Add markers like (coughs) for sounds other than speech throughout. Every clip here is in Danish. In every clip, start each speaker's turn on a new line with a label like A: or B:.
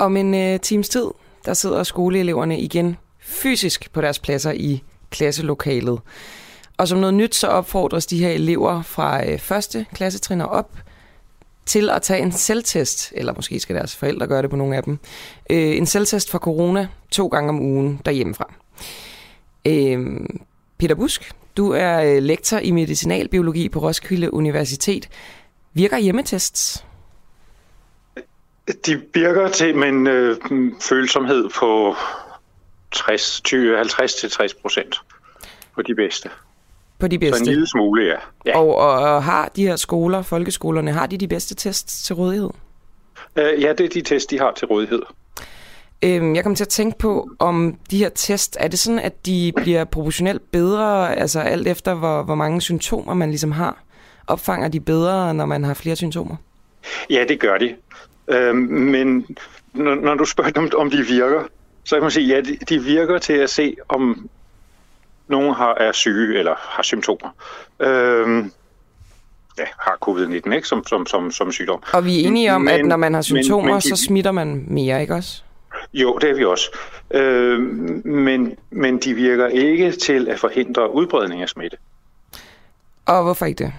A: Om en øh, times tid, der sidder skoleeleverne igen fysisk på deres pladser i klasselokalet. Og som noget nyt, så opfordres de her elever fra øh, første klassetrin op til at tage en selvtest, eller måske skal deres forældre gøre det på nogle af dem, øh, en selvtest for corona to gange om ugen derhjemmefra. Øh, Peter Busk, du er øh, lektor i medicinalbiologi på Roskilde Universitet. Virker hjemmetests?
B: De virker til med en øh, følsomhed på 60, 20, 50-60 procent på de bedste.
A: På de bedste?
B: Så en lille smule, ja. ja.
A: Og, og, og har de her skoler, folkeskolerne, har de de bedste tests til rådighed?
B: Øh, ja, det er de tests, de har til rådighed.
A: Øhm, jeg kommer til at tænke på, om de her test, er det sådan, at de bliver proportionelt bedre, altså alt efter, hvor, hvor mange symptomer man ligesom har? Opfanger de bedre, når man har flere symptomer?
B: Ja, det gør de. Øhm, men når, når du spørger dem, om de virker, så kan man sige, ja, de, de virker til at se, om nogen har, er syge eller har symptomer. Øhm, ja, har covid-19 ikke, som, som, som, som sygdom.
A: Og vi er enige om, men, at når man har symptomer, men, men de, så smitter man mere, ikke også?
B: Jo, det er vi også. Øh, men, men de virker ikke til at forhindre udbredning af smitte.
A: Og hvorfor ikke det?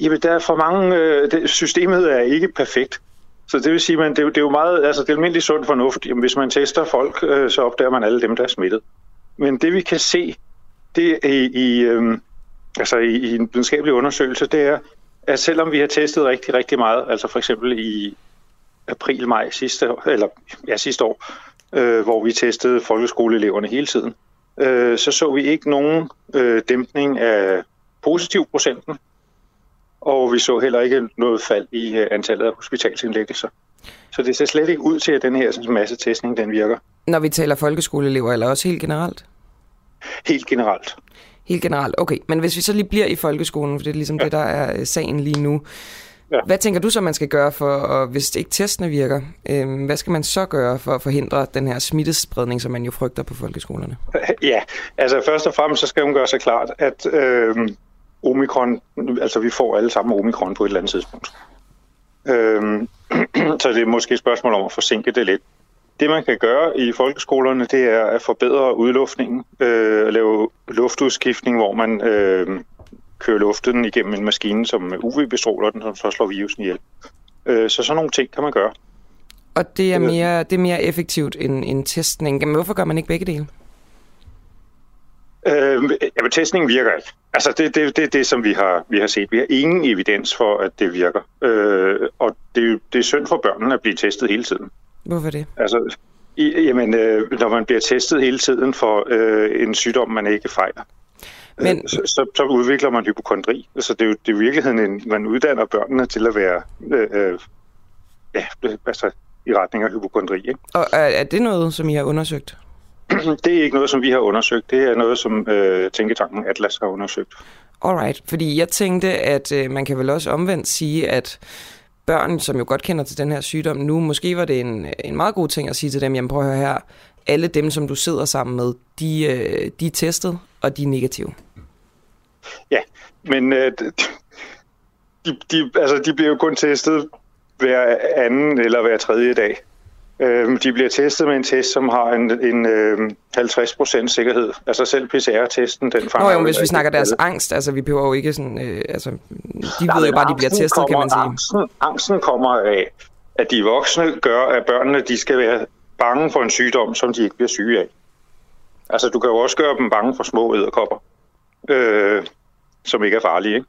B: Jamen, der er for mange... Øh, det, systemet er ikke perfekt. Så det vil sige, at det, det er jo meget... Altså, det er almindelig sund fornuft. Jamen, hvis man tester folk, øh, så opdager man alle dem, der er smittet. Men det vi kan se, det er i, i, øh, altså i, i en videnskabelig undersøgelse, det er, at selvom vi har testet rigtig, rigtig meget, altså for eksempel i april-maj sidste, eller, ja, sidste år, øh, hvor vi testede folkeskoleeleverne hele tiden, øh, så så vi ikke nogen øh, dæmpning af positiv procenten, og vi så heller ikke noget fald i øh, antallet af hospitalsindlæggelser. Så det ser slet ikke ud til, at den her masse testning den virker.
A: Når vi taler folkeskoleelever, eller også helt generelt?
B: Helt generelt.
A: Helt generelt, okay. Men hvis vi så lige bliver i folkeskolen, for det er ligesom ja. det, der er øh, sagen lige nu. Ja. Hvad tænker du så, man skal gøre for, og hvis ikke testene virker, øh, hvad skal man så gøre for at forhindre den her smittespredning, som man jo frygter på folkeskolerne?
B: Ja, altså først og fremmest så skal man gøre sig klart, at øh, omikron, altså vi får alle sammen omikron på et eller andet tidspunkt. Øh, (clears throat) så det er måske et spørgsmål om at forsinke det lidt. Det man kan gøre i folkeskolerne, det er at forbedre udluftningen, øh, lave luftudskiftning, hvor man øh, kører luften igennem en maskine, som UV-bestråler den, som så slår virusen ihjel. Øh, så sådan nogle ting kan man gøre.
A: Og det er mere, det er mere effektivt end, end testning. Men hvorfor gør man ikke begge dele?
B: Øh, jamen, testning virker ikke. Altså, det er det, det, det, som vi har, vi har set. Vi har ingen evidens for, at det virker. Øh, og det, det er synd for børnene at blive testet hele tiden.
A: Hvorfor det?
B: Altså, i, jamen, øh, når man bliver testet hele tiden for øh, en sygdom, man ikke fejler, men... Øh, så, så, så udvikler man hypokondri. Altså, det er jo det er i virkeligheden, en, man uddanner børnene til at være øh, øh, ja, altså, i retning af hypokondri. Ikke?
A: Og er, er det noget, som I har undersøgt? (clears throat)
B: det er ikke noget, som vi har undersøgt. Det er noget, som øh, Tænketanken Atlas har undersøgt.
A: Alright, fordi jeg tænkte, at øh, man kan vel også omvendt sige, at børn, som jo godt kender til den her sygdom nu, måske var det en, en meget god ting at sige til dem, jamen prøv at høre her, alle dem, som du sidder sammen med, de, øh, de er testet, og de er negative.
B: Ja, men øh, de, de, altså, de bliver jo kun testet hver anden eller hver tredje dag. Øh, de bliver testet med en test, som har en, en øh, 50% sikkerhed. Altså selv PCR-testen, den
A: fanger... Nå jo, hvis vi snakker deres angst, altså vi behøver jo ikke sådan... Øh, altså, de Nej, ved jo bare, de bliver testet, kommer, kan man sige.
B: Angsten, angsten kommer af, at de voksne gør, at børnene de skal være bange for en sygdom, som de ikke bliver syge af. Altså, du kan jo også gøre dem bange for små æderkopper, øh, som ikke er farlige, ikke?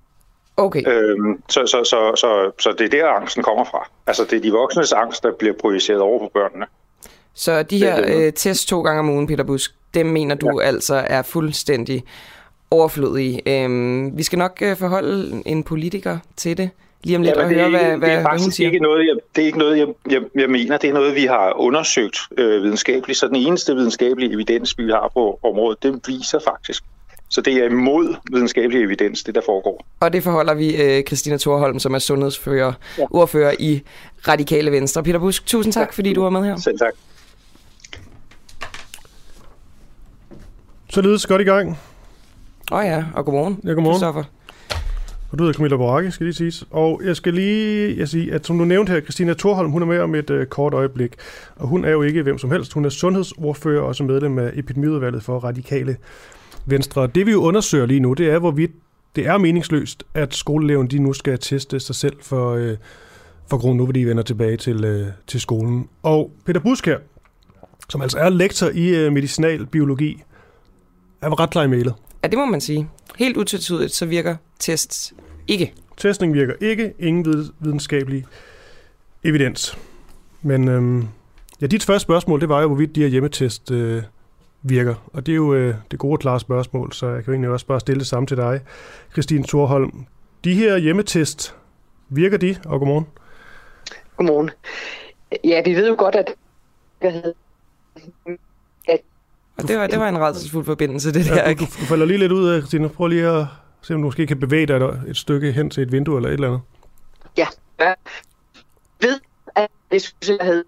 A: Okay.
B: Øhm, så, så, så, så, så det er der, angsten kommer fra. Altså, det er de voksnes angst, der bliver projiceret over på børnene.
A: Så de her øh, test to gange om ugen, Peter Busk, dem mener du ja. altså er fuldstændig overflødige. Øhm, vi skal nok øh, forholde en politiker til det lige om lidt ja, og høre, ikke, hvad, hvad,
B: det er
A: hvad hun siger.
B: Ikke noget, jeg, det er ikke noget, jeg, jeg, jeg mener. Det er noget, vi har undersøgt øh, videnskabeligt. Så den eneste videnskabelige evidens, vi har på området, det viser faktisk, så det er imod videnskabelig evidens, det der foregår.
A: Og det forholder vi uh, Christina Thorholm, som er sundhedsfører, ja. ordfører i Radikale Venstre. Peter Busk, tusind tak, ja. fordi du var med her.
B: Selv tak.
C: Så lydes godt i gang.
A: Åh oh ja, og godmorgen,
C: ja, godmorgen. Christoffer. Og du hedder Camilla Boracke, skal lige siges. Og jeg skal lige jeg sige, at som du nævnte her, Christina Thorholm, hun er med om et uh, kort øjeblik. Og hun er jo ikke hvem som helst. Hun er sundhedsordfører og også medlem af epidemiudvalget for radikale venstre. Det vi jo undersøger lige nu, det er, hvorvidt det er meningsløst, at skoleeleven de nu skal teste sig selv for, uh, for grund nu, hvor de vender tilbage til, uh, til skolen. Og Peter Busk her, som altså er lektor i uh, medicinalbiologi, er ret klar i mailet.
A: Ja, det må man sige. Helt utvetydigt, så virker tests ikke.
C: Testning virker ikke. Ingen videnskabelig evidens. Men øhm, ja, dit første spørgsmål, det var jo, hvorvidt de her hjemmetest øh, virker. Og det er jo øh, det gode og klare spørgsmål, så jeg kan jo egentlig også bare stille det samme til dig, Christine Thorholm. De her hjemmetest, virker de? Og godmorgen.
D: Godmorgen. Ja, vi ved jo godt, at
A: og det var, det var en redselsfuld forbindelse, det der.
C: Ja, du, du falder lige lidt ud af, Christine. Prøv lige at se, om du måske kan bevæge dig et stykke hen til et vindue eller et eller andet.
D: Ja, jeg ved, at det synes jeg havde...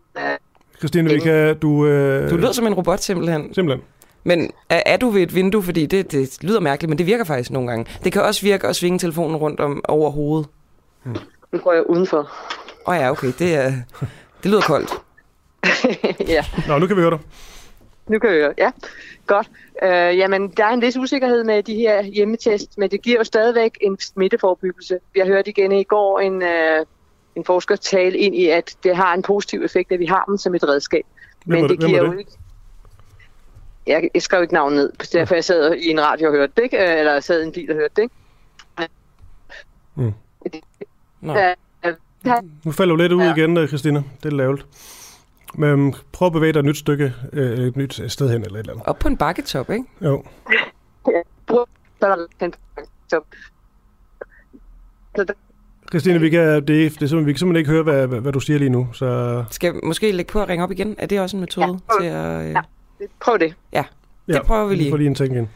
C: Christine, vi kan... Du, øh...
A: du lyder som en robot, simpelthen.
C: Simpelthen.
A: Men er, er du ved et vindue? Fordi det, det lyder mærkeligt, men det virker faktisk nogle gange. Det kan også virke at svinge telefonen rundt om over hovedet.
D: Hmm. Nu går jeg udenfor.
A: Åh oh ja, okay. Det, er, det lyder koldt. (laughs)
D: ja.
C: Nå, nu kan vi høre dig.
D: Nu kan vi høre, ja. Godt. Øh, jamen, der er en vis usikkerhed med de her hjemmetest, men det giver jo stadigvæk en smitteforebyggelse. Vi har hørt igen i går en, øh, en forsker tale ind i, at det har en positiv effekt, at vi har dem som et redskab.
C: Hvem men det, det giver jo ikke...
D: Jeg, jeg skrev ikke navnet ned, derfor jeg sad i en radio og hørte det, ikke? eller jeg sad i en bil og hørte det. Ikke?
C: Mm. Nå. Nu falder du lidt ud ja. igen, Christina. Det er lavt. Men prøv at bevæge dig et nyt stykke, øh, et nyt sted hen eller et eller andet.
A: Op på en bakketop, ikke?
C: Jo. Christine, vi kan, det, det er simpelthen, vi kan simpelthen ikke høre, hvad, hvad, hvad du siger lige nu. Så...
A: Skal vi måske lægge på at ringe op igen? Er det også en metode
D: ja,
A: til at... Øh...
D: Ja, prøv det.
A: Ja, det ja, prøver vi lige.
C: Vi får lige en ting ind.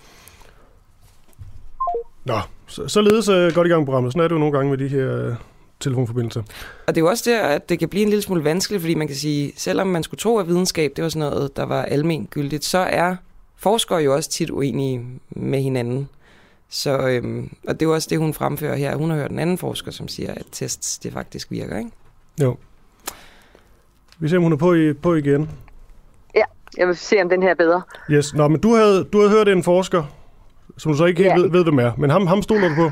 C: Nå, så, således uh, godt i gang med programmet. Sådan er det jo nogle gange med de her uh, telefonforbindelser.
A: Og det er jo også der, at det kan blive en lille smule vanskeligt, fordi man kan sige, selvom man skulle tro, at videnskab det var sådan noget, der var almen gyldigt, så er forskere jo også tit uenige med hinanden. Så, øhm, og det er jo også det, hun fremfører her. Hun har hørt en anden forsker, som siger, at tests det faktisk virker, ikke?
C: Jo. Vi ser, om hun er på, i, på igen.
D: Ja, jeg vil se, om den her er bedre.
C: Yes. Nå, men du havde, du havde hørt en forsker, som du så ikke helt ja. ved, ved, hvem er. Men ham, ham stoler du på?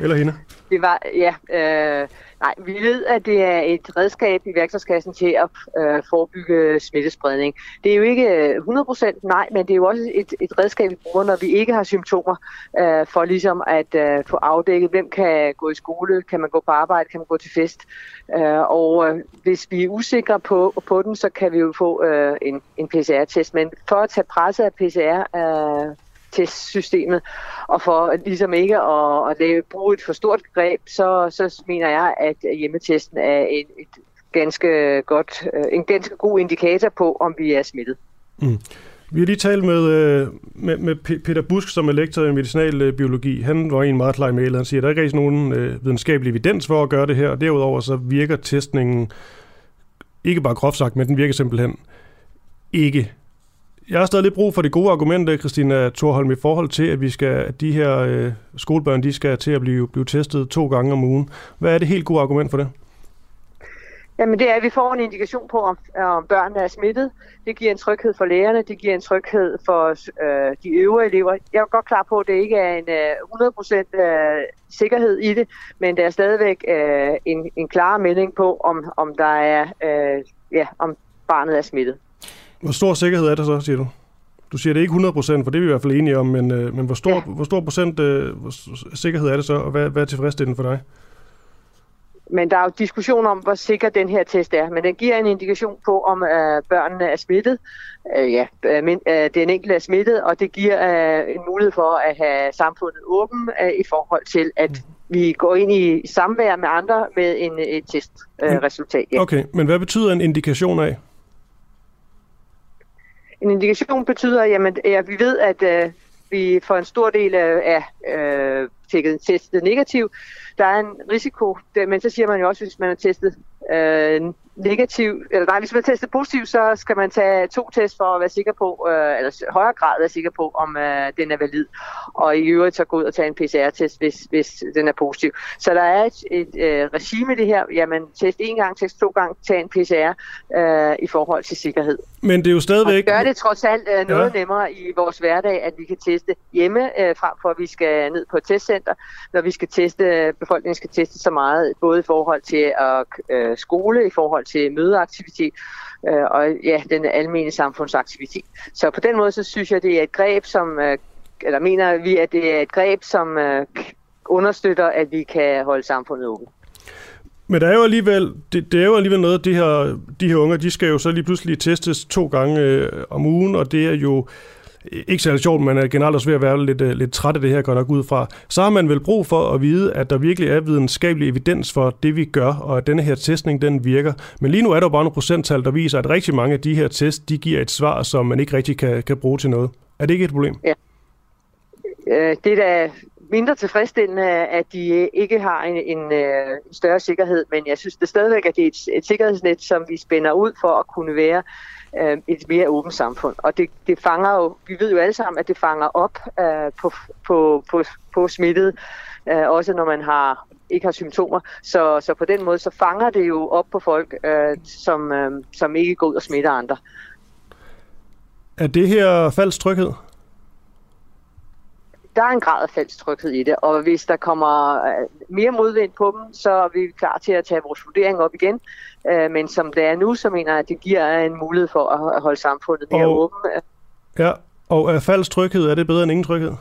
C: Eller hende?
D: Det var, ja, øh, nej, vi ved, at det er et redskab i værktøjskassen til at øh, forebygge smittespredning. Det er jo ikke øh, 100% nej, men det er jo også et, et redskab, vi bruger, når vi ikke har symptomer, øh, for ligesom at øh, få afdækket, hvem kan gå i skole, kan man gå på arbejde, kan man gå til fest. Øh, og øh, hvis vi er usikre på, på den, så kan vi jo få øh, en, en PCR-test. Men for at tage presset af PCR, øh, testsystemet, og for ligesom ikke at, at lave, bruge et for stort greb, så, så mener jeg, at hjemmetesten er et, et ganske godt, øh, en ganske god indikator på, om vi er smittet.
C: Mm. Vi har lige talt med, øh, med, med Peter Busk, som er lektor i medicinalbiologi. Øh, Han var en meget klar mail. Han siger, at der er ikke rigtig nogen videnskabelig evidens for at gøre det her, og derudover så virker testningen ikke bare groft sagt, men den virker simpelthen ikke jeg har stadig lidt brug for det gode argument, øh, Christina Thorholm, i forhold til, at vi skal, at de her øh, skolebørn de skal til at blive, blive testet to gange om ugen. Hvad er det helt gode argument for det?
D: Jamen det er, at vi får en indikation på, om, om børnene er smittet. Det giver en tryghed for lærerne, det giver en tryghed for øh, de øvrige elever. Jeg er godt klar på, at det ikke er en øh, 100% øh, sikkerhed i det, men der er stadigvæk øh, en, en klar melding på, om, om der er, øh, ja, om barnet er smittet.
C: Hvor stor sikkerhed er det så, siger du? Du siger, det er ikke 100 procent, for det er vi i hvert fald enige om, men, øh, men hvor, stor, ja. hvor stor procent øh, hvor sikkerhed er det så, og hvad, hvad er tilfredsstillende for dig?
D: Men der er jo diskussion om, hvor sikker den her test er. Men den giver en indikation på, om øh, børnene er smittet. Øh, ja, øh, men, øh, den enkelte er smittet, og det giver øh, en mulighed for at have samfundet åben øh, i forhold til, at mm. vi går ind i samvær med andre med en, et testresultat. Øh,
C: ja. Okay, men hvad betyder en indikation af?
D: En indikation betyder, jamen, at vi ved, at øh, vi for en stor del af øh, testet negativ. Der er en risiko, men så siger man jo også, hvis man er testet øh, negativ, eller nej, hvis man tester positiv, så skal man tage to test for at være sikker på, øh, eller højere grad være sikker på, om øh, den er valid. Og i øvrigt så gå ud og tage en PCR-test, hvis, hvis den er positiv. Så der er et, et øh, regime i det her. Jamen, test en gang, test to gange, tag en PCR øh, i forhold til sikkerhed.
C: Men det er jo stadigvæk...
D: Og gør det trods alt øh, noget ja. nemmere i vores hverdag, at vi kan teste hjemme, øh, frem for at vi skal ned på et testcenter, når vi skal teste, befolkningen skal teste så meget, både i forhold til at øh, skole, i forhold til mødeaktivitet, øh, og ja, den almindelige samfundsaktivitet. Så på den måde, så synes jeg, det er et greb, som, øh, eller mener vi, at det er et greb, som øh, understøtter, at vi kan holde samfundet åbent.
C: Men der er jo alligevel, det, det er jo alligevel noget, de her, de her unger, de skal jo så lige pludselig testes to gange øh, om ugen, og det er jo øh, ikke særlig sjovt, man er generelt også ved at være lidt, øh, lidt træt af det her, går nok ud fra. Så har man vel brug for at vide, at der virkelig er videnskabelig evidens for det, vi gør, og at denne her testning, den virker. Men lige nu er der jo bare nogle procenttal, der viser, at rigtig mange af de her tests, de giver et svar, som man ikke rigtig kan, kan bruge til noget. Er det ikke et problem?
D: Ja. Øh, det er da mindre tilfredsstillende, at de øh, ikke har en, en, øh, en større sikkerhed, men jeg synes det stadigvæk, at det er et, et sikkerhedsnet, som vi spænder ud for at kunne være øh, et mere åbent samfund. Og det, det fanger jo, vi ved jo alle sammen, at det fanger op øh, på, på, på, på smittet, øh, også når man har ikke har symptomer. Så, så på den måde, så fanger det jo op på folk, øh, som, øh, som ikke går ud og smitter andre.
C: Er det her falsk tryghed?
D: Der er en grad af falsk tryghed i det, og hvis der kommer øh, mere modvind på dem, så er vi klar til at tage vores vurdering op igen. Øh, men som det er nu, så mener jeg, at det giver en mulighed for at holde samfundet mere og, åbent.
C: Ja, og er falsk tryghed, er det bedre end ingen tryghed?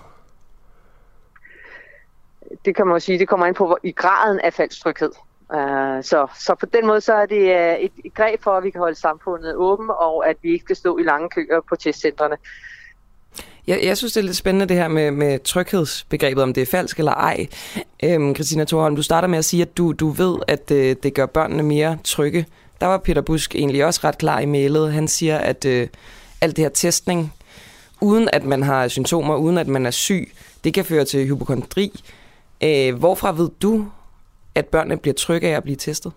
D: Det kan man jo sige, det kommer ind på i graden af falsk tryghed. Uh, så, så på den måde så er det et, et greb for, at vi kan holde samfundet åbent, og at vi ikke skal stå i lange køer på testcentrene.
A: Jeg, jeg synes, det er lidt spændende det her med, med tryghedsbegrebet, om det er falsk eller ej. Øhm, Christina Thorholm, du starter med at sige, at du, du ved, at øh, det gør børnene mere trygge. Der var Peter Busk egentlig også ret klar i mailet. Han siger, at øh, alt det her testning, uden at man har symptomer, uden at man er syg, det kan føre til hypokondri. Øh, hvorfra ved du, at børnene bliver trygge af at blive testet?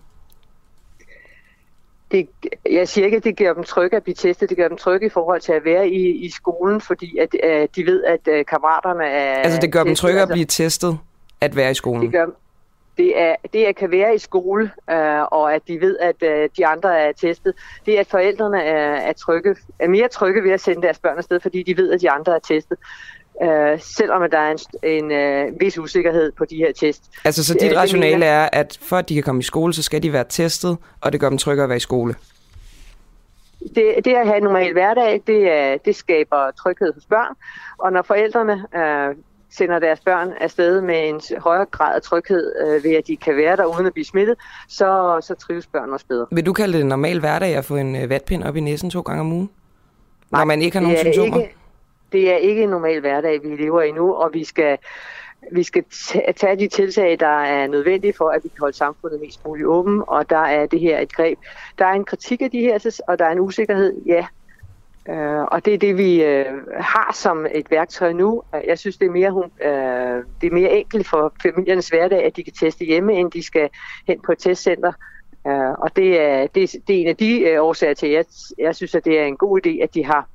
D: Det, jeg siger ikke, at det gør dem trygge at blive testet. Det gør dem trygge i forhold til at være i, i skolen, fordi at, at de ved, at uh, kammeraterne er
A: Altså det gør testet. dem trygge at blive testet at være i skolen?
D: Det gør, det er det at kan være i skole, uh, og at de ved, at uh, de andre er testet. Det er, at forældrene er, er, trygge, er mere trygge ved at sende deres børn afsted, fordi de ved, at de andre er testet øh, selvom der er en, en øh, vis usikkerhed på de her test.
A: Altså så dit øh, rationale er, at for at de kan komme i skole, så skal de være testet, og det gør dem tryggere at være i skole?
D: Det, det at have en normal hverdag, det, er, det skaber tryghed hos børn, og når forældrene øh, sender deres børn afsted med en højere grad af tryghed øh, ved, at de kan være der uden at blive smittet, så, så trives børn også bedre.
A: Vil du kalde det en normal hverdag at få en øh, vatpind op i næsen to gange om ugen? Nej, når man ikke har nogen symptomer? Ikke,
D: det er ikke en normal hverdag, vi lever i nu, og vi skal, vi skal tage de tiltag, der er nødvendige for, at vi kan holde samfundet mest muligt åben, og der er det her et greb. Der er en kritik af de her, og der er en usikkerhed, ja. Uh, og det er det, vi uh, har som et værktøj nu. Jeg synes, det er mere, uh, det er mere enkelt for familiernes hverdag, at de kan teste hjemme, end de skal hen på et testcenter. Uh, og det er, det, det er en af de uh, årsager til, at jeg, jeg synes, at det er en god idé, at de har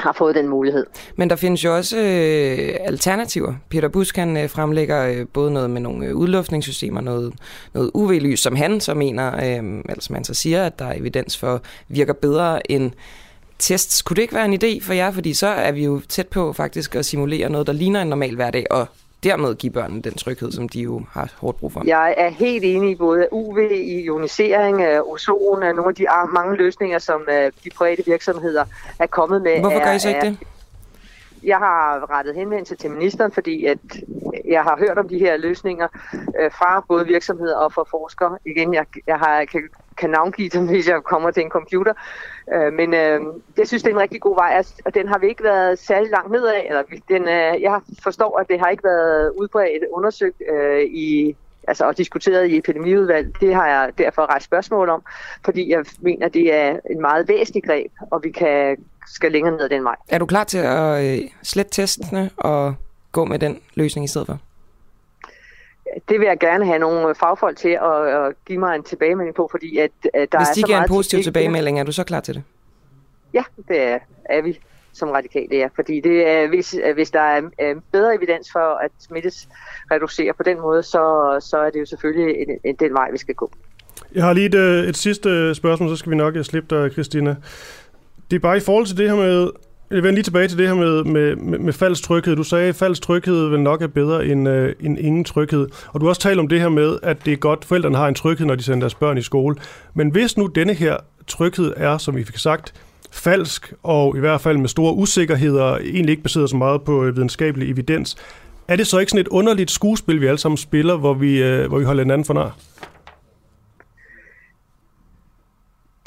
D: har fået den mulighed.
A: Men der findes jo også øh, alternativer. Peter Busk han øh, fremlægger øh, både noget med nogle øh, udluftningssystemer, noget, noget UV-lys, som han så mener, øh, altså eller som han så siger, at der er evidens for, virker bedre end tests. Kunne det ikke være en idé for jer? Fordi så er vi jo tæt på faktisk at simulere noget, der ligner en normal hverdag, og dermed give børnene den tryghed, som de jo har hårdt brug for.
D: Jeg er helt enig i både UV, ionisering, ozon, af nogle af de mange løsninger, som øh, de private virksomheder er kommet med.
A: Hvorfor gør I så ikke det?
D: Jeg har rettet henvendelse til ministeren, fordi at jeg har hørt om de her løsninger øh, fra både virksomheder og fra forskere. Igen, jeg, jeg har, kan, kan navngive dem, hvis jeg kommer til en computer. Øh, men øh, jeg synes, det er en rigtig god vej, altså, og den har vi ikke været særlig langt nedad. Eller den, øh, jeg forstår, at det har ikke været udbredt undersøgt øh, i altså, og diskuteret i epidemiudvalg, det har jeg derfor rejst spørgsmål om, fordi jeg mener, det er en meget væsentlig greb, og vi kan skal længere ned ad den vej.
A: Er du klar til at øh, slette testene og gå med den løsning i stedet for?
D: Det vil jeg gerne have nogle fagfolk til at, at give mig en tilbagemelding på, fordi at, at der
A: Hvis
D: er
A: de
D: så
A: giver en
D: meget
A: positiv
D: kritik.
A: tilbagemelding, er du så klar til det?
D: Ja, det er, er vi som radikale, ja. Fordi det er, hvis, hvis der er øh, bedre evidens for, at smittes reducerer på den måde, så, så er det jo selvfølgelig en, en, den vej, vi skal gå.
C: Jeg har lige et, øh, et sidste spørgsmål, så skal vi nok øh, slippe dig, Christina. Det er bare i forhold til det her med... Jeg vender lige tilbage til det her med, med, med, med falsk tryghed. Du sagde, at falsk tryghed vil nok er bedre end, øh, end ingen tryghed. Og du har også talt om det her med, at det er godt, at forældrene har en tryghed, når de sender deres børn i skole. Men hvis nu denne her tryghed er, som vi fik sagt, falsk, og i hvert fald med store usikkerheder, egentlig ikke baseret så meget på øh, videnskabelig evidens, er det så ikke sådan et underligt skuespil, vi alle sammen spiller, hvor vi, øh, hvor vi holder hinanden for nar?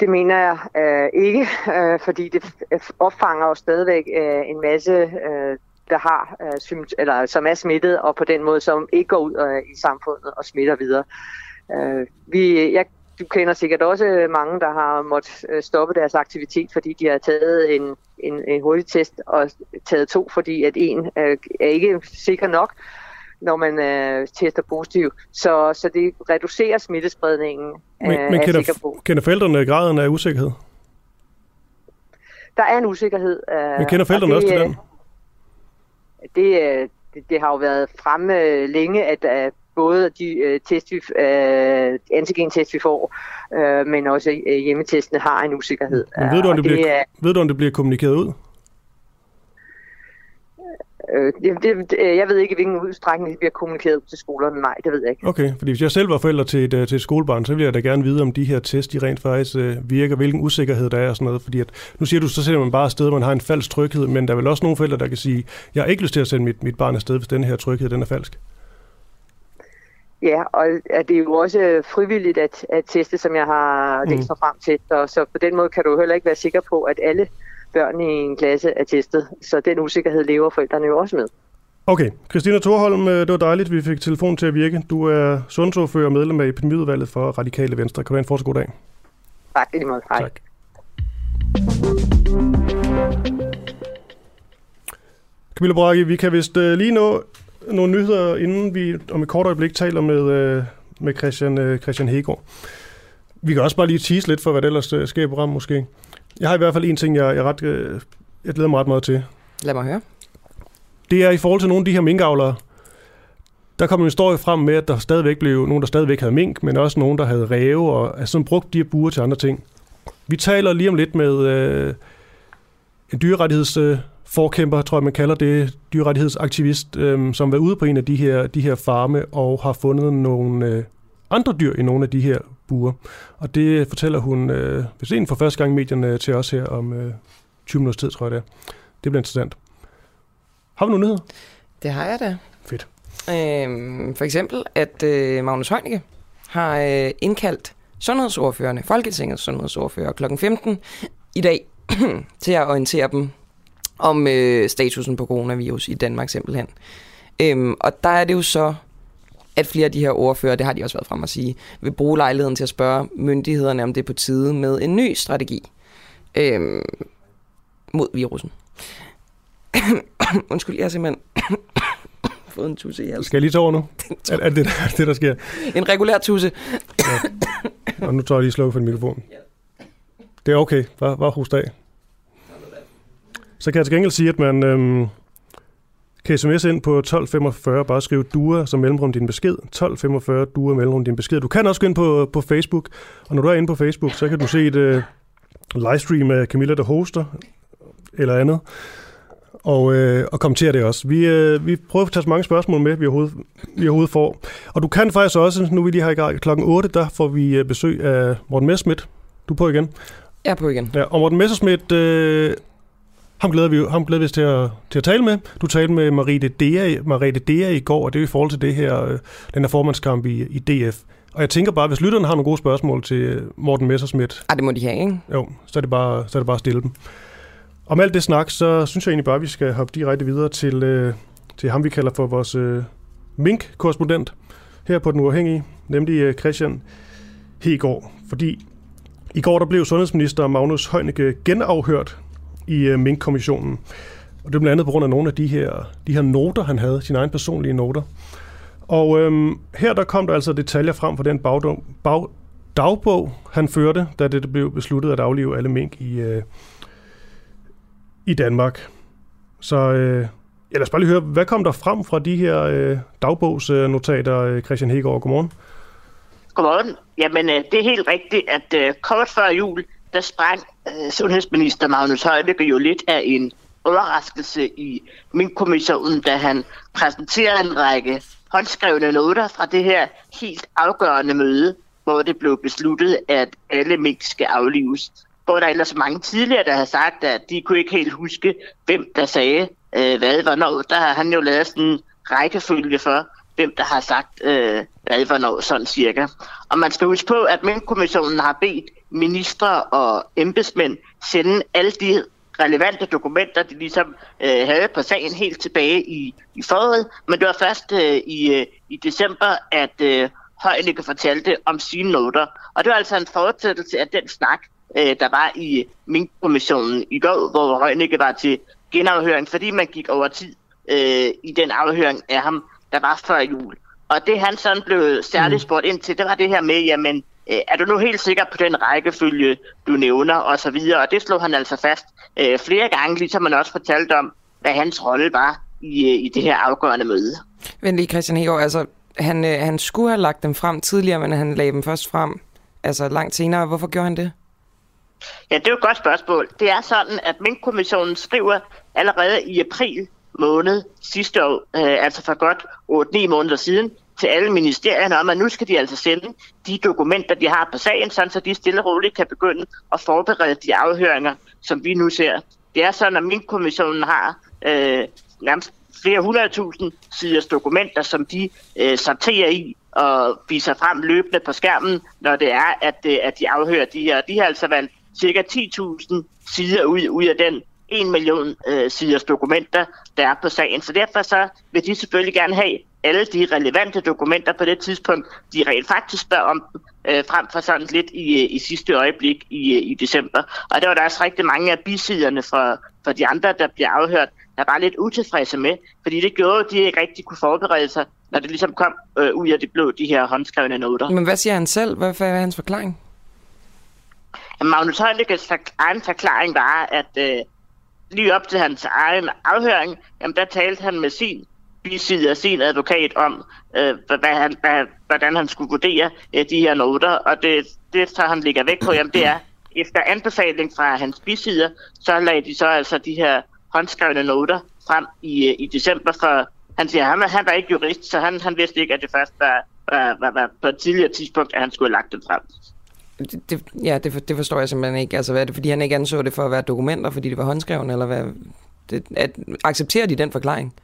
D: Det mener jeg øh, ikke, (laughs) øh, fordi det opfanger jo stadigvæk øh, en masse, øh, der har øh, symt- eller som er smittet, og på den måde som ikke går ud øh, i samfundet og smitter videre. Øh, vi, jeg, du kender sikkert også mange, der har måttet øh, stoppe deres aktivitet, fordi de har taget en, en, en hurtig test og taget to, fordi at en øh, er ikke sikker nok, når man øh, tester positiv. Så, så det reducerer smittespredningen, øh,
C: Men,
D: er
C: men kender, kender forældrene graden af usikkerhed?
D: Der er en usikkerhed. Øh,
C: Men kender
D: og
C: forældrene
D: det,
C: også til
D: øh,
C: den?
D: Det, øh, det, det har jo været fremme øh, længe, at øh, både de øh, test, vi, øh, antigen-test, vi får, øh, men også øh, hjemmetestene har en usikkerhed.
C: Men ved du, om
D: Og
C: det, bliver,
D: er,
C: ved du, om det bliver kommunikeret ud?
D: Øh, det, det, det- jeg ved ikke, i hvilken udstrækning det bliver kommunikeret til skolerne. Nej, det ved jeg ikke.
C: Okay, fordi hvis jeg selv var forælder til et, øh, til et skolebarn, så ville jeg da gerne vide, om de her test, de rent faktisk øh, virker, hvilken usikkerhed der er og sådan noget. Fordi at, nu siger du, så sender man bare afsted, man har en falsk tryghed, men der er vel også nogle forældre, der kan sige, jeg har ikke lyst til at sende mit, mit barn afsted, hvis den her tryghed, den er falsk.
D: Ja, og det er jo også frivilligt at, at teste, som jeg har læst mig frem til. Så, så på den måde kan du heller ikke være sikker på, at alle børn i en klasse er testet. Så den usikkerhed lever forældrene jo også med.
C: Okay, Christina Thorholm, øh, det var dejligt, vi fik telefonen til at virke. Du er sundhedsordfører og medlem af epidemiudvalget for Radikale Venstre. Kan du have en fortsat god dag?
D: Tak, i lige måde. Hej.
C: Tak. Camilla Bragi, vi kan vist øh, lige nå nogle nyheder, inden vi om et kort øjeblik taler med, øh, med Christian, Christian Hegård. Vi kan også bare lige tease lidt for, hvad der ellers sker i programmet måske. Jeg har i hvert fald en ting, jeg, jeg, ret, øh, jeg glæder mig ret meget til.
A: Lad mig høre.
C: Det er i forhold til nogle af de her minkavlere. Der kom en historie frem med, at der stadigvæk blev nogen, der stadigvæk havde mink, men også nogen, der havde ræve, og altså sådan brugt de her buer til andre ting. Vi taler lige om lidt med øh, en dyrerettighedsforkæmper, øh, tror jeg man kalder det, dyrerettighedsaktivist, øh, som var ude på en af de her, de her farme og har fundet nogle øh, andre dyr i nogle af de her buer. Og det fortæller hun, øh, hvis en for første gang i medierne til os her om øh, 20 minutters tid, tror jeg det er. Det bliver interessant. Har vi nogle nyheder?
A: Det har jeg da.
C: Fedt.
A: Øhm, for eksempel, at øh, Magnus Heunicke har øh, indkaldt sundhedsordførerne, Folketingets sundhedsordfører kl. 15 i dag (clears throat) til at orientere dem om øh, statusen på coronavirus i Danmark simpelthen. Øhm, og der er det jo så, at flere af de her ordfører, det har de også været frem at sige, vil bruge lejligheden til at spørge myndighederne, om det er på tide med en ny strategi øhm, mod virusen. (coughs) Undskyld, jeg har simpelthen (coughs) fået en tusse i halsen.
C: Skal jeg lige tage over nu? (laughs) Er, er, det, er det, der sker?
A: En regulær tusse.
C: Og nu tager jeg lige slukket for din mikrofon. Det er okay. Bare, bare host af. Så kan jeg til gengæld sige, at man øhm, kan sms ind på 1245, bare skrive DUA som mellemrum din besked. 1245 DUA mellemrum din besked. Du kan også gå ind på, på Facebook, og når du er inde på Facebook, så kan du se et øh, livestream af Camilla, der hoster, eller andet, og, øh, og kommentere det også. Vi, øh, vi prøver at tage så mange spørgsmål med, vi overhovedet, vi overhovedet får. Og du kan faktisk også, nu vi lige her i gang, klokken 8, der får vi øh, besøg af Morten Messmith. Du er på igen.
A: Jeg er på igen.
C: Ja, og Morten Messerschmidt, øh, ham glæder vi, ham glæder vi os til at, til at tale med. Du talte med Marite Dea, Marite Dea i går, og det er i forhold til det her, øh, den her formandskamp i, i DF. Og jeg tænker bare, hvis lytterne har nogle gode spørgsmål til øh, Morten Messerschmidt,
A: Ah, det må de have, ikke?
C: jo, så er det bare, så er det bare at stille dem. Om alt det snak, så synes jeg egentlig bare, at vi skal hoppe direkte videre til, øh, til ham, vi kalder for vores øh, mink-korrespondent her på Den Uafhængige, nemlig øh, Christian Hegård. Fordi i går der blev sundhedsminister Magnus Heunicke genafhørt i øh, Mink-kommissionen. Og det er blandt andet på grund af nogle af de her, de her noter, han havde, sine egne personlige noter. Og øhm, her der kom der altså detaljer frem fra den bagdom, bag, dagbog, han førte, da det blev besluttet at aflive alle mink i, øh, i Danmark. Så øh, ja, lad os bare lige høre, hvad kom der frem fra de her øh, dagbogsnotater, øh, Christian Hegård? Godmorgen.
E: Godmorgen. Jamen, øh, det er helt rigtigt, at øh, kort før jul, der sprang Øh, sundhedsminister Magnus Heunicke jo lidt af en overraskelse i min kommission, da han præsenterede en række håndskrevne noter fra det her helt afgørende møde, hvor det blev besluttet, at alle mink skal aflives. Hvor der ellers mange tidligere, der har sagt, at de kunne ikke helt huske, hvem der sagde øh, hvad, hvornår. Der har han jo lavet sådan en rækkefølge for, hvem der har sagt øh, hvad, hvornår, sådan cirka. Og man skal huske på, at min kommissionen har bedt ministre og embedsmænd sende alle de relevante dokumenter, de ligesom øh, havde på sagen helt tilbage i, i foråret. Men det var først øh, i, øh, i december, at øh, Højnicke fortalte om sine noter. Og det var altså en fortsættelse af den snak, øh, der var i Mink-kommissionen i går, hvor Højnicke var til genafhøring, fordi man gik over tid øh, i den afhøring af ham, der var før jul. Og det han sådan blev særligt mm. spurgt ind til, det var det her med, jamen, øh, er du nu helt sikker på den rækkefølge, du nævner, og så videre. Og det slog han altså fast øh, flere gange, ligesom man også fortalte om, hvad hans rolle var i, øh, i det her afgørende møde.
A: Men lige Christian Hegård, altså han, øh, han skulle have lagt dem frem tidligere, men han lagde dem først frem altså langt senere. Hvorfor gjorde han det?
E: Ja, det er jo et godt spørgsmål. Det er sådan, at Mink-kommissionen skriver allerede i april måned sidste år, øh, altså for godt 8-9 måneder siden, til alle ministerierne om, at nu skal de altså sende de dokumenter, de har på sagen, sådan så de stille og roligt kan begynde at forberede de afhøringer, som vi nu ser. Det er sådan, at min kommissionen har øh, nærmest flere hundredtusind siders dokumenter, som de øh, sorterer i og viser frem løbende på skærmen, når det er, at, øh, at de afhører de her. De har altså valgt cirka 10.000 sider ud, ud af den 1 million øh, siders dokumenter, der er på sagen. Så derfor så vil de selvfølgelig gerne have alle de relevante dokumenter på det tidspunkt, de rent faktisk spørger om, øh, frem for sådan lidt i, i sidste øjeblik i, i december. Og der var der også rigtig mange af bisiderne for, for de andre, der bliver afhørt, der var lidt utilfredse med, fordi det gjorde, at de ikke rigtig kunne forberede sig, når det ligesom kom øh, ud af det blå, de her håndskrevne noter.
A: Men hvad siger han selv? Hvad, hvad er hans forklaring?
E: Magnus Heunicke's egen forklaring var, at øh, lige op til hans egen afhøring, jamen der talte han med sin bisider sin advokat om, øh, hvad han, hvad, hvordan han skulle vurdere øh, de her noter, og det, det så han ligger væk på, jamen det er, efter anbefaling fra hans bisider, så lagde de så altså de her håndskrevne noter frem i, øh, i december, for han siger, han, han var ikke jurist, så han, han vidste ikke, at det først var, var, var, var på et tidligere tidspunkt, at han skulle have lagt dem frem.
A: Det, det, ja, det, det forstår jeg simpelthen ikke. Altså, hvad er det, fordi han ikke anså det for at være dokumenter, fordi det var håndskrevne, eller hvad? Det, at, accepterer de den forklaring?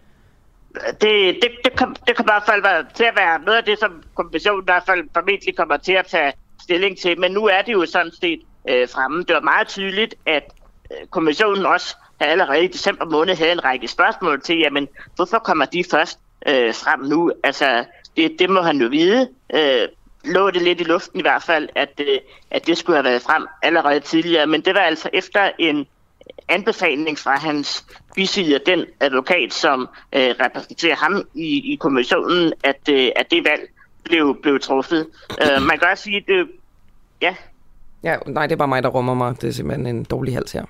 E: Det, det, det, kan, det kan i hvert fald være til at være noget af det, som kommissionen i hvert fald formentlig kommer til at tage stilling til. Men nu er det jo sådan set øh, fremme. Det var meget tydeligt, at øh, kommissionen også allerede i december måned havde en række spørgsmål til, jamen, hvorfor kommer de først øh, frem nu? Altså, det, det må han jo vide. Øh, lå det lidt i luften i hvert fald, at, øh, at det skulle have været frem allerede tidligere. Men det var altså efter en anbefaling fra hans biside, den advokat, som øh, repræsenterer ham i, i kommissionen, at, øh, at det valg blev, blev truffet. Øh, man kan også sige, at det... Ja.
A: Ja, nej, det er bare mig, der rummer mig. Det er simpelthen en dårlig hals her.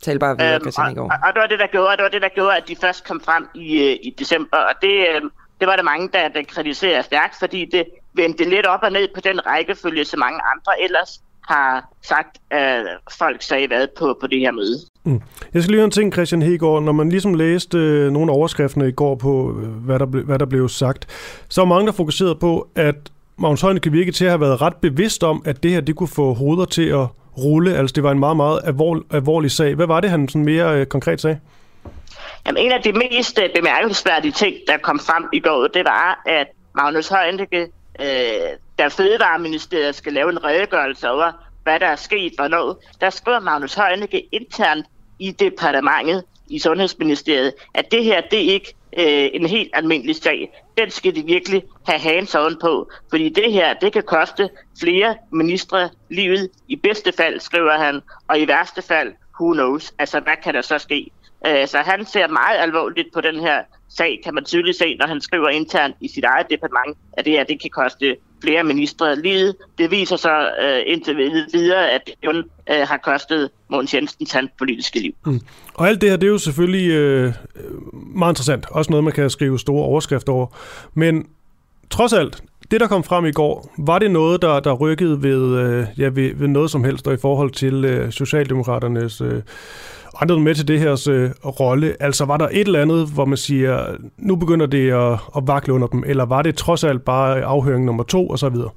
A: Tal bare videre, øhm, Christian, i går.
E: Og, og, det var det, der gjorde, det var det, der gjorde, at de først kom frem i, øh, i december, og det, øh, det var der mange, der, der kritiserer stærkt, fordi det vendte lidt op og ned på den rækkefølge, som mange andre ellers har sagt, at folk sagde hvad på, på det her møde.
C: Mm. Jeg skal lige høre en ting, Christian Hegård. Når man ligesom læste øh, nogle overskrifter i går på, øh, hvad, der ble, hvad der blev sagt, så var mange, der fokuserede på, at Magnus Højne kan virke til at have været ret bevidst om, at det her det kunne få hoveder til at rulle. Altså det var en meget, meget alvorlig, alvorlig sag. Hvad var det, han sådan mere øh, konkret sagde?
E: Jamen, en af de mest øh, bemærkelsesværdige ting, der kom frem i går, det var, at Magnus Højnække øh, da Fødevareministeriet skal lave en redegørelse over, hvad der er sket, hvornår, der skriver Magnus Heunicke internt i departementet i Sundhedsministeriet, at det her, det er ikke øh, en helt almindelig sag. Den skal de virkelig have hands on på, fordi det her, det kan koste flere ministre livet. I bedste fald, skriver han, og i værste fald, who knows, altså hvad kan der så ske? Øh, så han ser meget alvorligt på den her sag, kan man tydeligt se, når han skriver internt i sit eget departement, at det her det kan koste flere ministre livet. Det viser sig øh, indtil videre, at det kun øh, har kostet Mogens Jensens hans politiske liv. Mm.
C: Og alt det her, det er jo selvfølgelig øh, øh, meget interessant. Også noget, man kan skrive store overskrifter over. Men trods alt, det, der kom frem i går, var det noget, der, der rykkede ved, øh, ja, ved, ved noget som helst, og i forhold til øh, Socialdemokraternes øh, andre med til det her øh, rolle? Altså var der et eller andet, hvor man siger, nu begynder det at, at vakle under dem, eller var det trods alt bare afhøring nummer to og så videre?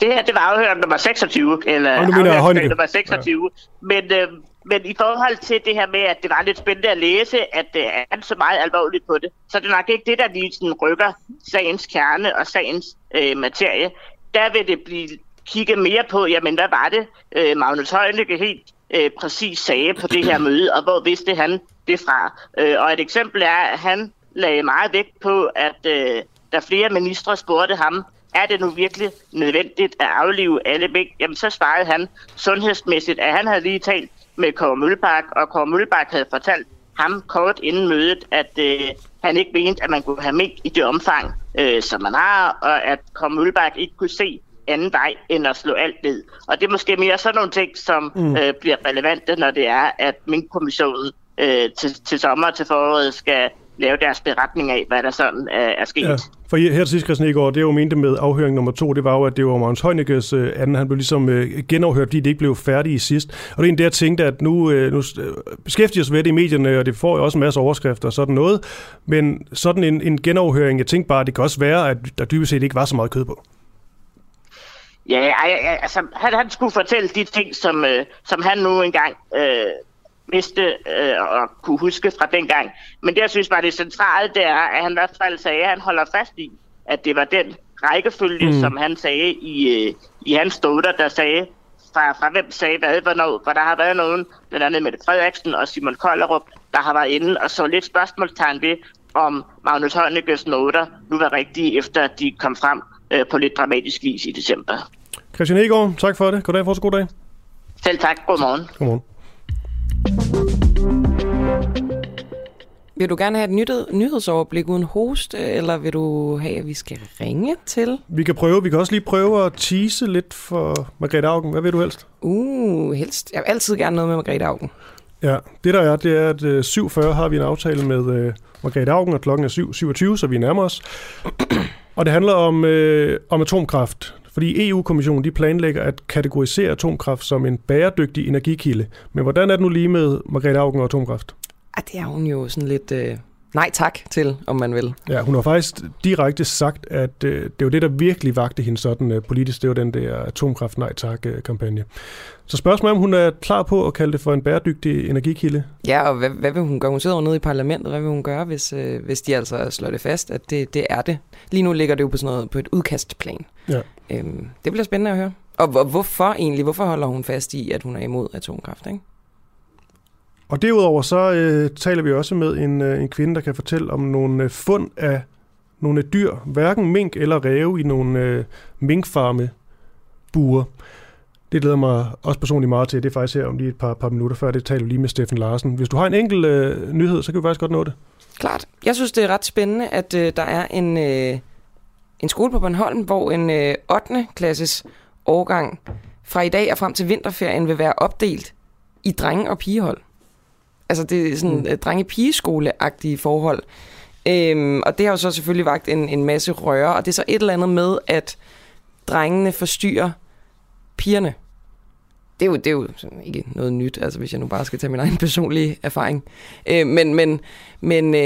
E: Det her, det var afhøring nummer 26, eller
C: og nu mener
E: afhøring nummer 26. Ja. Men, øh, men i forhold til det her med, at det var lidt spændende at læse, at øh, han så meget alvorligt på det, så det er nok ikke det, der lige sådan rykker sagens kerne og sagens øh, materie. Der vil det blive kigget mere på, jamen hvad var det, øh, Magnus Heunicke helt øh, præcis sagde på det her møde, og hvor vidste han det fra. Øh, og et eksempel er, at han lagde meget vægt på, at øh, der flere ministre spurgte ham, er det nu virkelig nødvendigt at aflive alle mink? Jamen så svarede han sundhedsmæssigt, at han havde lige talt med Kåre Mølbak, og Kåre Mølbak havde fortalt ham kort inden mødet, at øh, han ikke mente, at man kunne have mink i det omfang, øh, som man har, og at Kåre Mølbak ikke kunne se anden vej end at slå alt ned. Og det er måske mere sådan nogle ting, som mm. øh, bliver relevante, når det er, at Mink-kommissionen øh, til, til sommer til foråret skal lave deres beretning af, hvad der sådan øh, er sket. Ja,
C: for her til sidst, Christian Egård, det jeg jo mente med afhøring nummer to, det var jo, at det var Magnus Heunicke's øh, anden, han blev ligesom øh, genafhørt, fordi det ikke blev færdig i sidst. Og det er en jeg tænkte, at nu, øh, nu øh, beskæftiger os ved det i medierne, og det får jo også en masse overskrifter og sådan noget. Men sådan en, en genafhøring, jeg tænkte bare, at det kan også være, at der dybest set ikke var så meget kød på.
E: Ja, altså, han, han skulle fortælle de ting, som, øh, som han nu engang øh, vidste øh, og kunne huske fra dengang. Men det, jeg synes var det centrale, det er, at han i hvert fald sagde, at han holder fast i, at det var den rækkefølge, mm. som han sagde i, øh, i hans stoter, der sagde, fra, fra hvem sagde hvad, hvornår, for der har været nogen, blandt andet Mette Frederiksen og Simon Kollerup, der har været inde og så lidt spørgsmålstegn ved, om Magnus Heunicke's noter nu var rigtige, efter de kom frem øh, på lidt dramatisk vis i december.
C: Christian Egaard, tak for det. Goddag, fortsat god dag.
E: Selv tak. Godmorgen.
C: Godmorgen.
A: Vil du gerne have et nyhed, nyhedsoverblik uden host, eller vil du have, at vi skal ringe til?
C: Vi kan prøve. Vi kan også lige prøve at tease lidt for Margrethe Augen. Hvad vil du helst?
A: Uh, helst. Jeg vil altid gerne noget med Margrethe Augen.
C: Ja, det der er, det er, at 7.40 øh, har vi en aftale med uh, Margrethe Augen, og klokken er 7.27, så vi nærmer os. (clears throat) Og det handler om, øh, om atomkraft. Fordi EU-kommissionen de planlægger at kategorisere atomkraft som en bæredygtig energikilde. Men hvordan er det nu lige med Margrethe Augen og atomkraft?
A: Ah, det er hun jo sådan lidt... Øh nej tak til, om man vil.
C: Ja, hun har faktisk direkte sagt, at øh, det var det, der virkelig vagte hende sådan øh, politisk. Det var den der atomkraft nej tak-kampagne. Så spørgsmålet er, om hun er klar på at kalde det for en bæredygtig energikilde?
A: Ja, og hvad, hvad vil hun gøre? Hun sidder nede i parlamentet. Hvad vil hun gøre, hvis, øh, hvis de altså slår det fast, at det, det er det? Lige nu ligger det jo på, sådan noget, på et udkastplan. Ja. Øhm, det bliver spændende at høre. Og, og hvorfor egentlig? Hvorfor holder hun fast i, at hun er imod atomkraft? Ikke?
C: Og derudover så øh, taler vi også med en, øh, en kvinde, der kan fortælle om nogle øh, fund af nogle dyr, hverken mink eller ræve i nogle øh, minkfarme buer. Det glæder mig også personligt meget til. Det er faktisk her om lige et par, par minutter før. Det taler lige med Steffen Larsen. Hvis du har en enkelt øh, nyhed, så kan vi faktisk godt nå det.
A: Klart. Jeg synes, det er ret spændende, at øh, der er en, øh, en skole på Bornholm, hvor en øh, 8. klasses årgang fra i dag og frem til vinterferien vil være opdelt i drenge- og pigehold. Altså det er sådan mm. drenge-pigeskole-agtige forhold. Øhm, og det har jo så selvfølgelig vagt en, en masse røre, og det er så et eller andet med, at drengene forstyrrer pigerne. Det er jo, det er jo ikke noget nyt, altså hvis jeg nu bare skal tage min egen personlige erfaring. Øh, men men, men øh,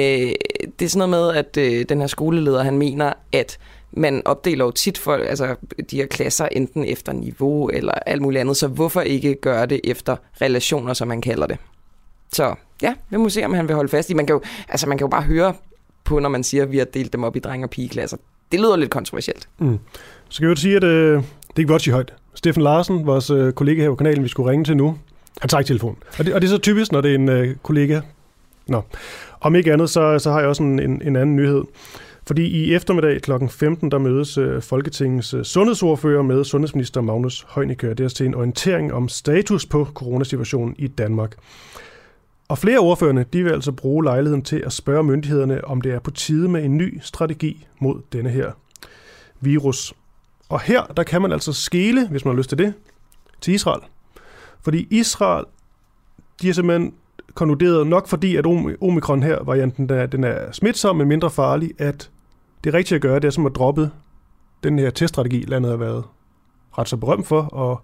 A: det er sådan noget med, at øh, den her skoleleder, han mener, at man opdeler jo tit for, altså, de her klasser enten efter niveau eller alt muligt andet, så hvorfor ikke gøre det efter relationer, som man kalder det? Så ja, vi må se, om han vil holde fast i. Man kan jo, altså, man kan jo bare høre på, når man siger, at vi har delt dem op i dreng- og pigeklasser. Det lyder lidt kontroversielt. Mm.
C: Så kan jeg jo sige, at øh, det er ikke i højt. Steffen Larsen, vores øh, kollega her på kanalen, vi skulle ringe til nu, han tager ikke telefonen. Og det, og det er så typisk, når det er en øh, kollega. Nå. Om ikke andet, så, så har jeg også en, en, en anden nyhed. Fordi i eftermiddag kl. 15, der mødes øh, Folketingets øh, sundhedsordfører med sundhedsminister Magnus Heunicke. Det er til en orientering om status på coronasituationen i Danmark. Og flere ordførende de vil altså bruge lejligheden til at spørge myndighederne, om det er på tide med en ny strategi mod denne her virus. Og her der kan man altså skele, hvis man har lyst til det, til Israel. Fordi Israel, de er simpelthen konkluderet nok fordi, at omikron her, varianten, der, den er smitsom, men mindre farlig, at det rigtige at gøre, det er som at droppe den her teststrategi, landet har været ret så berømt for, og,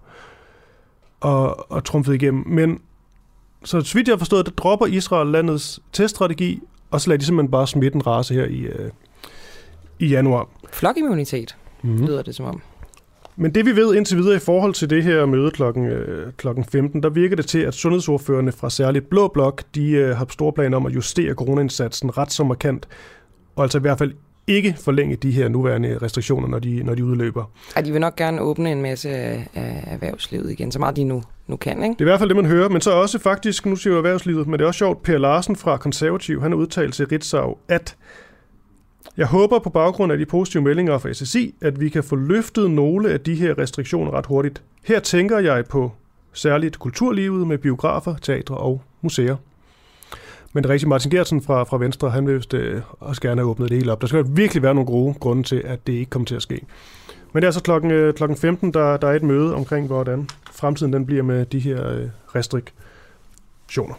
C: og, og trumfet igennem. Men så vidt jeg har forstået, der dropper Israel landets teststrategi, og så lader de simpelthen bare smitten rase her i, øh, i januar.
A: Flokimmunitet, mm-hmm. lyder det som om.
C: Men det vi ved indtil videre i forhold til det her møde klokken, øh, klokken 15, der virker det til, at sundhedsordførende fra særligt Blå Blok, de øh, har store planer om at justere coronaindsatsen ret så markant, og altså i hvert fald ikke forlænge de her nuværende restriktioner, når de, når de udløber.
A: Ja, de vil nok gerne åbne en masse af, af erhvervslivet igen, så meget de nu, nu kan, ikke?
C: Det er i hvert fald det, man hører, men så også faktisk, nu siger jeg erhvervslivet, men det er også sjovt, Per Larsen fra Konservativ, han har udtalt til Ritzau, at jeg håber på baggrund af de positive meldinger fra SSI, at vi kan få løftet nogle af de her restriktioner ret hurtigt. Her tænker jeg på særligt kulturlivet med biografer, teatre og museer. Men det rigtig Martin Gertsen fra, fra Venstre, han vil vist, øh, også gerne have åbnet det hele op. Der skal virkelig være nogle gode grunde til, at det ikke kommer til at ske. Men det er altså klokken, øh, klokken 15, der, der er et møde omkring, hvordan fremtiden den bliver med de her øh, restriktioner.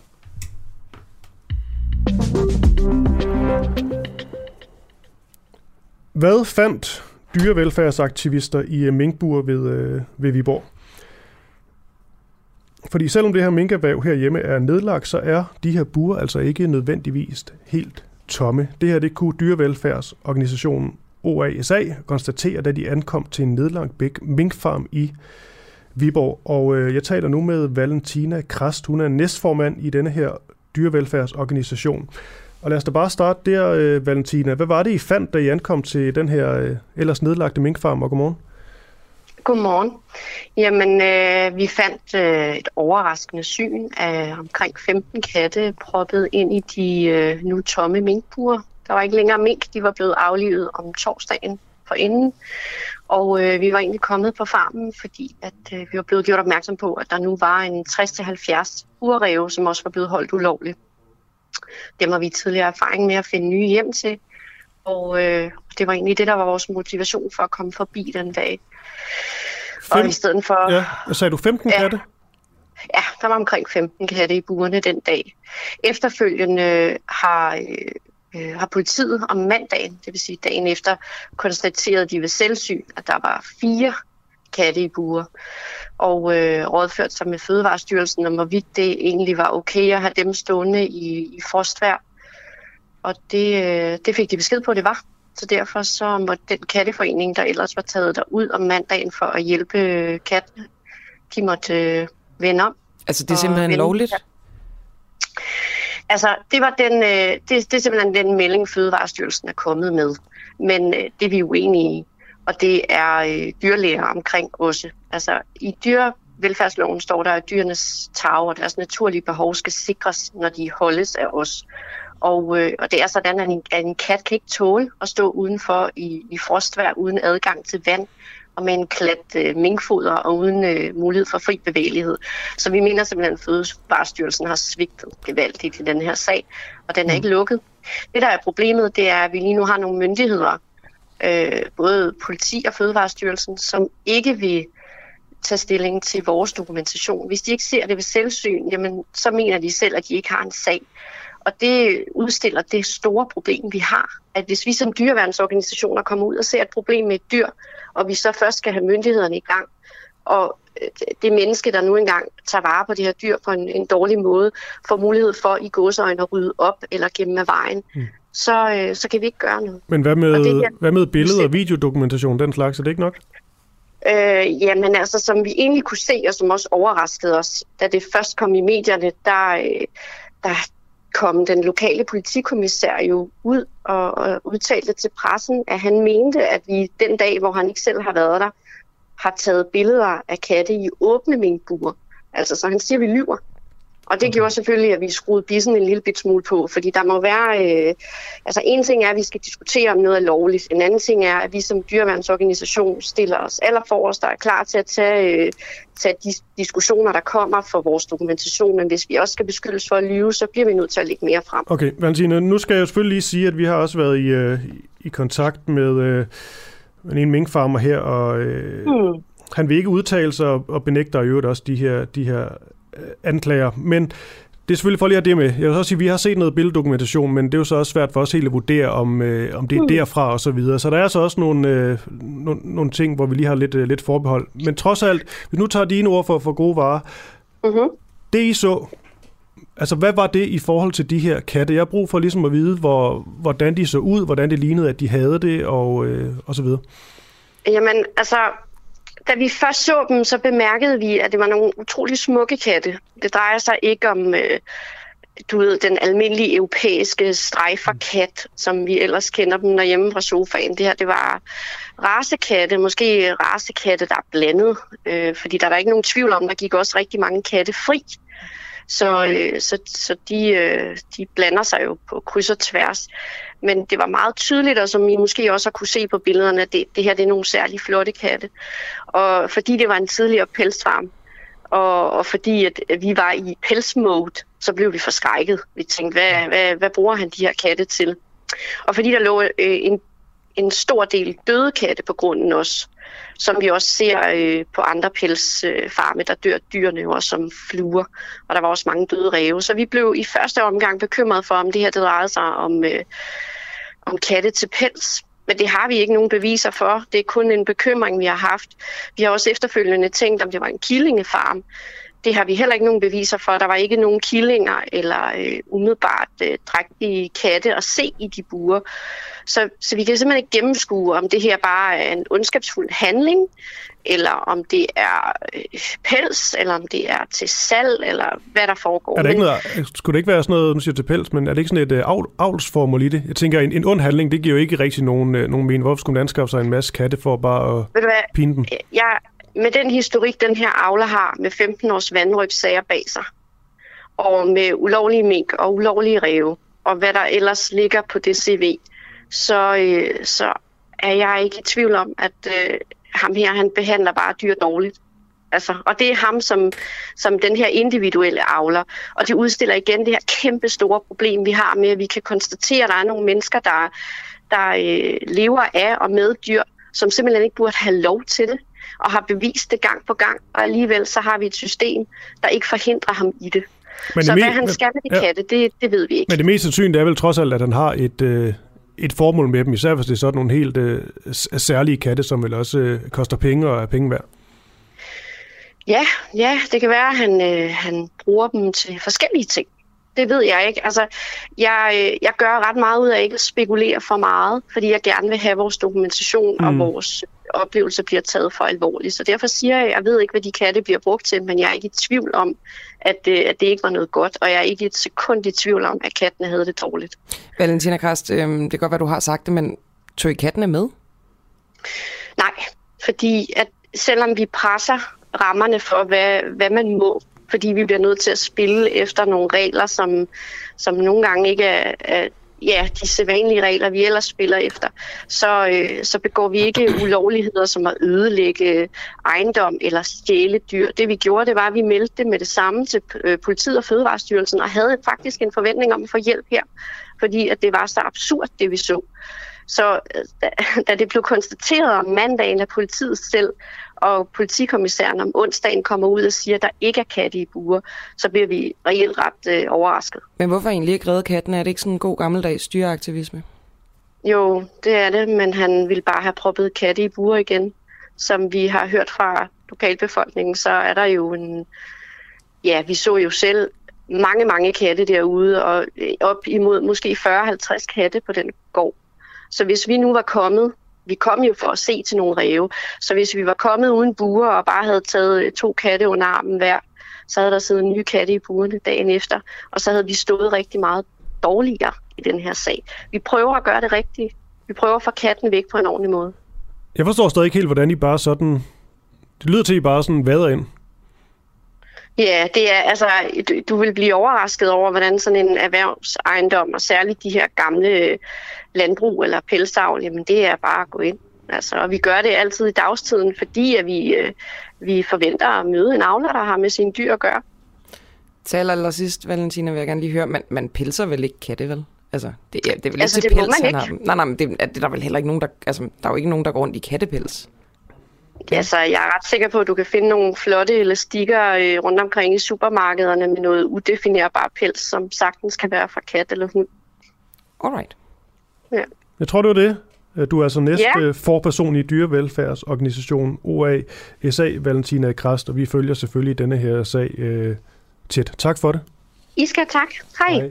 C: Hvad fandt dyrevelfærdsaktivister i øh, minkbur ved, øh, ved Viborg? Fordi selvom det her minkerhverv herhjemme er nedlagt, så er de her buer altså ikke nødvendigvis helt tomme. Det her det kunne dyrevelfærdsorganisationen OASA konstatere, da de ankom til en nedlagt minkfarm i Viborg. Og øh, jeg taler nu med Valentina Krast. Hun er næstformand i denne her dyrevelfærdsorganisation. Og lad os da bare starte der, øh, Valentina. Hvad var det, I fandt, da I ankom til den her øh, ellers nedlagte minkfarm? Og godmorgen.
F: Godmorgen. Jamen, øh, vi fandt øh, et overraskende syn af omkring 15 katte proppet ind i de øh, nu tomme minkbuer. Der var ikke længere mink, de var blevet aflivet om torsdagen for inden. Og øh, vi var egentlig kommet på farmen, fordi at øh, vi var blevet gjort opmærksom på, at der nu var en 60-70 urræve, som også var blevet holdt ulovligt. Dem har vi tidligere erfaring med at finde nye hjem til. Og øh, det var egentlig det, der var vores motivation for at komme forbi den dag.
C: Fem, og i stedet for... Ja, sagde du 15 ja, katte?
F: Ja, der var omkring 15 katte i burene den dag. Efterfølgende har, øh, øh, har politiet om mandagen, det vil sige dagen efter, konstateret de ved selvsyn, at der var fire katte i buer. Og øh, rådført sig med Fødevarestyrelsen om, hvorvidt det egentlig var okay at have dem stående i, i frostvær. Og det, øh, det fik de besked på, at det var. Så derfor så måtte den katteforening, der ellers var taget der ud om mandagen for at hjælpe kattene, de måtte øh, vende om.
A: Altså det er simpelthen lovligt?
F: Altså det var den, øh, det, det er simpelthen den melding, Fødevarestyrelsen er kommet med. Men øh, det er vi uenige i, og det er øh, dyrlæger omkring også. Altså i dyrevelfærdsloven står der, at dyrenes tag og deres naturlige behov skal sikres, når de holdes af os. Og, øh, og det er sådan, at en, at en kat kan ikke tåle at stå udenfor i, i frostvær uden adgang til vand og med en klat øh, minkfoder og uden øh, mulighed for fri bevægelighed. Så vi mener simpelthen, at Fødevarestyrelsen har svigtet gevaldigt i den her sag, og den er mm. ikke lukket. Det, der er problemet, det er, at vi lige nu har nogle myndigheder, øh, både politi og Fødevarestyrelsen, som ikke vil tage stilling til vores dokumentation. Hvis de ikke ser det ved selvsyn, jamen, så mener de selv, at de ikke har en sag. Og det udstiller det store problem, vi har. At hvis vi som dyreværnsorganisationer kommer ud og ser et problem med et dyr, og vi så først skal have myndighederne i gang, og øh, det menneske, der nu engang tager vare på det her dyr på en, en dårlig måde, får mulighed for i godsøjne at rydde op eller gemme af vejen, mm så, øh, så kan vi ikke gøre noget.
C: Men hvad med, det her, hvad med billeder og videodokumentation, den slags, er det ikke nok?
F: Øh, jamen altså, som vi egentlig kunne se, og som også overraskede os, da det først kom i medierne, der, øh, der, kom den lokale politikommissær jo ud og, og udtalte til pressen, at han mente, at vi den dag, hvor han ikke selv har været der, har taget billeder af katte i åbne minkbuer. Altså, så han siger, at vi lyver. Og det gjorde selvfølgelig, at vi skruede bissen en lille bit smule på, fordi der må være... Øh, altså en ting er, at vi skal diskutere, om noget er lovligt. En anden ting er, at vi som dyreværnsorganisation stiller os allerforrest der er klar til at tage, øh, tage de diskussioner, der kommer for vores dokumentation. Men hvis vi også skal beskyldes for at lyve, så bliver vi nødt til at lægge mere frem.
C: Okay, Valentine, nu skal jeg jo selvfølgelig lige sige, at vi har også været i, øh, i kontakt med øh, en minkfarmer her, og øh, mm. han vil ikke udtale sig og benægter i øvrigt også de her, de her anklager. Men det er selvfølgelig for lige at det med. Jeg vil også sige, at vi har set noget billeddokumentation, men det er jo så også svært for os helt at vurdere, om, øh, om det er mm. derfra og så videre. Så der er så også nogle, øh, nogle, nogle ting, hvor vi lige har lidt, øh, lidt forbehold. Men trods alt, hvis nu tager dine ord for, for gode varer, mm-hmm. det I så, altså hvad var det i forhold til de her katte? Jeg har brug for ligesom at vide, hvor, hvordan de så ud, hvordan det lignede, at de havde det, og, øh, og så videre.
F: Jamen, altså, da vi først så dem, så bemærkede vi, at det var nogle utrolig smukke katte. Det drejer sig ikke om, øh, du ved, den almindelige europæiske strejferkat, som vi ellers kender dem derhjemme fra sofaen. Det her, det var racekatte, måske racekatte, der er blandet, øh, fordi der er der ikke nogen tvivl om, der gik også rigtig mange katte fri. Så, øh, så, så de, øh, de blander sig jo på kryds og tværs. Men det var meget tydeligt, og som I måske også har kunne se på billederne, at det, det her det er nogle særlig flotte katte. Og fordi det var en tidligere pelsfarm, og, og fordi at vi var i pelsmode, så blev vi forskrækket. Vi tænkte, hvad, hvad, hvad bruger han de her katte til? Og fordi der lå øh, en, en stor del døde katte på grunden også, som vi også ser øh, på andre pelsfarme, der dør dyrene jo også som fluer, og der var også mange døde ræve. Så vi blev i første omgang bekymret for, om det her det drejede sig om, øh, om katte til pels. Men det har vi ikke nogen beviser for. Det er kun en bekymring, vi har haft. Vi har også efterfølgende tænkt, om det var en killingefarm. Det har vi heller ikke nogen beviser for. Der var ikke nogen killinger eller øh, umiddelbart øh, drægtige katte at se i de buer. Så, så vi kan simpelthen ikke gennemskue, om det her bare er en ondskabsfuld handling, eller om det er øh, pels, eller om det er til salg, eller hvad der foregår.
C: Er der ikke noget, skulle det ikke være sådan noget, nu siger til pels, men er det ikke sådan et uh, avlsformål i det? Jeg tænker, en, en ond handling, det giver jo ikke rigtig nogen, uh, nogen mening. Hvorfor skulle man anskaffe sig en masse katte for bare at Ved du hvad? pine dem?
F: Jeg, med den historik, den her avler har, med 15 års vandrøbssager bag sig, og med ulovlige mink og ulovlige ræve, og hvad der ellers ligger på det CV, så, øh, så er jeg ikke i tvivl om, at øh, ham her, han behandler bare dyr dårligt. Altså, og det er ham som, som den her individuelle avler. Og det udstiller igen det her kæmpe store problem, vi har med, at vi kan konstatere, at der er nogle mennesker, der, der øh, lever af og med dyr, som simpelthen ikke burde have lov til det, og har bevist det gang på gang. Og alligevel så har vi et system, der ikke forhindrer ham i det. Men så det hvad han skal med de ja. katte, det, det ved vi ikke.
C: Men det mest sandsynlige er vel trods alt, at han har et, øh, et formål med dem, især hvis det er sådan nogle helt øh, særlige katte, som vel også øh, koster penge og er penge værd.
F: Ja, ja, det kan være, at han, øh, han bruger dem til forskellige ting. Det ved jeg ikke. Altså, jeg, øh, jeg gør ret meget ud af ikke at spekulere for meget, fordi jeg gerne vil have vores dokumentation mm. og vores oplevelser bliver taget for alvorligt. Så derfor siger jeg, at jeg ved ikke, hvad de katte bliver brugt til, men jeg er ikke i tvivl om, at, øh, at det ikke var noget godt, og jeg er ikke et sekund i tvivl om, at kattene havde det dårligt.
A: Valentina Krast, øh, det kan godt være, du har sagt det, men tog I kattene med?
F: Nej, fordi at selvom vi presser rammerne for, hvad, hvad man må, fordi vi bliver nødt til at spille efter nogle regler, som, som nogle gange ikke er, er ja, de sædvanlige regler, vi ellers spiller efter, så, øh, så begår vi ikke ulovligheder som at ødelægge ejendom eller stjæle dyr. Det vi gjorde, det var, at vi meldte det med det samme til øh, politiet og Fødevarestyrelsen, og havde faktisk en forventning om at få hjælp her, fordi at det var så absurd, det vi så. Så øh, da, da det blev konstateret om mandagen af politiet selv, og politikommissæren om onsdagen kommer ud og siger, at der ikke er katte i buer, så bliver vi reelt ret øh, overrasket.
A: Men hvorfor egentlig ikke redde katten? Er det ikke sådan en god gammeldags dyreaktivisme?
F: Jo, det er det, men han vil bare have proppet katte i buer igen. Som vi har hørt fra lokalbefolkningen, så er der jo en... Ja, vi så jo selv mange, mange katte derude, og øh, op imod måske 40-50 katte på den gård. Så hvis vi nu var kommet vi kom jo for at se til nogle ræve. Så hvis vi var kommet uden buer og bare havde taget øh, to katte under armen hver, så havde der siddet nye katte i buerne dagen efter, og så havde vi stået rigtig meget dårligere i den her sag. Vi prøver at gøre det rigtigt. Vi prøver at få katten væk på en ordentlig måde.
C: Jeg forstår stadig ikke helt, hvordan I bare sådan... Det lyder til, at I bare sådan vader ind.
F: Ja, det er altså, du, vil blive overrasket over, hvordan sådan en erhvervsejendom, og særligt de her gamle landbrug eller pelsavl, jamen det er bare at gå ind. Altså, og vi gør det altid i dagstiden, fordi at vi, øh, vi forventer at møde en avler, der har med sine dyr at gøre.
A: Til allersidst, Valentina, vil jeg gerne lige høre, man, man pelser vel ikke katte, vel? Altså, det, ja, det er vel
F: Altså,
A: ikke
F: det
A: pels, han har. Nej, nej, men det, er, det er der vel heller ikke nogen, der... Altså, der er jo ikke nogen, der går rundt i kattepels.
F: Altså, jeg er ret sikker på, at du kan finde nogle flotte elastikker øh, rundt omkring i supermarkederne med noget udefinerbar pels, som sagtens kan være fra kat eller hund.
A: Alright.
C: Jeg tror, det var det. Øh, Du er altså næste
F: Ja.
C: ja. forperson i dyrevelfærdsorganisationen OA SA, Valentina Krast, og vi følger selvfølgelig denne her sag øh, tæt. Tak for det.
F: I skal tak. Hej. Hej.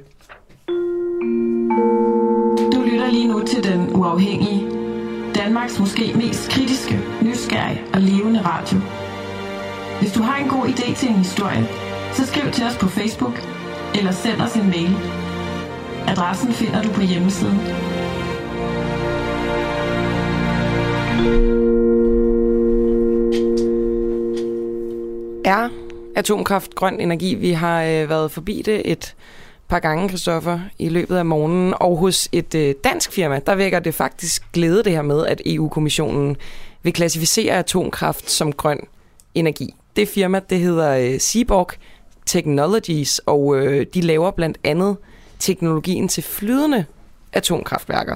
G: Du lytter lige nu til Den Uafhængige. Danmarks måske mest kritiske, nysgerrige og levende radio. Hvis du har en god idé til en historie, så skriv til os på Facebook eller send os en mail. Adressen finder du på hjemmesiden.
A: Er atomkraft grøn energi? Vi har øh, været forbi det et par gange, Christoffer, i løbet af morgenen. Og hos et øh, dansk firma, der vækker det faktisk glæde det her med, at EU-kommissionen vil klassificere atomkraft som grøn energi. Det firma, det hedder øh, Seaborg Technologies, og øh, de laver blandt andet teknologien til flydende atomkraftværker.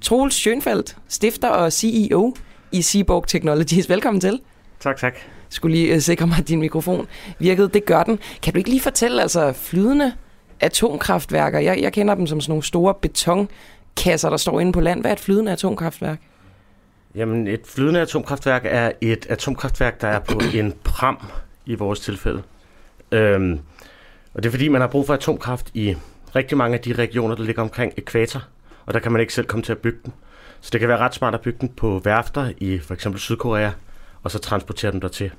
A: Troels Schönfeldt, stifter og CEO i Seaborg Technologies. Velkommen til
H: Tak, tak.
A: skulle lige sikre mig, at din mikrofon virkede. Det gør den. Kan du ikke lige fortælle, altså flydende atomkraftværker, jeg, jeg kender dem som sådan nogle store betonkasser, der står inde på land. Hvad er et flydende atomkraftværk?
H: Jamen, et flydende atomkraftværk er et atomkraftværk, der er på (clears throat) en pram i vores tilfælde. Øhm, og det er fordi, man har brug for atomkraft i rigtig mange af de regioner, der ligger omkring ekvator, og der kan man ikke selv komme til at bygge den. Så det kan være ret smart at bygge den på værfter i for eksempel Sydkorea, og så transportere dem dertil.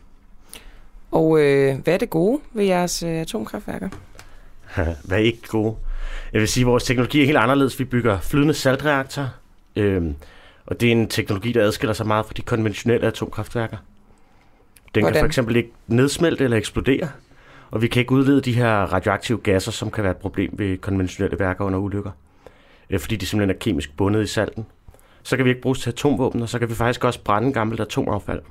A: Og øh, hvad er det gode ved jeres øh, atomkraftværker? (laughs)
H: Hvad ikke gode? Jeg vil sige, at vores teknologi er helt anderledes. Vi bygger flydende saltreaktorer, øhm, og det er en teknologi, der adskiller sig meget fra de konventionelle atomkraftværker. Den
A: Hvordan?
H: kan for eksempel ikke nedsmelte eller eksplodere, og vi kan ikke udlede de her radioaktive gasser, som kan være et problem ved konventionelle værker under ulykker, øh, fordi de simpelthen er kemisk bundet i salten. Så kan vi ikke bruges til atomvåben, og så kan vi faktisk også brænde gammelt atomaffald.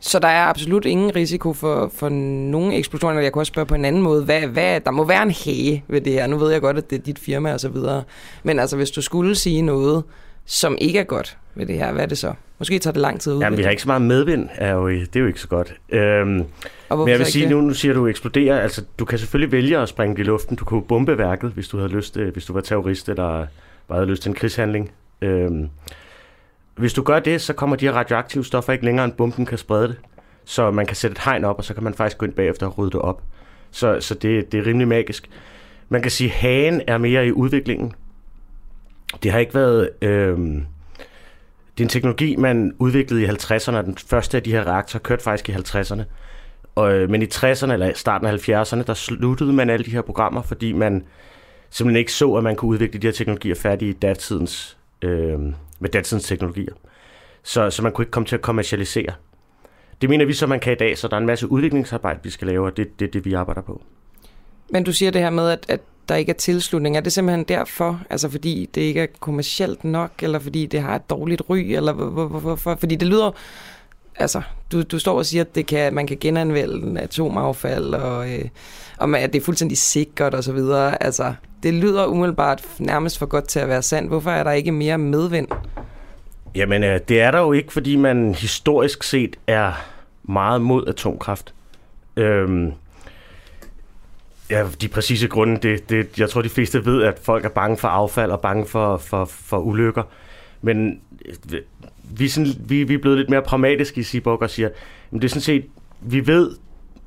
A: Så der er absolut ingen risiko for, for nogen eksplosioner. Jeg kunne også spørge på en anden måde. Hvad, hvad, der må være en hage ved det her. Nu ved jeg godt, at det er dit firma og så videre. Men altså, hvis du skulle sige noget, som ikke er godt ved det her, hvad er det så? Måske tager det lang tid at
H: Jamen, vi har ikke så meget medvind, er jo, det er jo ikke så godt. Øhm,
A: Og
H: Men jeg vil sige,
A: det?
H: nu, nu siger du eksploderer. Altså, du kan selvfølgelig vælge at springe i luften. Du kunne bombe værket, hvis du havde lyst, øh, hvis du var terrorist eller bare havde lyst til en krigshandling. Øhm, hvis du gør det, så kommer de her radioaktive stoffer ikke længere, end bomben kan sprede det. Så man kan sætte et hegn op, og så kan man faktisk gå ind bagefter og rydde det op. Så, så det, det er rimelig magisk. Man kan sige, at hagen er mere i udviklingen. Det har ikke været... Øh, det er en teknologi, man udviklede i 50'erne, den første af de her reaktorer kørte faktisk i 50'erne. Og, øh, men i 60'erne eller starten af 70'erne, der sluttede man alle de her programmer, fordi man simpelthen ikke så, at man kunne udvikle de her teknologier færdige i datidens, øh, med datidens teknologier. Så, så man kunne ikke komme til at kommercialisere. Det mener vi så, man kan i dag, så der er en masse udviklingsarbejde, vi skal lave, og det er det, det, vi arbejder på.
A: Men du siger det her med, at, at der ikke er tilslutning. Er det simpelthen derfor? Altså fordi det ikke er kommercielt nok, eller fordi det har et dårligt ry, eller hvor- hvor- hvor- hvorfor? Fordi det lyder... Altså, du, du står og siger, at det kan, man kan genanvende atomaffald, og, øh, og man- at det er fuldstændig sikkert og så videre. Altså, det lyder umiddelbart nærmest for godt til at være sandt. Hvorfor er der ikke mere medvind?
H: Jamen, øh, det er der jo ikke, fordi man historisk set er meget mod atomkraft. Øhm, ja, de præcise grunde, det, det, jeg tror, de fleste ved, at folk er bange for affald og bange for, for, for ulykker. Men øh, vi, sådan, vi, vi er blevet lidt mere pragmatiske i Seaborg og siger, at det er sådan set, vi ved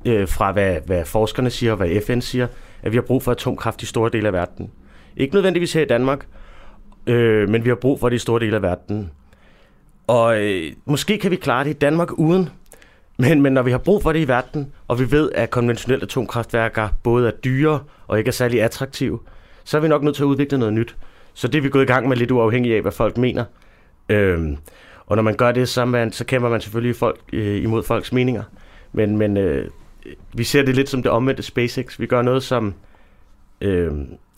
H: øh, fra, hvad, hvad forskerne siger og hvad FN siger, at vi har brug for atomkraft i store dele af verden. Ikke nødvendigvis her i Danmark, øh, men vi har brug for det i store dele af verden. Og øh, måske kan vi klare det i Danmark uden, men, men når vi har brug for det i verden, og vi ved, at konventionelle atomkraftværker både er dyre og ikke er særlig attraktive, så er vi nok nødt til at udvikle noget nyt. Så det er vi gået i gang med lidt uafhængigt af, hvad folk mener. Øhm, og når man gør det, så, man, så kæmper man selvfølgelig folk, øh, imod folks meninger. Men, men øh, vi ser det lidt som det omvendte SpaceX. Vi gør noget, som øh,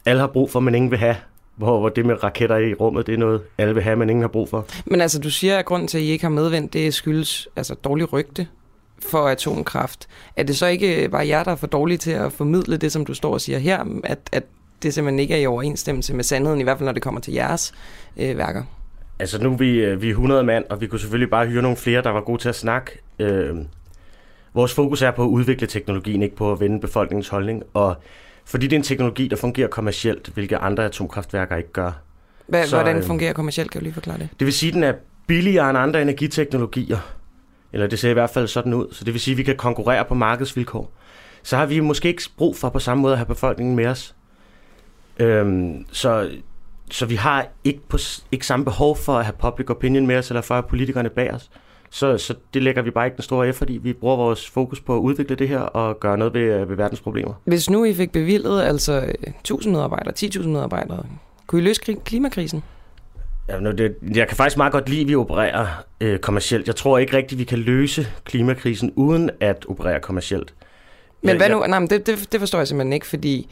H: alle har brug for, men ingen vil have. Hvor, hvor det med raketter i rummet, det er noget, alle vil have, men ingen har brug for.
A: Men altså, du siger, at grunden til, at I ikke har medvendt, det skyldes altså, dårlig rygte for atomkraft. Er det så ikke bare jer, der er for dårlige til at formidle det, som du står og siger her, at, at det simpelthen ikke er i overensstemmelse med sandheden, i hvert fald når det kommer til jeres øh, værker?
H: Altså nu er vi, øh, vi er 100 mand, og vi kunne selvfølgelig bare hyre nogle flere, der var gode til at snakke. Øh, vores fokus er på at udvikle teknologien, ikke på at vende befolkningens holdning. Og fordi det er en teknologi, der fungerer kommercielt, hvilket andre atomkraftværker ikke gør.
A: Hva, så, hvordan øh, fungerer kommercielt? Kan du lige forklare det?
H: Det vil sige, at den er billigere end andre energiteknologier. Eller det ser i hvert fald sådan ud. Så det vil sige, at vi kan konkurrere på markedsvilkår. Så har vi måske ikke brug for på samme måde at have befolkningen med os. Øhm, så, så vi har ikke, på, ikke samme behov for at have public opinion med os, eller for at have politikerne bag os. Så, så det lægger vi bare ikke den store af, fordi vi bruger vores fokus på at udvikle det her og gøre noget ved, ved verdens problemer.
A: Hvis nu I fik bevillet altså 1000 medarbejdere, 10.000 medarbejdere, kunne I løse klimakrisen?
H: Ja, det, jeg kan faktisk meget godt lide, at vi opererer øh, kommercielt. Jeg tror ikke rigtigt, vi kan løse klimakrisen uden at operere kommercielt.
A: Men hvad nu? Nej, men det, det, det forstår jeg simpelthen ikke, fordi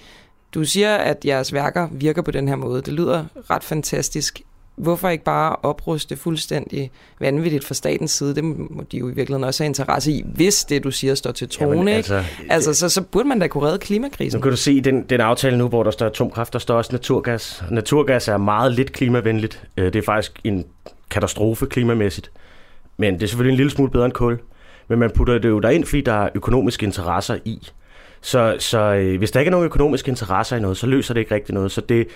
A: du siger, at jeres værker virker på den her måde. Det lyder ret fantastisk. Hvorfor ikke bare opruste fuldstændig vanvittigt fra statens side? Det må de jo i virkeligheden også have interesse i, hvis det, du siger, står til trone. Altså, ikke? altså så, så burde man da kunne redde klimakrisen.
H: Nu kan du se den, den aftale nu, hvor der står atomkraft, der står også naturgas. Naturgas er meget lidt klimavenligt. Øh, det er faktisk en katastrofe klimamæssigt. Men det er selvfølgelig en lille smule bedre end kul. Men man putter det jo derind, fordi der er økonomiske interesser i. Så, så øh, hvis der ikke er nogen økonomiske interesser i noget, så løser det ikke rigtig noget. Så det,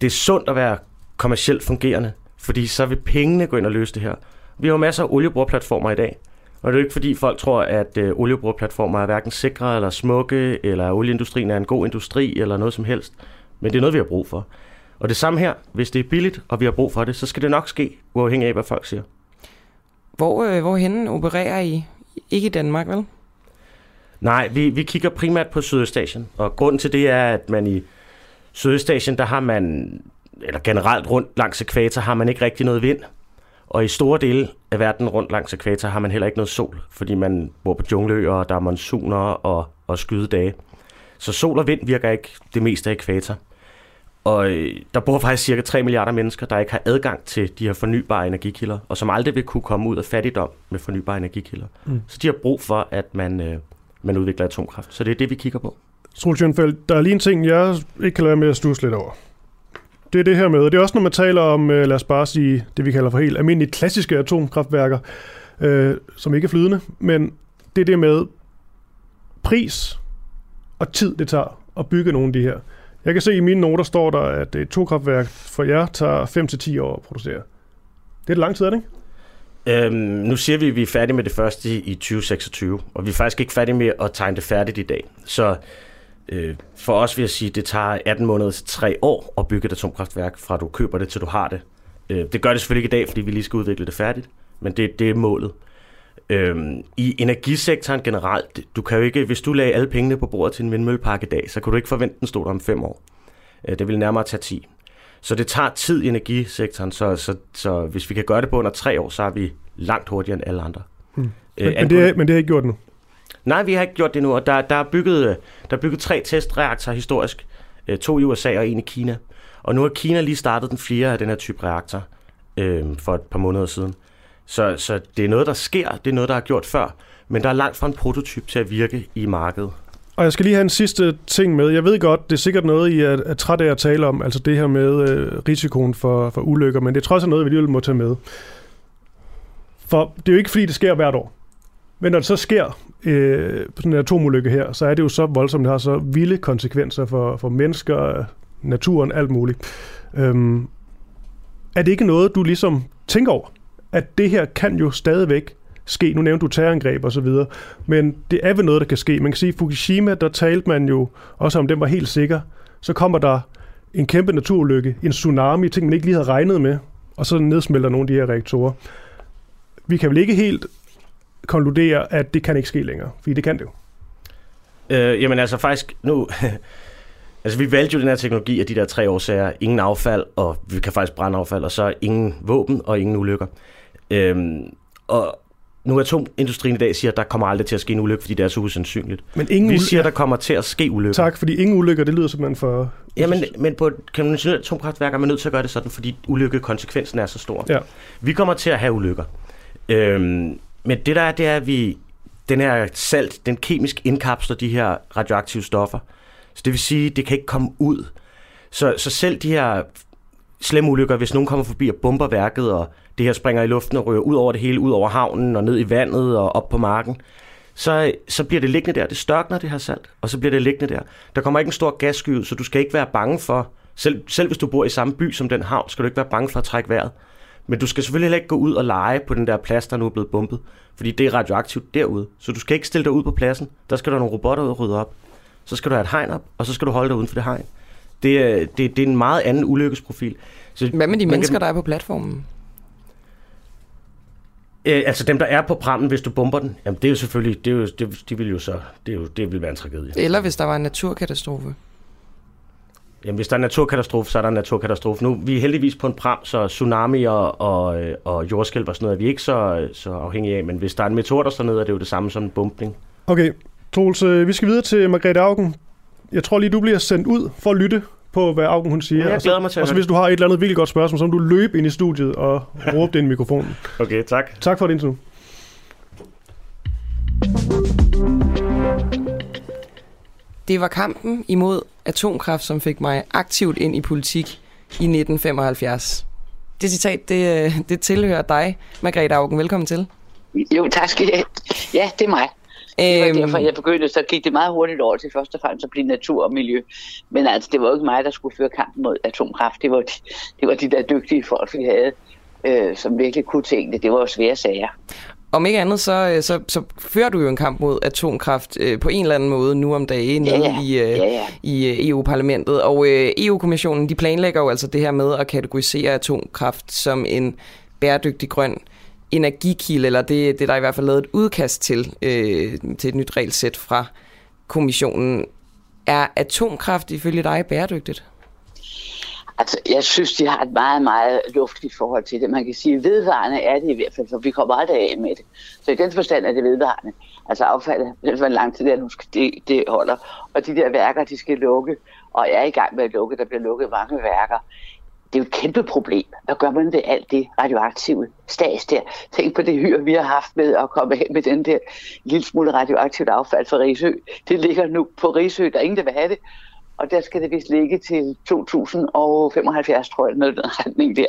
H: det er sundt at være kommercielt fungerende, fordi så vil pengene gå ind og løse det her. Vi har jo masser af oliebrugplatformer i dag, og det er jo ikke fordi folk tror, at øh, oliebrugplatformer er hverken sikre eller smukke, eller at olieindustrien er en god industri eller noget som helst. Men det er noget, vi har brug for. Og det samme her, hvis det er billigt, og vi har brug for det, så skal det nok ske, uafhængig af, hvad folk siger.
A: Hvor, øh, hvorhenne opererer I? Ikke i Danmark, vel?
H: Nej, vi, vi kigger primært på Sydøstasien, og grunden til det er, at man i Sydøstasien, der har man, eller generelt rundt langs ekvator, har man ikke rigtig noget vind. Og i store dele af verden rundt langs ekvator har man heller ikke noget sol, fordi man bor på jungleøer, og der er monsuner og, og skydedage. Så sol og vind virker ikke det meste af ekvator. Og øh, der bor faktisk cirka 3 milliarder mennesker, der ikke har adgang til de her fornybare energikilder, og som aldrig vil kunne komme ud af fattigdom med fornybare energikilder. Mm. Så de har brug for, at man, øh, man udvikler atomkraft. Så det er det, vi kigger på.
C: Solsjønfeldt, der er lige en ting, jeg ikke kan lade med at stusse lidt over. Det er det her med, og det er også, når man taler om, øh, lad os bare sige, det vi kalder for helt almindelige klassiske atomkraftværker, øh, som ikke er flydende, men det er det med pris og tid, det tager at bygge nogle af de her. Jeg kan se i mine noter står der, at et togkraftværk for jer tager 5-10 år at producere. Det er lang tid, er det ikke?
H: Øhm, nu siger vi, at vi er færdige med det første i 2026, og vi er faktisk ikke færdige med at tegne det færdigt i dag. Så øh, for os vil jeg sige, at det tager 18 måneder til 3 år at bygge et atomkraftværk, fra du køber det til du har det. Øh, det gør det selvfølgelig ikke i dag, fordi vi lige skal udvikle det færdigt, men det, det er målet. Øhm, I energisektoren generelt, du kan jo ikke, hvis du lagde alle pengene på bordet til en vindmøllepark i dag, så kan du ikke forvente, den stod der om 5 år. Øh, det vil nærmere tage 10. Så det tager tid i energisektoren, så, så, så hvis vi kan gøre det på under tre år, så er vi langt hurtigere end alle andre.
C: Hmm. Øh, men, det er, men det har ikke gjort nu?
H: Nej, vi har ikke gjort det nu, og der, der, er, bygget, der er bygget tre testreaktorer historisk. Øh, to i USA og en i Kina. Og nu har Kina lige startet den fjerde af den her type reaktor øh, for et par måneder siden. Så, så det er noget, der sker, det er noget, der har gjort før, men der er langt fra en prototyp til at virke i markedet.
C: Og jeg skal lige have en sidste ting med. Jeg ved godt, det er sikkert noget, I er, er træt af at tale om, altså det her med øh, risikoen for, for ulykker, men det er trods alt noget, vi alligevel må tage med. For det er jo ikke, fordi det sker hvert år. Men når det så sker øh, sådan en atomulykke her, så er det jo så voldsomt, det har så vilde konsekvenser for, for mennesker, naturen, alt muligt. Øhm, er det ikke noget, du ligesom tænker over? At det her kan jo stadigvæk ske. Nu nævnte du terrorangreb og så videre, men det er vel noget, der kan ske. Man kan sige, at Fukushima, der talte man jo også om, den var helt sikker. Så kommer der en kæmpe naturulykke, en tsunami, ting man ikke lige havde regnet med, og så nedsmelter nogle af de her reaktorer. Vi kan vel ikke helt konkludere, at det kan ikke ske længere, fordi det kan det jo.
H: Øh, jamen altså faktisk, nu... (laughs) altså vi valgte jo den her teknologi af de der tre årsager. Ingen affald, og vi kan faktisk brænde affald, og så ingen våben og ingen ulykker. Øhm, og nu er atomindustrien i dag siger, at der kommer aldrig til at ske en ulykke, fordi det er så usandsynligt.
C: Men ingen
H: Vi siger, at der kommer til at ske ulykker.
C: Tak, fordi ingen ulykker, det lyder simpelthen for...
H: Jamen, men på et konventionelt atomkraftværk er man nødt til at gøre det sådan, fordi ulykkekonsekvensen er så stor.
C: Ja.
H: Vi kommer til at have ulykker. Øhm, men det der er, det er, at vi, den her salt, den kemisk indkapsler de her radioaktive stoffer. Så det vil sige, det kan ikke komme ud. Så, så selv de her slemme ulykker, hvis nogen kommer forbi og bomber værket, og det her springer i luften og rører ud over det hele, ud over havnen og ned i vandet og op på marken, så, så bliver det liggende der. Det størkner det her salt, og så bliver det liggende der. Der kommer ikke en stor gassky ud, så du skal ikke være bange for, selv, selv hvis du bor i samme by som den havn, skal du ikke være bange for at trække vejret. Men du skal selvfølgelig heller ikke gå ud og lege på den der plads, der nu er blevet bumpet, fordi det er radioaktivt derude. Så du skal ikke stille dig ud på pladsen. Der skal der nogle robotter ud og rydde op. Så skal du have et hegn op, og så skal du holde dig uden for det hegn. Det er, det, det er en meget anden ulykkesprofil. Så
A: Hvad med de mennesker,
H: kan,
A: der er på platformen?
H: Øh, altså dem, der er på prammen, hvis du bomber den, jamen det er jo selvfølgelig, det, er jo, det, de vil jo så, det, er jo, det vil være en tragedie.
A: Eller hvis der var en naturkatastrofe?
H: Jamen hvis der er en naturkatastrofe, så er der en naturkatastrofe. Nu vi er heldigvis på en pram, så tsunami og, og, og jordskælv og sådan noget er vi ikke så, så afhængige af, men hvis der er en meteor, der står ned, er det jo det samme som en bumpning.
C: Okay, Troels, øh, vi skal videre til Margrethe Augen. Jeg tror lige, du bliver sendt ud for at lytte på, hvad Augen hun siger.
H: Ja, jeg
C: Og så-
H: glæder mig til at
C: Og så hvis du har et eller andet virkelig godt spørgsmål, så må du løbe ind i studiet og råbe det ind i mikrofonen.
H: Okay, tak.
C: Tak for det indtil nu.
A: Det var kampen imod atomkraft, som fik mig aktivt ind i politik i 1975. Det citat, det, øh, det tilhører dig, Margrethe Augen. Velkommen til.
I: Jo, tak skal jeg. Ja, det er mig. Det var
A: Øhm,
I: derfor, jeg begyndte, så gik det meget hurtigt over til først og fremmest at blive natur og miljø. Men altså, det var jo ikke mig, der skulle føre kampen mod atomkraft. Det var de, det var de der dygtige folk, vi havde, øh, som virkelig kunne tingene. Det var jo svære sager.
A: Om ikke andet, så, øh, så, så fører du jo en kamp mod atomkraft øh, på en eller anden måde nu om dagen
I: Ja, ja.
A: i, øh,
I: Ja, ja.
A: i øh, EU-parlamentet. Og øh, EU-kommissionen de planlægger jo altså det her med at kategorisere atomkraft som en bæredygtig grøn energikilde, eller det, det er der i hvert fald lavet et udkast til, øh, til et nyt regelsæt fra kommissionen. Er atomkraft ifølge dig bæredygtigt?
I: Altså, jeg synes, de har et meget, meget luftigt forhold til det. Man kan sige, at vedvarende er det i hvert fald, for vi kommer aldrig af med det. Så i den forstand er det vedvarende. Altså affaldet, hvor lang tid det, er, nu skal det, det holder. Og de der værker, de skal lukke, og er i gang med at lukke. Der bliver lukket mange værker. Det er jo et kæmpe problem. Hvad gør man ved alt det radioaktive stas der? Tænk på det hyr, vi har haft med at komme af med den der lille smule radioaktivt affald fra Rigsø. Det ligger nu på Risø. Der er ingen, der vil have det og der skal det vist ligge til 2075, tror jeg, noget den retning der.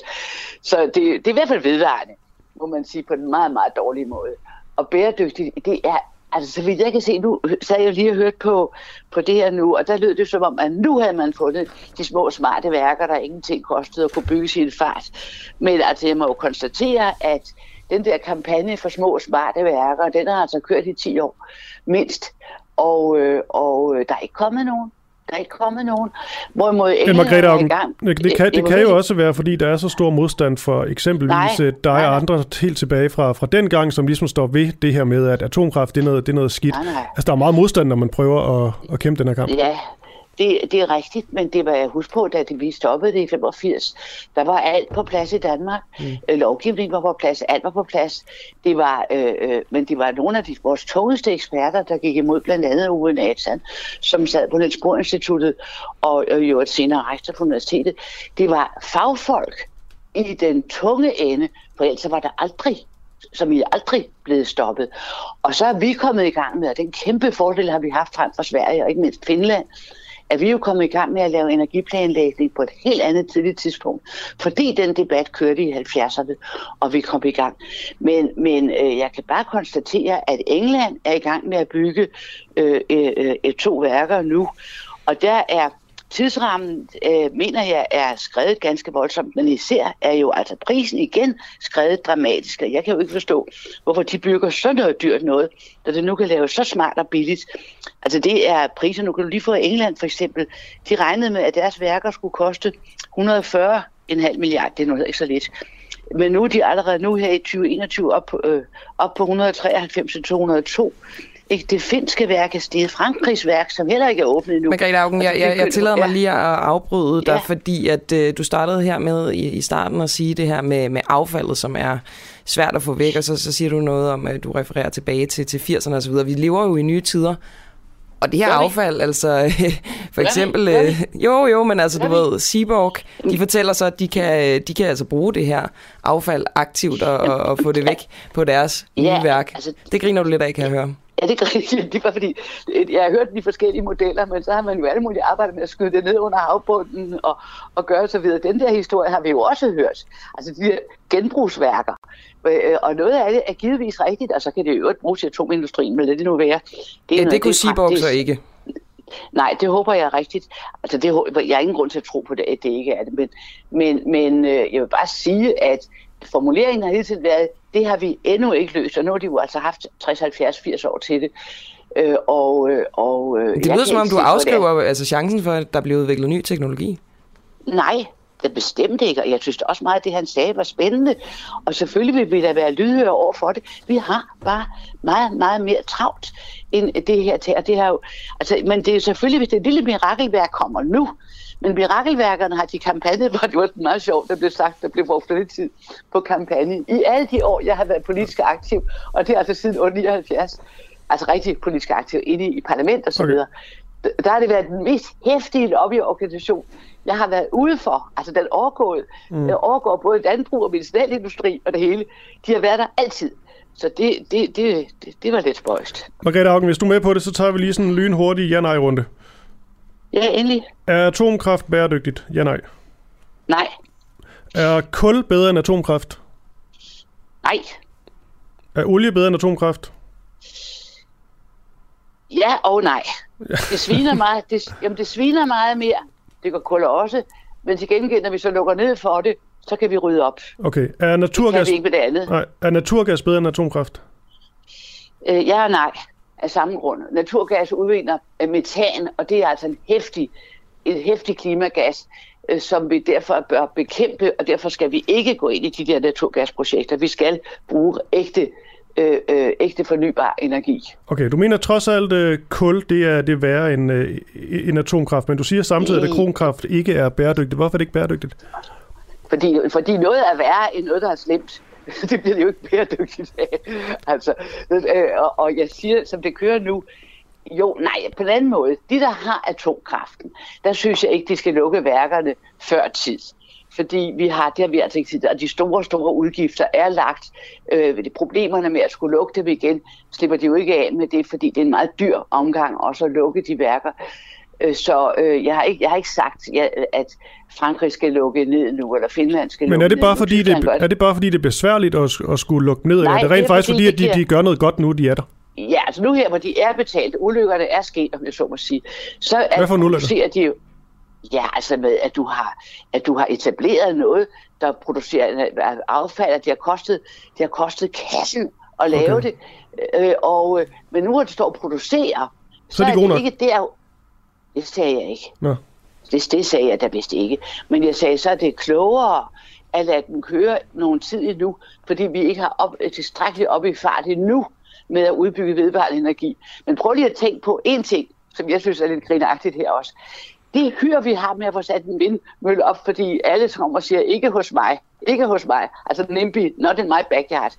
I: Så det, det er i hvert fald vedvarende, må man sige, på en meget, meget dårlig måde. Og bæredygtigt, det er, altså så vidt jeg kan se, nu så jeg lige og hørt på, på det her nu, og der lød det som om, at nu havde man fundet de små smarte værker, der ingenting kostede at kunne bygge sin fart. Men altså, jeg må jo konstatere, at den der kampagne for små smarte værker, den har altså kørt i 10 år, mindst. Og, øh, og øh, der er ikke kommet nogen. Der er ikke kommet nogen. Hvorimod
C: Men Margrethe
I: gang.
C: det, det, kan, det kan jo også være, fordi der er så stor modstand for eksempelvis
I: Nej,
C: øh, dig
I: nej,
C: og andre helt tilbage fra, fra den gang, som ligesom står ved det her med, at atomkraft det er noget, det er noget skidt.
I: Nej, nej.
C: Altså, der er meget modstand, når man prøver at, at kæmpe den her kamp.
I: Ja, det, det er rigtigt, men det var jeg husk på, da det, vi stoppede det i 85. Der var alt på plads i Danmark. Mm. Lovgivningen var på plads, alt var på plads. Det var, øh, øh, men det var nogle af de, vores tungeste eksperter, der gik imod blandt andet Uwe Nathan, som sad på Niels Bohr Instituttet og, og jo et senere rektor på universitetet. Det var fagfolk i den tunge ende, for ellers var der aldrig som I aldrig blevet stoppet. Og så er vi kommet i gang med, og den kæmpe fordel har vi haft frem for Sverige og ikke mindst Finland, at vi jo kommet i gang med at lave energiplanlægning på et helt andet tidligt tidspunkt, fordi den debat kørte i 70'erne, og vi kom i gang. Men, men øh, jeg kan bare konstatere, at England er i gang med at bygge øh, øh, øh, to værker nu, og der er tidsrammen, øh, mener jeg, er skrevet ganske voldsomt, men især er jo altså prisen igen skrevet dramatisk, og jeg kan jo ikke forstå, hvorfor de bygger sådan noget dyrt noget, da det nu kan laves så smart og billigt. Altså det er priser, nu kan du lige få England for eksempel, de regnede med, at deres værker skulle koste 140,5 milliarder, det er noget ikke så lidt. Men nu er de allerede nu her i 2021 op, øh, op på 193 til 202. Ikke? Det finske værk er steget, Frankrigs værk, som heller ikke er åbnet endnu.
A: Margrethe Augen, jeg, jeg, jeg tillader mig lige at afbryde dig,
I: Ja.
A: fordi at øh, du startede her med i, i starten at sige det her med, med affaldet, som er svært at få væk, og så, så siger du noget om, at du refererer tilbage til, til 80'erne osv. Vi lever jo i nye tider, og det her
I: Gør
A: affald, altså (laughs) for eksempel,
I: Gør
A: øh, jo jo, men altså du
I: Gør vi?
A: ved, Seaborg, de fortæller så, at de kan, de kan altså bruge det her affald aktivt og, og, og få det væk på deres nye
I: Ja,
A: værk.
I: altså-
A: Det griner du lidt af, kan jeg høre.
I: Ja, det er rigtigt. Det var fordi, øh, jeg har hørt de forskellige modeller, men så har man jo alle mulige arbejdet med at skyde det ned under havbunden og, og gøre så videre. Den der historie har vi jo også hørt. Altså de her genbrugsværker. Øh, Og noget af det er givetvis rigtigt, og så kan det jo øvrigt bruges i atomindustrien, men lad det nu være. er
A: Ja,
I: noget-
A: det kunne Seaborg så ikke.
I: Nej, det håber jeg rigtigt. Altså, det, jeg har ingen grund til at tro på det, at det ikke er det. Men, men, men øh, jeg vil bare sige, at formuleringen har hele tiden været, det har vi endnu ikke løst, og nu har de jo altså haft 60, 70, 80 år til det. Øh, og, øh, og, øh,
A: Det lyder som om, du
I: er.
A: afskriver altså, chancen for, at der bliver udviklet ny teknologi.
I: Nej, det bestemt ikke, og jeg synes også meget, at det han sagde var spændende. Og selvfølgelig vil vi da være lydhøre over for det. Vi har bare meget, meget mere travlt end det her til. Og det her jo, altså, men det er jo selvfølgelig, hvis det lille mirakelværk kommer nu, men mirakelværkerne har de kampagne, hvor det var meget sjovt, der blev sagt, der blev brugt lidt tid på kampagne. I alle de år, jeg har været politisk aktiv, og det er altså siden 79, altså rigtig politisk aktiv inde i, parlament og så
C: Okay.
I: videre, der har det været den mest hæftige lobbyorganisation, jeg har været ude for. Altså den overgået, mm. overgår både landbrug og medicinalindustri og det hele. De har været der altid. Så det, det, det, det, det var lidt spøjst.
C: Margrethe Augen, hvis du er med på det, så tager vi lige sådan en lynhurtig ja-nej-runde.
I: Ja, endelig.
C: Er atomkraft bæredygtigt? Ja-nej.
I: Nej.
C: Er kul bedre end atomkraft?
I: Nej.
C: Er olie bedre end atomkraft?
I: Ja og nej. Det sviner (laughs) meget, det, jamen det sviner meget mere. Det gør kul også. Men til gengæld, når vi så lukker ned for det, så kan vi rydde op.
C: Okay. Er
I: Det kan
C: naturgas,
I: vi ikke med det andet.
C: nej, er naturgas bedre end atomkraft?
I: Øh, ja og nej af samme grund. Naturgas udvinder metan, og det er altså en hæftig, en hæftig klimagas, øh, som vi derfor bør bekæmpe, og derfor skal vi ikke gå ind i de der naturgasprojekter. Vi skal bruge ægte, øh, øh, ægte fornybar energi.
C: Okay, du mener trods alt, øh, kul det er det værre end, øh, end atomkraft, men du siger samtidig, at atomkraft ikke er bæredygtigt. Hvorfor er det ikke bæredygtigt?
I: Fordi, fordi noget er værre end noget, der er slemt. (laughs) det bliver det jo ikke bæredygtigt af. Altså, øh, og, og jeg siger, som det kører nu, jo, nej, på den anden måde. De, der har atomkraften, der synes jeg ikke, de skal lukke værkerne før tid. Fordi vi har, det har vi altså ikke tid og de store, store udgifter er lagt. Øh, de problemerne med at skulle lukke dem igen, slipper de jo ikke af med det, fordi det er en meget dyr omgang også at lukke de værker. Øh, Så øh, jeg, har ikke, jeg har ikke sagt, ja, at Frankrig skal lukke ned nu, eller Finland skal
C: Men
I: lukke
C: er det
I: ned
C: bare
I: nu.
C: fordi, det, er det bare fordi, det er besværligt at, at skulle lukke ned? eller
I: Nej,
C: er det rent
I: det er
C: faktisk
I: fordi,
C: fordi, at de, de gør noget godt nu, de er der?
I: Ja, altså nu her, hvor de er betalt, ulykkerne er sket, om jeg så må sige, så er,
C: Hvad for
I: producerer de jo, ja, altså med, at du har, at du har etableret noget, der producerer affald, og det har kostet, det har kostet kassen at lave
C: Okay.
I: det, øh, og, øh, men nu har det står og producere,
C: Så er de gode
I: det
C: nok.
I: ikke der, det sagde jeg ikke.
C: Nå.
I: Det, det sagde jeg da vist ikke. Men jeg sagde, så er det klogere at lade den køre nogle tid endnu, fordi vi ikke har op, tilstrækkeligt op i fart endnu med at udbygge vedvarende energi. Men prøv lige at tænke på en ting, som jeg synes er lidt grinagtigt her også. Det hyr, vi har med at få sat en vindmølle op, fordi alle kommer og siger, ikke hos mig, ikke hos mig. Altså NIMBY, not in my backyard.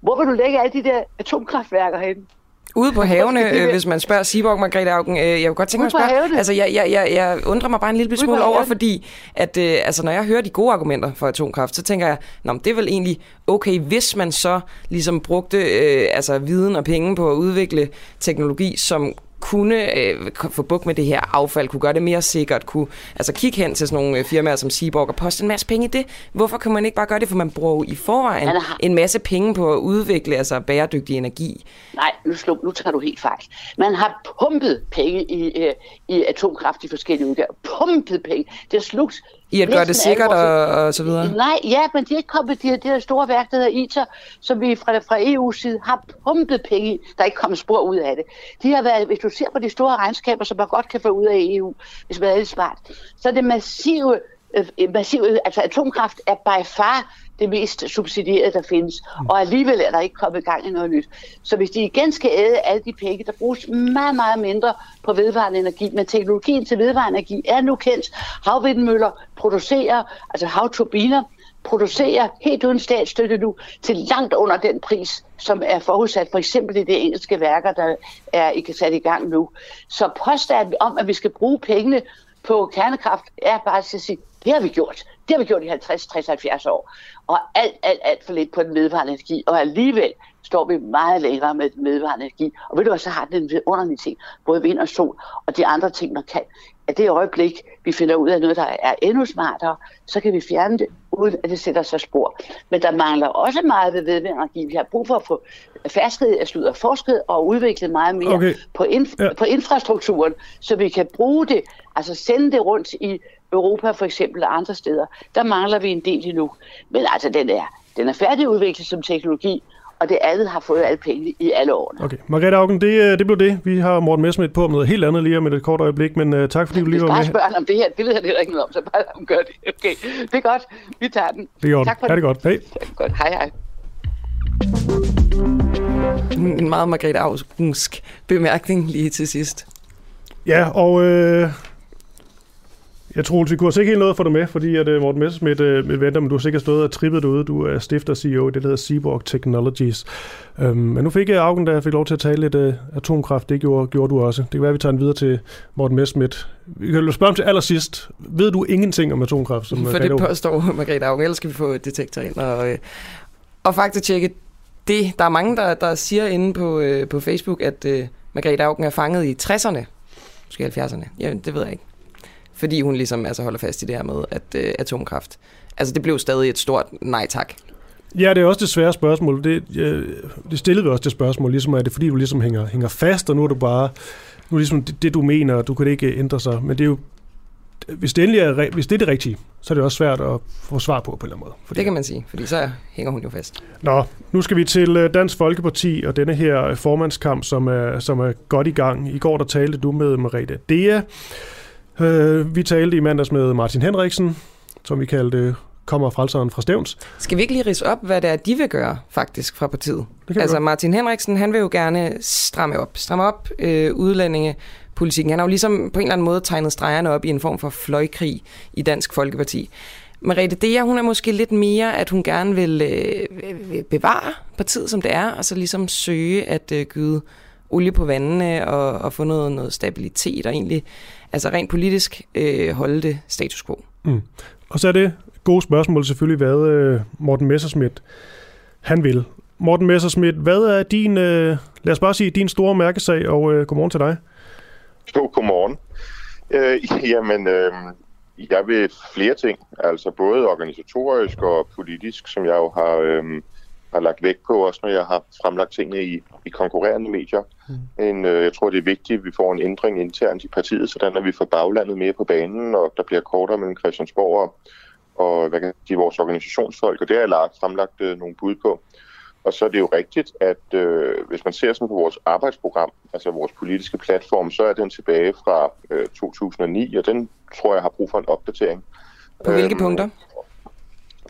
I: Hvor vil du lægge alle de der atomkraftværker hen?
A: Ude på (laughs) havene, øh, hvis man spørger Seaborg Margrethe Augen, øh, jeg kunne godt tænke mig at spørge,
I: havene?
A: altså jeg, jeg, jeg, jeg undrer mig bare en lille smule over,
I: havene?
A: fordi at, øh, altså, når jeg hører de gode argumenter for atomkraft, så tænker jeg, Nå, men det er vel egentlig okay, hvis man så ligesom brugte øh, altså, viden og penge på at udvikle teknologi, som kunne øh, få bukt med det her affald, kunne gøre det mere sikkert, kunne altså kigge hen til sådan nogle øh, firmaer som Seaborg og poste en masse penge i det. Hvorfor kan man ikke bare gøre det? For man bruger jo i forvejen
I: Man har-
A: en masse penge på at udvikle altså bæredygtig energi.
I: Nej, nu, slå, nu tager du helt fejl. Man har pumpet penge i, øh, i atomkraft i forskellige udgaver. Pumpet penge. Det har slugt.
A: I at gøre det sikkert og, og så videre.
I: Nej, ja, men de er ikke kommet, de her, de her store værk, der hedder ITER, som vi fra, fra EU's side har pumpet penge i. Der er ikke kommet spor ud af det. De har været, hvis du ser på de store regnskaber, som man godt kan få ud af EU, hvis man er lidt smart, så er det massive, øh, massive altså atomkraft er by far det mest subsidierede, der findes. Og alligevel er der ikke kommet gang i noget nyt. Så hvis de igen skal æde alle de penge, der bruges meget, meget mindre på vedvarende energi, men teknologien til vedvarende energi er nu kendt. Havvindmøller producerer, altså havturbiner, producerer helt uden statsstøtte nu til langt under den pris, som er forudsat for eksempel i de engelske værker, der er ikke sat i gang nu. Så påstanden om, at vi skal bruge pengene på kernekraft, er bare at sige, det har vi gjort. Det har vi gjort i 50, 60, 70 år. Og alt, alt, alt for lidt på den medvarende energi. Og alligevel står vi meget længere med den medvarende energi. Og ved du hvad, så har den en ting. Både vind og sol og de andre ting, man kan. At det øjeblik, vi finder ud af noget, der er endnu smartere, så kan vi fjerne det, uden at det sætter sig spor. Men der mangler også meget ved vedvarende energi. Vi har brug for at få færdighed, slutter forsket og udviklet meget mere
C: Okay.
I: på, inf-
C: Ja.
I: på infrastrukturen, så vi kan bruge det, altså sende det rundt i Europa for eksempel og andre steder. Der mangler vi en del endnu. Men altså, den er, den er færdigudviklet som teknologi, og det andet har fået alle pengene i alle årene.
C: Okay, Margrethe Augen, det, øh, det blev det. Vi har Morten Messerschmidt på om noget helt andet lige om et kort øjeblik, men uh, tak fordi du lige
I: Hvis
C: var
I: bare
C: med.
I: spørger han om det her, det ved han heller ikke noget om, så bare lad ham gøre det. Okay, det er godt. Vi tager den.
C: Det er godt.
I: Tak for
C: Ha' det godt. Hej.
I: Godt. Hej, hej.
A: En meget Margrethe Augensk bemærkning lige til sidst.
C: Ja, og øh, jeg tror, vi kunne ikke helt noget for dig med, fordi at uh, Morten Messerschmidt uh, venter, men du har sikkert stået og trippet derude. Du er stifter CEO i det, der hedder Seaborg Technologies. Um, men nu fik jeg Augen, der fik lov til at tale lidt uh, atomkraft. Det gjorde, gjorde du også. Det kan være, at vi tager den videre til Morten Messerschmidt. Vi kan spørge om til allersidst. Ved du ingenting om atomkraft? Som
A: For det påstår Margrethe Augen. Ellers skal vi få et detektor ind og, øh, og faktatjekke det. Der er mange, der, der siger inde på, øh, på Facebook, at øh, Margrethe Augen er fanget i 60'erne. Måske 70'erne. Ja, det ved jeg ikke. Fordi hun ligesom altså holder fast i det her med at øh, atomkraft. Altså det blev stadig et stort nej tak.
C: Ja, det er også det svære spørgsmål. Det, øh, det stillede vi også det spørgsmål, ligesom er det fordi, du ligesom hænger, hænger fast, og nu er du bare, nu er ligesom det, det, du mener, og du kan ikke ændre sig. Men det er jo, hvis det endelig er, hvis det er det rigtige, så er det også svært at få svar på på en eller anden måde.
A: Fordi... Det kan man sige, fordi så hænger hun jo fast.
C: Nå, nu skal vi til øh, Dansk Folkeparti og denne her formandskamp, som er, som er godt i gang. I går der talte du med Merete Dea. Øh, vi talte i mandags med Martin Henriksen, som vi kaldte kommer frelseren fra Stævns.
A: Skal vi ikke lige rise op, hvad det er, de vil gøre faktisk fra partiet? Altså
C: godt.
A: Martin Henriksen, han vil jo gerne stramme op. Stramme op øh, udlændingepolitikken. Han har jo ligesom på en eller anden måde tegnet stregerne op i en form for fløjkrig i Dansk Folkeparti. Merete Dea, hun er måske lidt mere, at hun gerne vil øh, bevare partiet, som det er, og så ligesom søge at øh, gyde olie på vandene og, og få noget, noget stabilitet og egentlig altså rent politisk øh, holde det status quo.
C: Mm. Og så er det gode spørgsmål selvfølgelig, hvad øh, Morten Messerschmidt han vil. Morten Messerschmidt, hvad er din, øh, lad os bare sige, din store mærkesag, og øh, godmorgen til dig.
J: Jo, godmorgen. Øh, jamen, øh, jeg vil flere ting, altså både organisatorisk og politisk, som jeg jo har, øh, har lagt vægt på, også når jeg har fremlagt tingene i, i konkurrerende medier. Mm. En, øh, jeg tror, det er vigtigt, at vi får en ændring internt i partiet, sådan at vi får baglandet mere på banen, og der bliver kortere mellem Christiansborg og, og hvad kan sige, vores organisationsfolk, og det har jeg lagt, fremlagt øh, nogle bud på. Og så er det jo rigtigt, at øh, hvis man ser sådan på vores arbejdsprogram, altså vores politiske platform, så er den tilbage fra øh, 2009, og den tror jeg har brug for en opdatering.
A: På hvilke
J: Øhm,
A: punkter?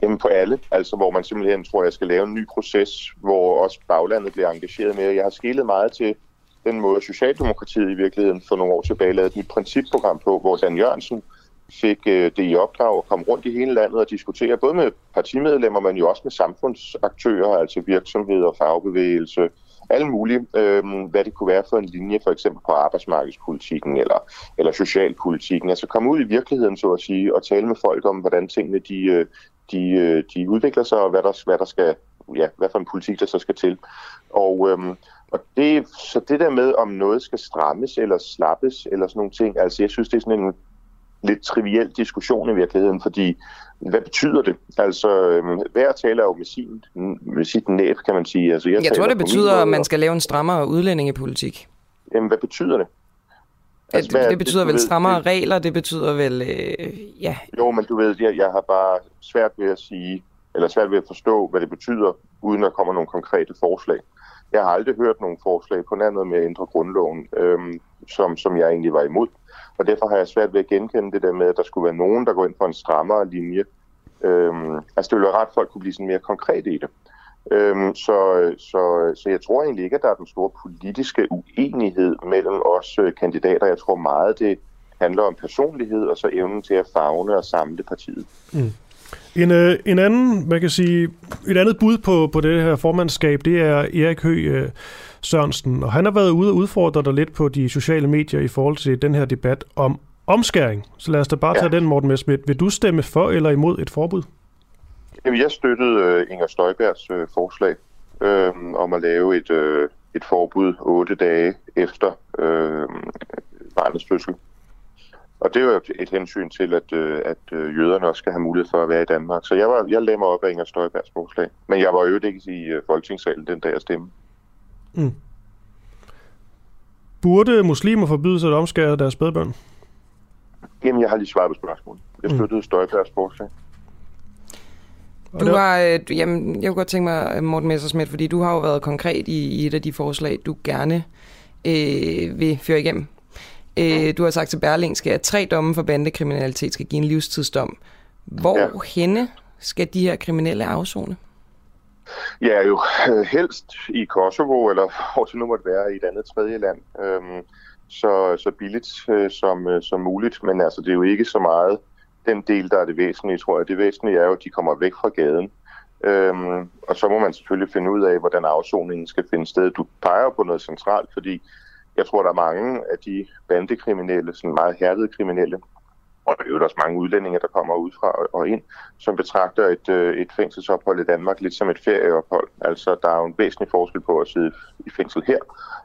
J: Jamen på alle, altså hvor man simpelthen tror, jeg skal lave en ny proces, hvor også baglandet bliver engageret mere. Jeg har skilet meget til den måde, Socialdemokratiet i virkeligheden for nogle år tilbage lavede et nyt principprogram på, hvor Dan Jørgensen fik øh, det i opdrag at komme rundt i hele landet og diskutere, både med partimedlemmer, men jo også med samfundsaktører, altså virksomheder, fagbevægelse, alle mulige, øh, hvad det kunne være for en linje, for eksempel på arbejdsmarkedspolitikken eller, eller socialpolitikken. Altså komme ud i virkeligheden, så at sige, og tale med folk om, hvordan tingene de, øh, de, øh, de udvikler sig, og hvad der, hvad der skal, ja, hvad for en politik, der så skal til. Og, øhm, og det, så det der med, om noget skal strammes eller slappes, eller sådan nogle ting, altså jeg synes, det er sådan en lidt triviel diskussion i virkeligheden, fordi hvad betyder det? Altså, øhm, hver taler jo med, sin, med sit næb, kan man sige. Altså,
A: Jeg, jeg tror, det betyder, at man skal lave en strammere udlændingepolitik.
J: Jamen, hvad betyder det?
A: Altså,
J: hvad
A: det, det betyder vel
J: ved,
A: strammere
J: det-
A: regler, det betyder vel, øh, ja,
J: Jo, men du ved, jeg, jeg har bare svært ved at sige, eller svært ved at forstå, hvad det betyder, uden at komme nogle konkrete forslag. Jeg har aldrig hørt nogen forslag på andet med at ændre grundloven, øhm, som, som jeg egentlig var imod. Og derfor har jeg svært ved at genkende det der med, at der skulle være nogen, der går ind for en strammere linje, Øhm, altså det ville være ret, at folk kunne blive sådan mere konkrete i det. Øhm, så, så, så jeg tror egentlig ikke, at der er den store politiske uenighed mellem os øh, kandidater. Jeg tror meget, det handler om personlighed og så evnen til at fagne og samle partiet. Mm.
C: En, øh, en anden, man kan sige, et andet bud på, på det her formandskab, det er Erik Høgh øh, Sørensen, og han har været ude og udfordre dig lidt på de sociale medier i forhold til den her debat om omskæring. Så lad os da bare tage ja. den, Morten Messerschmidt. Vil du stemme for eller imod et forbud?
J: Jamen, jeg støttede øh, Inger Støjbergs øh, forslag øh, om at lave et, øh, et forbud otte dage efter øh, barnets fødsel. Og det er jo et hensyn til, at, øh, at øh, jøderne også skal have mulighed for at være i Danmark. Så jeg, var, jeg lagde mig op af Inger Støjbergs forslag. Men jeg var jo ikke i øh, folketingssalen den dag jeg stemte. Mm.
C: Burde muslimer forbyde sig at omskære deres spædbørn?
J: Jamen, jeg har lige svaret på spørgsmålet. Jeg mm. støttede mm. Støjbergs forslag.
A: Du har, øh, jamen, jeg kunne godt tænke mig, Morten Messersmith, fordi du har jo været konkret i, i et af de forslag, du gerne øh, vil føre igennem. Øh, du har sagt til Berlingske, at tre domme for bandekriminalitet skal give en livstidsdom. Hvor ja. henne skal de her kriminelle afzone?
J: Ja, jo øh, helst i Kosovo, eller hvor det nu måtte være, i et andet tredje land. Øhm, så, så billigt øh, som, øh, som muligt, men altså det er jo ikke så meget den del, der er det væsentlige, tror jeg. Det væsentlige er jo, at de kommer væk fra gaden. Øhm, og så må man selvfølgelig finde ud af, hvordan afsoningen skal finde sted. Du peger på noget centralt, fordi jeg tror, der er mange af de bandekriminelle, sådan meget hærdede kriminelle, og der er jo også mange udlændinge, der kommer ud fra og ind, som betragter et, øh, et fængselsophold i Danmark lidt som et ferieophold. Altså, der er jo en væsentlig forskel på at sidde i fængsel her,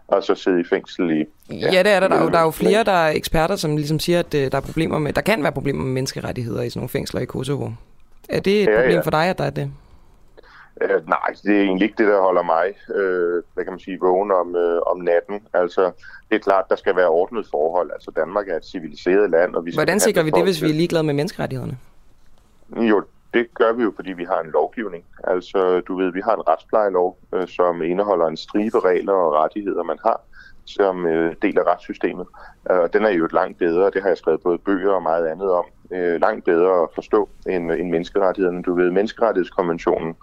J: og så sidde i fængsel i...
A: Ja, ja det er der. Der er, jo, der er jo flere, der er eksperter, som ligesom siger, at øh, der, er problemer med, der kan være problemer med menneskerettigheder i sådan nogle fængsler i Kosovo. Er det et ja, problem ja. for dig, at der er det?
J: Øh, nej, det er egentlig ikke det, der holder mig, øh, hvad kan man sige, vågen om, øh, om natten. Altså, det er klart, der skal være ordnet forhold. Altså, Danmark er et civiliseret land, og vi skal
A: Hvordan sikrer vi det, hvis vi er ligeglade med menneskerettighederne?
J: Jo, det gør vi jo, fordi vi har en lovgivning. Altså, du ved, vi har en retsplejelov, øh, som indeholder en stribe regler og rettigheder, man har som øh, del af retssystemet. Øh, og den er jo et langt bedre, det har jeg skrevet både bøger og meget andet om, øh, langt bedre at forstå end, end menneskerettighederne. Du ved, menneskerettighedskonventionen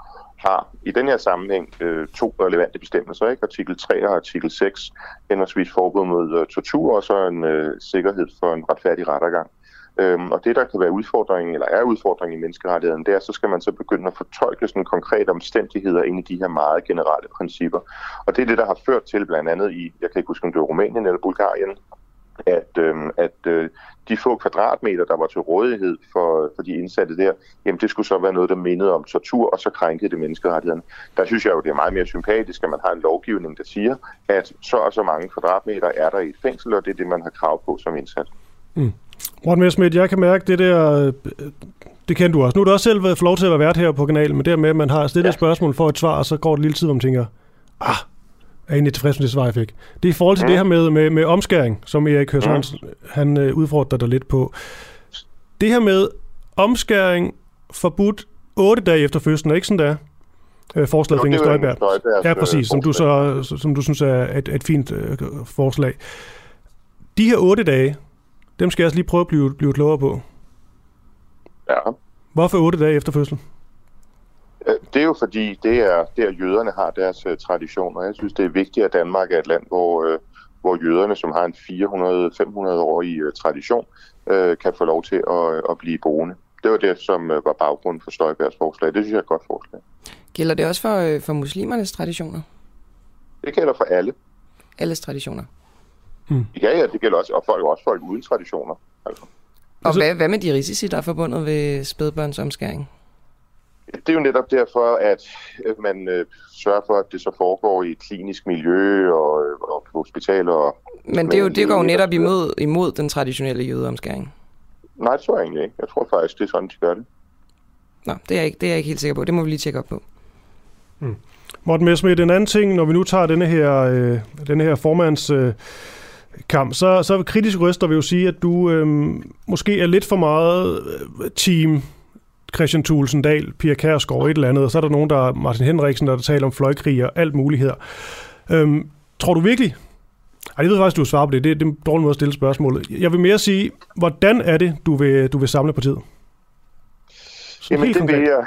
J: har i den her sammenhæng øh, to relevante bestemmelser, ikke? artikel 3 og artikel 6, henholdsvis forbud mod øh, tortur og så en øh, sikkerhed for en retfærdig rettergang. Øhm, og det, der kan være udfordringen, eller er udfordringen i menneskerettigheden, det er, så skal man så begynde at fortolke sådan konkrete omstændigheder ind i de her meget generelle principper. Og det er det, der har ført til blandt andet i, jeg kan ikke huske, om det var Rumænien eller Bulgarien, at, øh, at øh, de få kvadratmeter, der var til rådighed for, for de indsatte der, jamen det skulle så være noget, der mindede om tortur, og så krænkede det menneskerettighederne. Der synes jeg jo, det er meget mere sympatisk, at man har en lovgivning, der siger, at så og så mange kvadratmeter er der i et fængsel, og det er det, man har krav på som indsat. Mm.
C: Morten Messerschmidt, jeg kan mærke det der, øh, det kender du også. Nu har du også selv fået lov til at være vært her på kanalen, men dermed, at man har stillet ja. et spørgsmål for et svar, og så går det lille tid, man tænker, ah, er egentlig tilfreds med det svar, jeg fik. Det er i forhold til mm. det her med, med, med omskæring, som Erik Hørsson, mm. han øh, udfordrer dig lidt på. Det her med omskæring forbudt otte dage efter fødslen, er ikke sådan, der? Øh, forslaget for Inger Støjberg. Ja, præcis, som du, så, som du synes er et, et fint øh, forslag. De her otte dage, dem skal jeg også lige prøve at blive, blive klogere på.
J: Ja.
C: Hvorfor otte dage efter fødslen?
J: Øh, det er jo fordi, det er der jøderne har deres uh, traditioner. Jeg synes, det er vigtigt, at Danmark er et land, hvor, uh, hvor jøderne, som har en 400-500-årig uh, tradition, kan få lov til at, at blive boende. Det var det, som var baggrunden for Støjbergs forslag. Det synes jeg er et godt forslag.
A: Gælder det også for, for muslimernes traditioner?
J: Det gælder for alle.
A: Alles traditioner?
J: Hmm. Ja, ja, det gælder også, og folk, også folk uden traditioner. Altså.
A: Og altså, hvad, hvad med de risici, der er forbundet ved spædbørnsomskæring?
J: Det er jo netop derfor, at man øh, sørger for, at det så foregår i et klinisk miljø og, øh, og på hospitaler. Og,
A: men det, er jo, det går jo netop imod, imod den traditionelle jødeomskæring.
J: Nej, det tror jeg egentlig ikke. Jeg tror faktisk, det er sådan, de gør det.
A: Nå, det er, jeg ikke, det er jeg ikke helt sikker på. Det må vi lige tjekke op på.
C: Hmm. Morten Messmith, en anden ting, når vi nu tager denne her, øh, denne her formands... Øh, kamp, så, så kritiske røster vil jo sige, at du øh, måske er lidt for meget øh, team Christian Thulsen Dahl, Pia Kærsgaard, et eller andet, og så er der nogen, der er Martin Henriksen, der, der taler om fløjkrig og alt muligt her. Øhm, tror du virkelig, ej, jeg ved faktisk, du svarer på det. Det, det er en dårlig måde at stille spørgsmålet. Jeg vil mere sige, hvordan er det, du vil, du vil samle partiet?
J: Jamen det, vil jeg,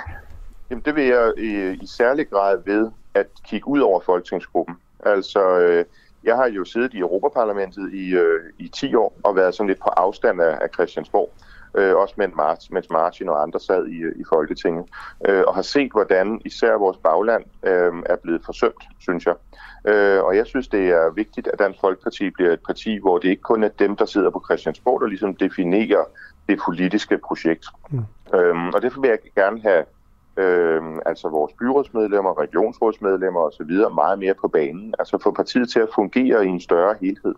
J: jamen det vil jeg i, i særlig grad ved at kigge ud over folketingsgruppen. Altså, øh, jeg har jo siddet i Europaparlamentet i, øh, i 10 år og været sådan lidt på afstand af, af Christiansborg øh, også mens, Martin, mens Martin og andre sad i, i Folketinget, øh, og har set, hvordan især vores bagland øh, er blevet forsømt, synes jeg. Øh, og jeg synes, det er vigtigt, at Dansk Folkeparti bliver et parti, hvor det ikke kun er dem, der sidder på Christiansborg, der ligesom definerer det politiske projekt. Mm. Øhm, og derfor vil jeg gerne have øh, altså vores byrådsmedlemmer, regionsrådsmedlemmer osv. meget mere på banen. Altså få partiet til at fungere i en større helhed.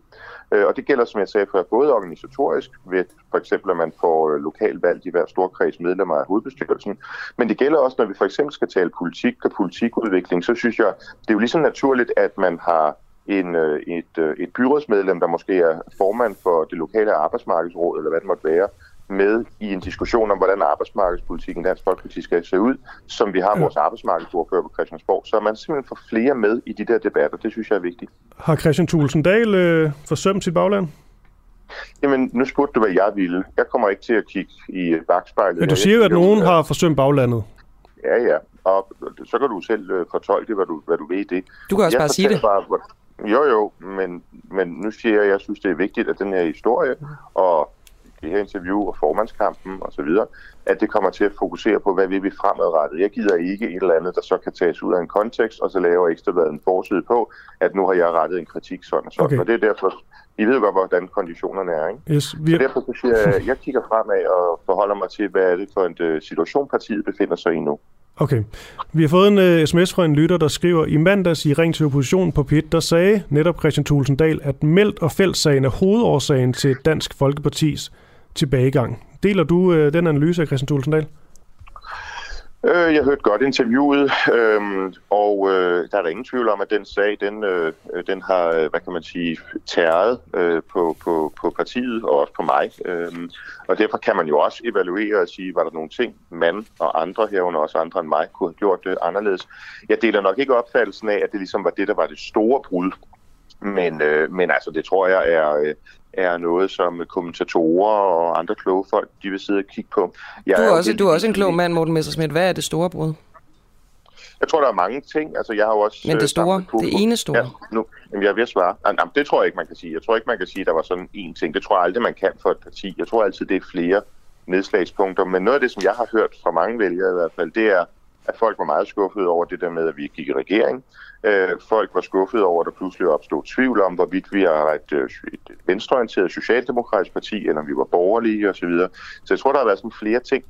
J: Øh, og det gælder, som jeg sagde før, både organisatorisk, ved for eksempel, at man får øh, lokalvalgt lokalvalg i hver storkreds medlemmer af hovedbestyrelsen, men det gælder også, når vi for eksempel skal tale politik og politikudvikling, så synes jeg, det er jo ligesom naturligt, at man har en, øh, et, øh, et byrådsmedlem, der måske er formand for det lokale arbejdsmarkedsråd, eller hvad det måtte være, med i en diskussion om, hvordan arbejdsmarkedspolitikken Dansk Folkeparti skal se ud, som vi har ja. vores arbejdsmarkedsordfører på Christiansborg. Så man simpelthen får flere med i de der debatter. Det synes jeg er vigtigt.
C: Har Christian Thulsen Dahl øh, forsømt sit bagland?
J: Jamen, nu spurgte du, hvad jeg ville. Jeg kommer ikke til at kigge i bagspejlet.
C: Men du siger jo, at nogen har forsømt baglandet.
J: Ja, ja. Og så kan du selv øh, fortolke, hvad du, hvad du ved i det.
A: Du kan også jeg bare sige det. Bare,
J: jo, jo, men, men nu siger jeg, at jeg synes, det er vigtigt, at den her historie og det her interview og formandskampen osv., at det kommer til at fokusere på, hvad vil vi fremadrettet. Jeg gider ikke et eller andet, der så kan tages ud af en kontekst, og så laver Ekstrabladet en forside på, at nu har jeg rettet en kritik sådan og sådan. Okay. Og det er derfor, I ved godt, hvordan konditionerne er. Ikke?
C: Yes, vi...
J: Så derfor så siger jeg, jeg kigger fremad og forholder mig til, hvad er det for en øh, situation, partiet befinder sig i nu.
C: Okay. Vi har fået en uh, sms fra en lytter, der skriver, i mandags i Ring til Oppositionen på PIT, der sagde netop Christian Thulsen Dahl, at meldt og fældsagen er hovedårsagen til Dansk Folkepartis tilbagegang. Deler du øh, den analyse af Christian Tulsendal?
J: Øh, jeg hørte godt interviewet, øh, og øh, der er der ingen tvivl om, at den sag, den, øh, den har, øh, hvad kan man sige, tæret øh, på, på, på partiet og også på mig. Øh, og derfor kan man jo også evaluere og sige, var der nogle ting, man og andre herunder også andre end mig kunne have gjort det anderledes. Jeg deler nok ikke opfattelsen af, at det ligesom var det, der var det store brud. Men, øh, men altså, det tror jeg er, øh, er noget, som kommentatorer og andre kloge folk, de vil sidde og kigge på.
A: Jeg du er, også, du er også en klog mand, Morten Messersmith. Hvad er det store brud?
J: Jeg tror, der er mange ting. Altså, jeg har også,
A: Men det øh, store, det ene store? Ja,
J: nu, jamen, jeg vil svare. Jamen, det tror jeg ikke, man kan sige. Jeg tror ikke, man kan sige, at der var sådan én ting. Det tror jeg aldrig, man kan for et parti. Jeg tror altid, det er flere nedslagspunkter. Men noget af det, som jeg har hørt fra mange vælgere i hvert fald, det er, at folk var meget skuffede over det der med, at vi gik i regering. Øh, folk var skuffede over, at der pludselig opstod tvivl om, hvorvidt vi er et, øh, et venstreorienteret socialdemokratisk parti, eller om vi var borgerlige osv. Så, så jeg tror, der har været sådan flere ting,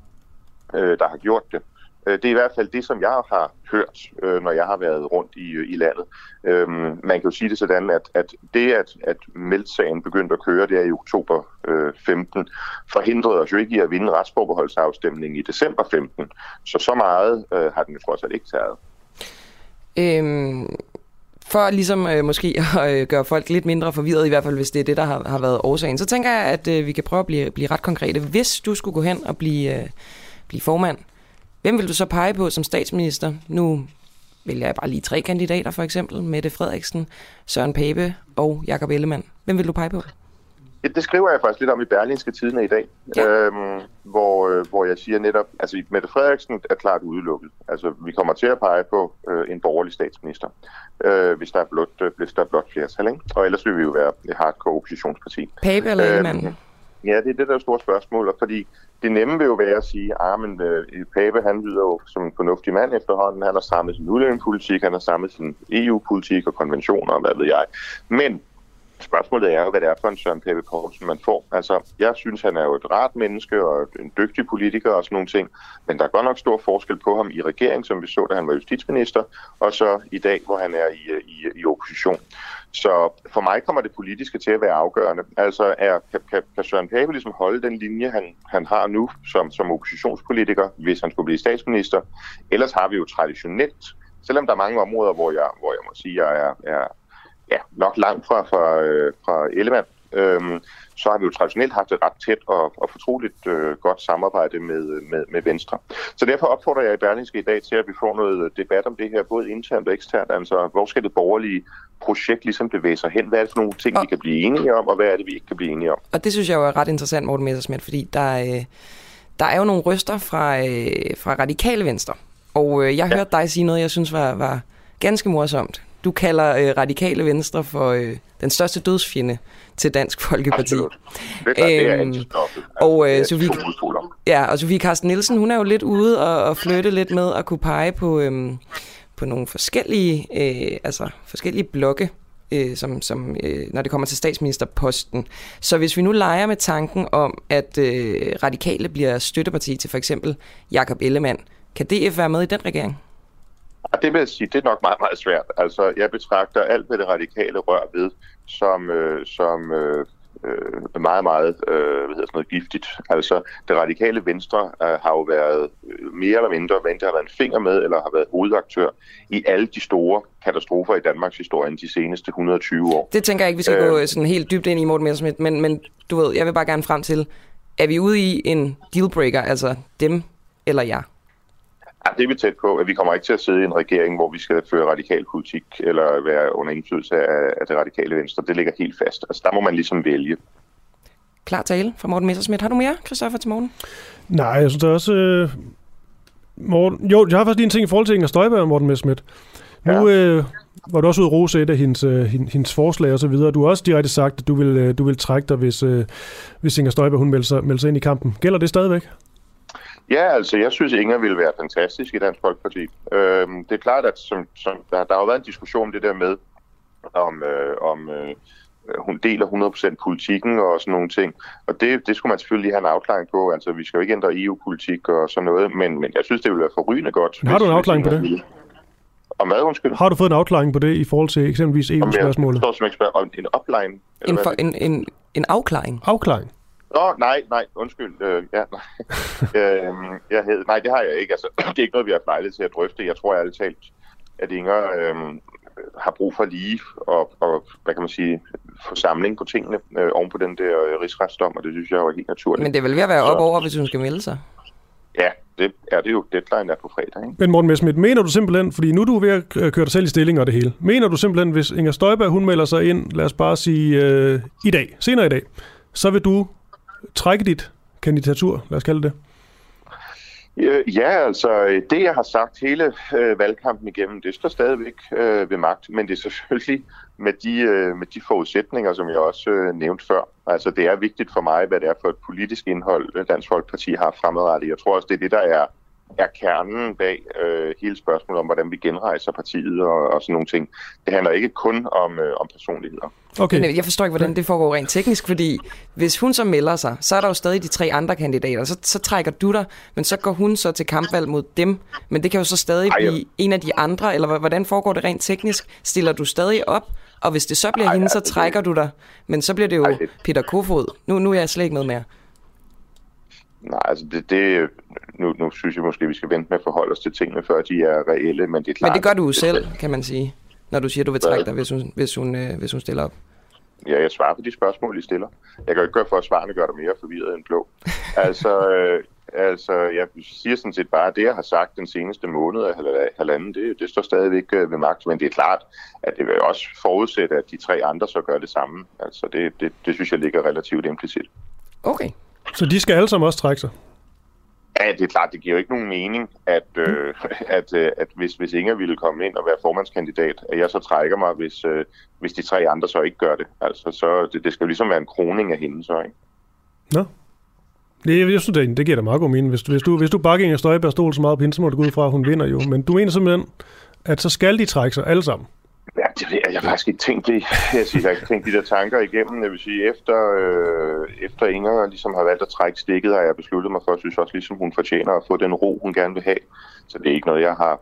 J: øh, der har gjort det. Øh, Øh, det er i hvert fald det, som jeg har hørt, øh, når jeg har været rundt i, øh, i landet. Øhm, man kan jo sige det sådan, at, at det, at, at meldsagen begyndte at køre, det er i oktober øh, 15, forhindrede os jo ikke i at vinde retsforbeholdsafstemningen i december 15. Så så meget øh, har den jo trods alt ikke taget.
A: Øhm, for ligesom øh, måske (laughs) at øh, gøre folk lidt mindre forvirret, i hvert fald hvis det er det, der har, har været årsagen, så tænker jeg, at øh, vi kan prøve at blive, blive ret konkrete. Hvis du skulle gå hen og blive, øh, blive formand, hvem vil du så pege på som statsminister? Nu vælger jeg bare lige tre kandidater, for eksempel. Mette Frederiksen, Søren Pape og Jakob Ellemann. Hvem vil du pege på?
J: Det, det skriver jeg faktisk lidt om i Berlingske Tidene i dag, ja. øhm, hvor, øh, hvor jeg siger netop, altså Mette Frederiksen er klart udelukket. Altså vi kommer til at pege på øh, en borgerlig statsminister, øh, hvis der er blot, øh, hvis der er blot flertal, ikke? Og ellers vil vi jo være et hardcore oppositionsparti.
A: Pape eller Ellemann?
J: Ja, det er det, der er store spørgsmål, fordi det nemme vil jo være at sige, at ah, men, øh, Pape han lyder jo som en fornuftig mand efterhånden. Han har samlet sin udlændingepolitik, han har samlet sin EU-politik og konventioner og hvad ved jeg. Men Spørgsmålet er jo, hvad det er for en Søren Pape Poulsen, man får. Altså, jeg synes, han er jo et rart menneske og en dygtig politiker og sådan nogle ting, men der er godt nok stor forskel på ham i regeringen, som vi så, da han var justitsminister, og så i dag, hvor han er i, i, i opposition. Så for mig kommer det politiske til at være afgørende. Altså, er, kan, kan, kan Søren Pape ligesom holde den linje, han, han har nu som, som oppositionspolitiker, hvis han skulle blive statsminister? Ellers har vi jo traditionelt selvom der er mange områder, hvor jeg, hvor jeg må sige, at jeg er, er ja, nok langt fra, fra, øh, fra Ellemann, øhm, så har vi jo traditionelt haft et ret tæt og, og fortroligt øh, godt samarbejde med, med, med Venstre. Så derfor opfordrer jeg i Berlingske i dag til, at vi får noget debat om det her, både internt og eksternt. Altså, hvor skal det borgerlige projekt ligesom bevæge sig hen? Hvad er det for nogle ting, og, vi kan blive enige om, og hvad er det, vi ikke kan blive enige om?
A: Og det synes jeg jo er ret interessant, Morten Messersmith, fordi der er... Øh der er jo nogle røster fra, øh, fra radikale venstre, og øh, jeg ja. hørte dig sige noget, jeg synes var, var ganske morsomt. Du kalder øh, radikale venstre for øh, den største dødsfjende til Dansk Folkeparti.
J: Absolut. Det er, det er
A: Øhm, og, øh, Sofie, ja, og Sofie Carsten Nielsen, hun er jo lidt ude og, og flytte lidt med at kunne pege på, øhm, på nogle forskellige, øh, altså forskellige blokke, øh, som, som, øh, når det kommer til statsministerposten. Så hvis vi nu leger med tanken om, at øh, radikale bliver støtteparti til for eksempel Jakob Ellemann, kan DF være med i den regering?
J: Og det vil jeg sige, det er nok meget, meget svært. Altså, jeg betragter alt, hvad det radikale rør ved, som, øh, som øh, øh, meget, meget øh, hvad hedder sådan noget, giftigt. Altså, det radikale venstre øh, har jo været øh, mere eller mindre, hvad det har været en finger med, eller har været hovedaktør i alle de store katastrofer i Danmarks historie de seneste 120 år.
A: Det tænker jeg ikke, vi skal øh, gå sådan helt dybt ind i, Morten Messerschmidt, men, men du ved, jeg vil bare gerne frem til, er vi ude i en dealbreaker, altså dem eller jer?
J: Ja, det er vi tæt på, at vi kommer ikke til at sidde i en regering, hvor vi skal føre radikal politik, eller være under indflydelse af, af det radikale venstre. Det ligger helt fast. Altså, der må man ligesom vælge.
A: Klar tale fra Morten Messerschmidt. Har du mere, Christoffer, til morgen?
C: Nej, jeg synes det er også... Øh, Morten, jo, jeg har faktisk lige en ting i forhold til Inger Støjberg og Morten Messerschmidt. Nu ja. øh, var du også ude at rose et af hendes, øh, hendes forslag og så videre. Du har også direkte sagt, at du vil, øh, du vil trække dig, hvis, øh, hvis Inger Støjberg hun melder sig, melder sig ind i kampen. Gælder det stadigvæk?
J: Ja, altså jeg synes, Inger ville være fantastisk i Dansk Folkeparti. Øhm, det er klart, at som, som, der, der har jo været en diskussion om det der med, om, øh, om øh, hun deler 100% politikken og sådan nogle ting. Og det, det skulle man selvfølgelig have en afklaring på. Altså vi skal jo ikke ændre EU-politik og sådan noget, men, men jeg synes, det ville være forrygende godt.
C: Har du en afklaring på det?
J: Og hvad, undskyld?
C: Har du fået en afklaring på det i forhold til eksempelvis EU-spørgsmålet?
J: Jeg står som ekspert om en opline.
A: En, for, en, en, en afklaring?
C: Afklaring?
J: Nå, nej, nej, undskyld. Øh, ja, nej. (laughs) øh, jeg hed, nej, det har jeg ikke. Altså, (clears throat) det er ikke noget, vi har lejlighed til at drøfte. Jeg tror ærligt talt, at Inger øh, har brug for lige og, og, hvad kan man sige, forsamling på tingene øh, oven på den der øh, rigsretsdom, og det synes jeg jo er helt naturligt.
A: Men det vil ved at være op over, hvis hun skal melde sig.
J: Ja, det er det jo. Deadline er på fredag. Ikke?
C: Men Morten Messerschmidt, mener du simpelthen, fordi nu er du ved at køre dig selv i stilling og det hele, mener du simpelthen, hvis Inger Støjberg hun melder sig ind, lad os bare sige øh, i dag, senere i dag, så vil du trække dit kandidatur, lad os kalde det?
J: Øh, ja, altså det, jeg har sagt hele øh, valgkampen igennem, det står stadigvæk øh, ved magt, men det er selvfølgelig med de, øh, med de forudsætninger, som jeg også øh, nævnte før. Altså det er vigtigt for mig, hvad det er for et politisk indhold, øh, Dansk Folkeparti har fremadrettet. Jeg tror også, det er det, der er er kernen bag øh, hele spørgsmålet om, hvordan vi genrejser partiet og, og sådan nogle ting. Det handler ikke kun om, øh, om personligheder.
A: Okay. Men jeg forstår ikke, hvordan det foregår rent teknisk, fordi hvis hun så melder sig, så er der jo stadig de tre andre kandidater, så, så trækker du dig, men så går hun så til kampvalg mod dem, men det kan jo så stadig Ej, blive en af de andre, eller hvordan foregår det rent teknisk? Stiller du stadig op, og hvis det så bliver Ej, hende, så trækker du dig, men så bliver det jo Ej, det... Peter Kofod. Nu, nu er jeg slet ikke med mere.
J: Nej, altså det, det nu, nu synes jeg måske, vi skal vente med at forholde os til tingene, før de er reelle, men det er klart...
A: Men det gør du jo selv, kan man sige, når du siger, du vil trække dig, hvis hun, hvis hun, øh, hvis hun stiller op.
J: Ja, jeg svarer på de spørgsmål, I stiller. Jeg kan ikke gøre for, at svarene gør dig mere forvirret end blå. (laughs) altså, øh, altså, jeg siger sådan set bare, at det, jeg har sagt den seneste måned af halvanden, det, det står stadigvæk øh, ved magt, men det er klart, at det vil også forudsætte, at de tre andre så gør det samme. Altså, det, det, det synes jeg ligger relativt implicit.
A: Okay.
C: Så de skal alle sammen også trække sig?
J: Ja, det er klart, det giver jo ikke nogen mening, at, øh, (laughs) at, øh, at hvis, hvis Inger ville komme ind og være formandskandidat, at jeg så trækker mig, hvis, øh, hvis de tre andre så ikke gør det. Altså, så det, det skal jo ligesom være en kroning af hende, så ikke?
C: Nå. Det, jeg synes, det, det giver da meget god mening. Hvis, hvis du, hvis du bakker Inger Støjberg stol så meget på hende, så må du gå ud fra, at hun vinder jo. Men du mener simpelthen, at så skal de trække sig alle sammen?
J: Ja, det ved jeg. Jeg har faktisk ikke tænkt det. Jeg, siger, jeg har ikke tænkt de der tanker igennem. Jeg vil sige, efter, øh, efter Inger ligesom har valgt at trække stikket, har jeg besluttet mig for, at synes også, ligesom hun fortjener at få den ro, hun gerne vil have. Så det er ikke noget, jeg har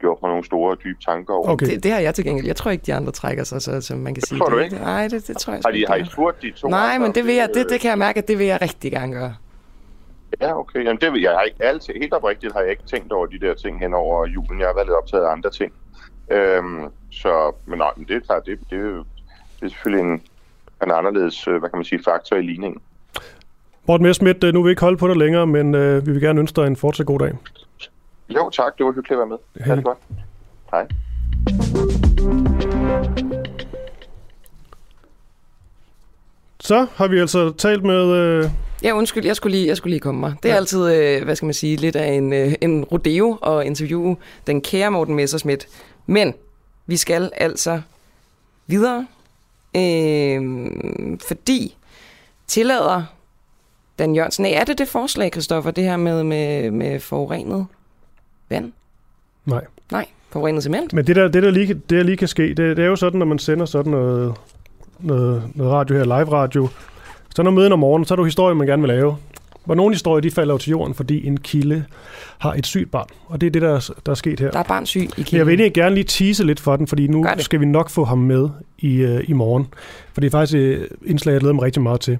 J: gjort mig nogle store og dybe tanker over.
A: Okay. Det, det har jeg til gengæld. Jeg tror ikke, de andre trækker sig, så, så man kan
J: det
A: sige.
J: Tror du
A: det,
J: ikke?
A: Nej, det, det tror jeg
J: har de, har I spurgt de to
A: Nej,
J: andre,
A: men det, vil jeg, det, det kan jeg mærke, at det vil jeg rigtig gerne gøre.
J: Ja, okay. Jamen, det vil jeg, jeg har ikke altid, helt oprigtigt har jeg ikke tænkt over de der ting hen over julen. Jeg har været lidt optaget af andre ting. Øhm, så, men nej, men det er klart, det, det, det er selvfølgelig en, en anderledes, øh, hvad kan man sige, faktor i ligningen.
C: Morten Messerschmidt, øh, nu vil vi ikke holde på dig længere, men øh, vi vil gerne ønske dig en fortsat god dag.
J: Jo, tak. Det var hyggeligt at være med.
C: Hej.
J: Ha' det godt. Hej.
C: Så har vi altså talt med øh,
A: Ja, undskyld, jeg skulle lige, jeg skulle lige komme mig. Det er ja. altid, øh, hvad skal man sige, lidt af en, øh, en rodeo og interviewe den kære Morten Messersmith. Men vi skal altså videre, øh, fordi tillader Dan Jørgensen, nej, er det det forslag, Kristoffer, det her med, med, med forurenet vand?
C: Nej.
A: Nej, forurenet cement?
C: Men det der, det der lige, det der lige kan ske, det, det er jo sådan, når man sender sådan noget, noget, noget radio her, live radio, så når møden om morgenen, så er du historien, man gerne vil lave. Hvor nogle historier, de falder jo til jorden, fordi en kilde har et sygt barn. Og det er det, der, der er sket her.
A: Der er barn syg i kilden.
C: Jeg vil egentlig gerne lige tease lidt for den, fordi nu skal vi nok få ham med i, uh, i morgen. For det er faktisk et indslag, jeg glæder mig rigtig meget til.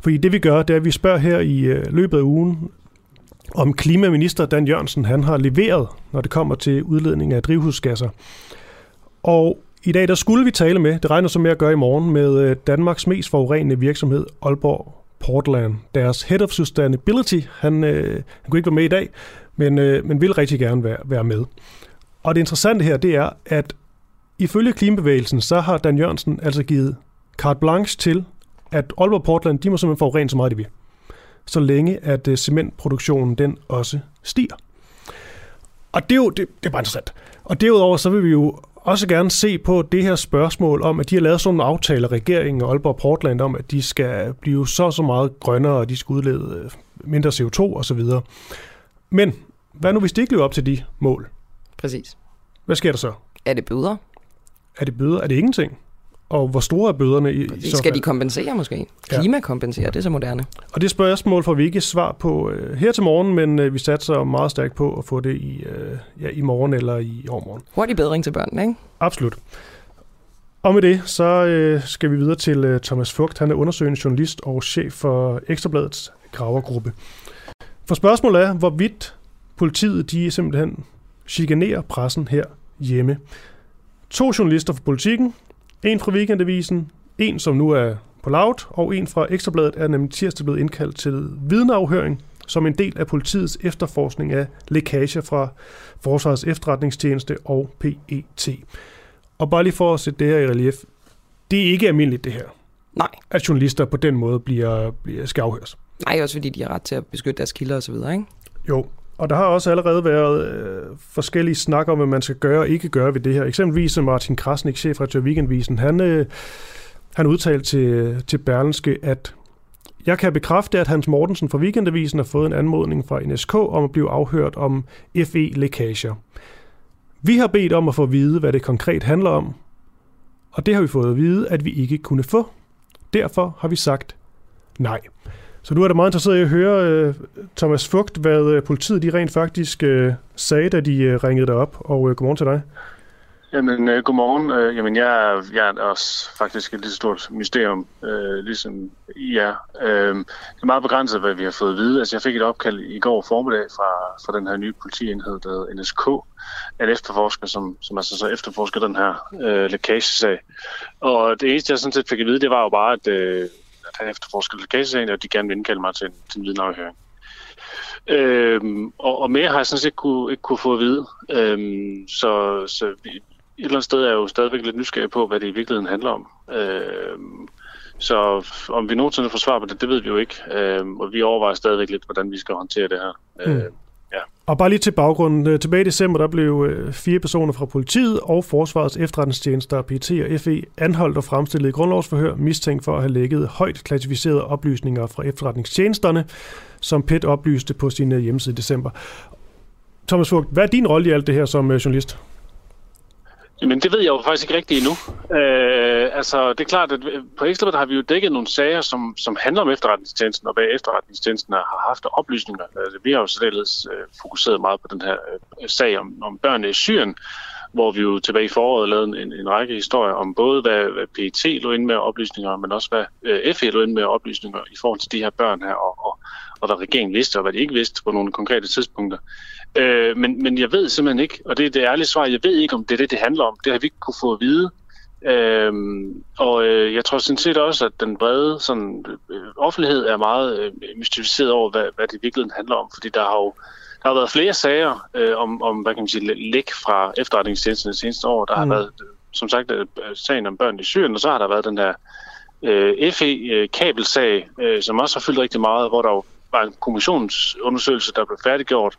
C: Fordi det vi gør, det er, at vi spørger her i uh, løbet af ugen, om klimaminister Dan Jørgensen han har leveret, når det kommer til udledning af drivhusgasser. Og i dag der skulle vi tale med, det regner så med at gøre i morgen, med Danmarks mest forurenende virksomhed, Aalborg Portland. Deres Head of Sustainability, han, øh, han kunne ikke være med i dag, men, øh, men vil rigtig gerne være, være med. Og det interessante her, det er, at ifølge klimabevægelsen, så har Dan Jørgensen altså givet carte blanche til, at Aalborg Portland, de må simpelthen forurene så meget, de vil. Så længe at øh, cementproduktionen, den også stiger. Og det er jo det, det er bare interessant. Og derudover så vil vi jo også gerne se på det her spørgsmål om, at de har lavet sådan en aftale, regeringen og Aalborg Portland, om, at de skal blive så så meget grønnere, og de skal udlede øh, mindre CO2 osv. Men hvad nu, hvis de ikke lever op til de mål?
A: Præcis.
C: Hvad sker der så?
A: Er det bøder?
C: Er det bøder? Er det ingenting? Og hvor store er bøderne i,
A: i Skal de kompensere måske? Klimakompensere, ja. det er så moderne.
C: Og det spørgsmål får vi ikke svar på øh, her til morgen, men øh, vi satser meget stærkt på at få det i, øh, ja, i morgen eller i overmorgen.
A: Hurtig bedring til børnene, ikke?
C: Absolut. Og med det, så øh, skal vi videre til øh, Thomas Fugt. Han er undersøgende journalist og chef for Ekstrabladets gravergruppe. For spørgsmålet er, hvorvidt politiet de simpelthen chikanerer pressen her hjemme. To journalister fra politikken, en fra Weekendavisen, en som nu er på laut, og en fra Ekstrabladet er nemlig tirsdag blevet indkaldt til vidneafhøring som en del af politiets efterforskning af lækager fra Forsvarets efterretningstjeneste og PET. Og bare lige for at sætte det her i relief, det er ikke almindeligt det her.
A: Nej.
C: At journalister på den måde bliver, bliver skal afhøres.
A: Nej, også fordi de har ret til at beskytte deres kilder osv., ikke?
C: Jo, og der har også allerede været øh, forskellige snak om, hvad man skal gøre og ikke gøre ved det her. Eksempelvis Martin Krasnik, chefredaktør Weekendvisen, han, øh, han udtalte til, til Berlenske, at jeg kan bekræfte, at Hans Mortensen fra Weekendavisen har fået en anmodning fra NSK om at blive afhørt om FE-lækager. Vi har bedt om at få at vide, hvad det konkret handler om, og det har vi fået at vide, at vi ikke kunne få. Derfor har vi sagt nej. Så nu er det meget interesseret i at høre, øh, Thomas Fugt, hvad øh, politiet de rent faktisk øh, sagde, da de ringede dig op. Og uh, godmorgen til dig.
K: Jamen, øh, godmorgen. Øh, jamen, jeg er, jeg er også faktisk et lidt stort mysterium, øh, ligesom I er. Øh, det er meget begrænset, hvad vi har fået at vide. Altså, jeg fik et opkald i går formiddag fra, fra den her nye politienhed, der hedder NSK, en efterforsker, som, som altså så efterforsker den her øh, lækagesag. Og det eneste, jeg sådan set fik at vide, det var jo bare, at Øh, han efterforsker lækagesagen, og de gerne vil indkalde mig til en, til en vidneafhøring. Øhm, og, og mere har jeg sådan set kunne, ikke kunne få at vide. Øhm, så, så et eller andet sted er jeg jo stadigvæk lidt nysgerrig på, hvad det i virkeligheden handler om. Øhm, så om vi nogensinde får svar på det, det ved vi jo ikke. Øhm, og vi overvejer stadigvæk lidt, hvordan vi skal håndtere det her. Mm. Øhm,
C: Ja. Og bare lige til baggrunden. Øh, tilbage i december, der blev øh, fire personer fra politiet og Forsvarets efterretningstjenester, PT og FE, anholdt og fremstillet i grundlovsforhør, mistænkt for at have lægget højt klassificerede oplysninger fra efterretningstjenesterne, som PET oplyste på sin øh, hjemmeside i december. Thomas Fugt, hvad er din rolle i alt det her som journalist?
K: Jamen, det ved jeg jo faktisk ikke rigtigt endnu. Øh, altså, det er klart, at på Ekstrabladet har vi jo dækket nogle sager, som, som handler om efterretningstjenesten, og hvad efterretningstjenesten har haft af oplysninger. Altså, vi har jo således øh, fokuseret meget på den her øh, sag om, om børnene i Syrien, hvor vi jo tilbage i foråret lavede en, en række historier om både, hvad, hvad PET lå inde med oplysninger, men også hvad øh, FE lå inde med oplysninger i forhold til de her børn her, og, og, og hvad regeringen vidste, og hvad de ikke vidste på nogle konkrete tidspunkter. Øh, men, men jeg ved simpelthen ikke, og det er det ærlige svar, jeg ved ikke, om det er det, det handler om. Det har vi ikke kunne få at vide. Øhm, og øh, jeg tror sådan set også, at den brede sådan, øh, offentlighed er meget øh, mystificeret over, hvad, hvad det i virkeligheden handler om, fordi der har jo der har været flere sager øh, om, om, hvad kan man sige, læk fra efterretningstjenesten de seneste år. Der har mm. været, som sagt, øh, sagen om børn i Syrien, og så har der været den her øh, FE-kabelsag, øh, som også har fyldt rigtig meget, hvor der jo var en kommissionsundersøgelse, der blev færdiggjort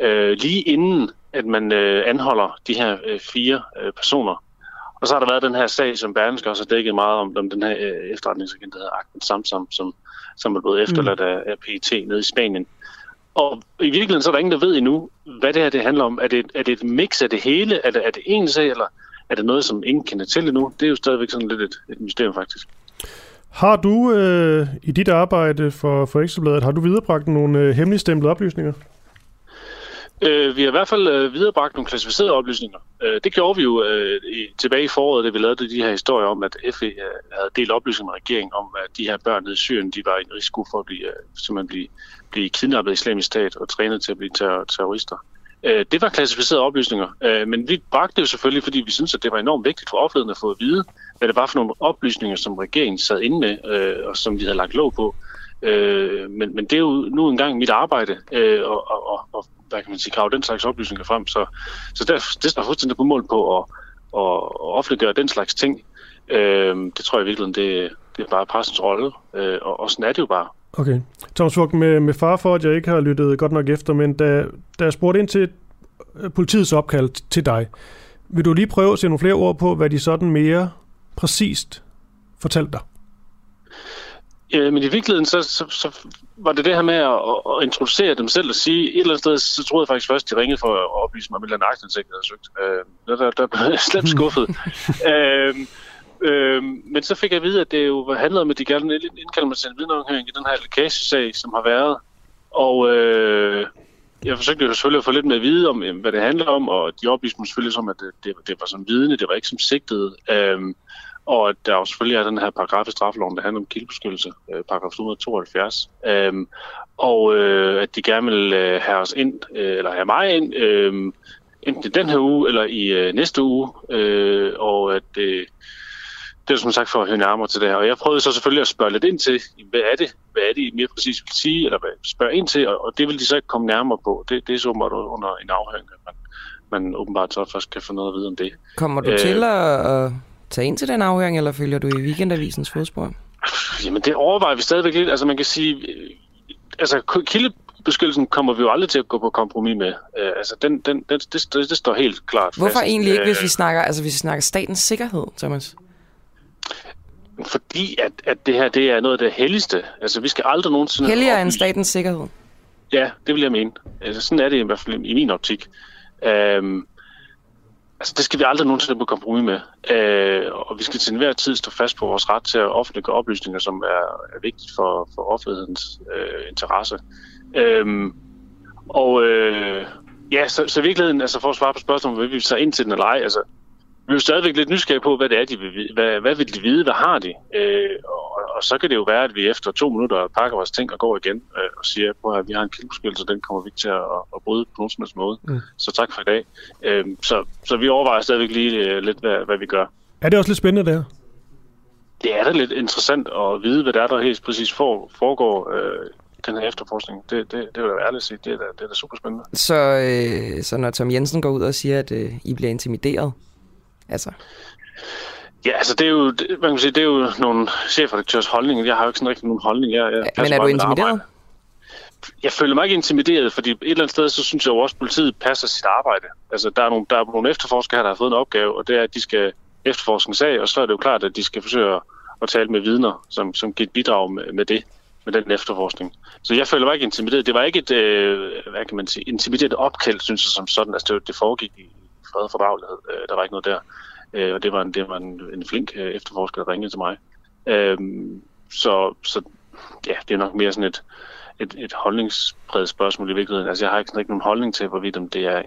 K: øh, lige inden, at man øh, anholder de her øh, fire øh, personer. Og så har der været den her sag, som Berlingske også har dækket meget om, om den her øh, efterretningsagent, der hedder Ahmed Samsam, som, som er blevet efterladt af, af PET nede i Spanien. Og i virkeligheden så er der ingen, der ved endnu, hvad det her det handler om. Er det, er det et mix af det hele? Er det, er det en sag, eller er det noget, som ingen kender til endnu? Det er jo stadigvæk sådan lidt et, et mysterium, faktisk.
C: Har du øh, i dit arbejde for, for Ekstrabladet, har du viderebragt nogle øh, hemmeligstemplede oplysninger?
K: Øh, vi har i hvert fald øh, viderebragt nogle klassificerede oplysninger. Øh, det gjorde vi jo øh, i, tilbage i foråret, da vi lavede de her historier om, at FE øh, havde delt oplysninger med regeringen om, at de her børn nede i Syrien, de var i en risiko for at blive, øh, simpelthen blive, blive kidnappet af islamisk stat og trænet til at blive ter- terrorister. Øh, det var klassificerede oplysninger, øh, men vi bragte det jo selvfølgelig, fordi vi synes, at det var enormt vigtigt for offentligheden at få at vide, hvad det var for nogle oplysninger, som regeringen sad inde med, øh, og som de havde lagt låg på. Øh, men, men det er jo nu engang mit arbejde, øh, og, og, og der kan man sige, grave den slags oplysninger frem. Så, så der, det står fuldstændig på mål på at, at, at offentliggøre den slags ting. Øh, det tror jeg virkelig, det, det er bare pressens rolle, øh, og, og sådan er det jo bare.
C: Okay. Thomas Fugt, med, med far for, at jeg ikke har lyttet godt nok efter, men da, da jeg spurgte ind til øh, politiets opkald til dig, vil du lige prøve at se nogle flere ord på, hvad de sådan mere præcist fortalte dig?
K: Ja, men i virkeligheden, så, så, så var det det her med at, at introducere dem selv og sige, et eller andet sted, så troede jeg faktisk først, de ringede for at oplyse mig om en eller anden aktindsigt, jeg havde søgt. Øh, der, der, der blev jeg (laughs) slemt skuffet. (laughs) øh, øh, men så fik jeg at vide, at det jo handlede om, at de gerne ville indkalde mig til en vidneafhøring i den her lækagesag, som har været. Og øh, jeg forsøgte jo selvfølgelig at få lidt mere at vide om, hvad det handler om, og de oplyste mig selvfølgelig som, at det, det, det var som vidne, det var ikke som sigtet. Øh, og at der jo selvfølgelig er den her paragraf i straffeloven, der handler om kildebeskyttelse, øh, paragraf 172. Øhm, og øh, at de gerne vil øh, have os ind, øh, eller have mig ind, øh, enten i den her uge, eller i øh, næste uge, øh, og at øh, det er som sagt for at høre nærmere til det her. Og jeg prøvede så selvfølgelig at spørge lidt ind til, hvad er det, hvad er det I mere præcis vil sige, eller hvad spørge ind til, og, og det vil de så ikke komme nærmere på. Det, det er så åbenbart under en afhøring, at man, man åbenbart så først kan få noget at vide om det.
A: Kommer du øh, til at tage ind til den afhøring, eller følger du i weekendavisens fodspor?
K: Jamen, det overvejer vi stadigvæk lidt. Altså, man kan sige, altså, kildebeskyttelsen kommer vi jo aldrig til at gå på kompromis med. Uh, altså, den, den, den, det, det, det står helt klart
A: Hvorfor
K: fast.
A: egentlig ikke, hvis vi snakker, altså, hvis vi snakker statens sikkerhed, Thomas?
K: Fordi at, at det her, det er noget af det helligste. Altså, vi skal aldrig nogensinde...
A: Helligere end statens sikkerhed?
K: Ja, det vil jeg mene. Altså, sådan er det i hvert fald i min optik. Um, Altså, det skal vi aldrig nogensinde på kompromis med. Øh, og vi skal til enhver tid stå fast på vores ret til at offentliggøre oplysninger, som er, er vigtigt for, for offentlighedens øh, interesse. Øh, og øh, ja, så, så i virkeligheden, altså for at svare på spørgsmålet, om vi vil tage ind til den eller ej, altså, vi er jo stadigvæk lidt nysgerrige på, hvad det er, de vil vide. Hvad, hvad vil de vide? Hvad har de? Øh, og, og så kan det jo være, at vi efter to minutter pakker vores ting og går igen øh, og siger, at vi har en kildebeskyttelse, den kommer vi ikke til at, at bryde på nogen som helst måde. Mm. Så tak for i dag. Øh, så, så vi overvejer stadigvæk lige øh, lidt, hvad, hvad vi gør.
C: Er det også lidt spændende der?
K: Det er da lidt interessant at vide, hvad der er, der helt præcis for, foregår øh, den her efterforskning. Det, det, det vil jeg ærligt sige, det er da, det er da super spændende.
A: Så, øh, så når Tom Jensen går ud og siger, at øh, I bliver intimideret, Altså.
K: Ja, altså det er jo, det, man kan sige, det er jo nogle chefredaktørs holdning. Jeg har jo ikke sådan rigtig nogen holdning. Jeg, jeg
A: Men er du intimideret?
K: Jeg føler mig ikke intimideret, fordi et eller andet sted, så synes jeg jo også, at politiet passer sit arbejde. Altså, der er nogle, der er nogle efterforskere her, der har fået en opgave, og det er, at de skal efterforske en sag, og så er det jo klart, at de skal forsøge at tale med vidner, som, som giver et bidrag med, med det, med den efterforskning. Så jeg føler mig ikke intimideret. Det var ikke et, øh, hvad kan man sige, intimideret opkald, synes jeg, som sådan. Altså, det, det foregik i, fred for daglighed. Øh, der var ikke noget der. Øh, og det var en, det var en, en flink øh, efterforsker, der ringede til mig. Øh, så, så ja, det er nok mere sådan et, et, et holdningspræget spørgsmål i virkeligheden. Altså, jeg har ikke, sådan, ikke nogen holdning til, hvorvidt om det er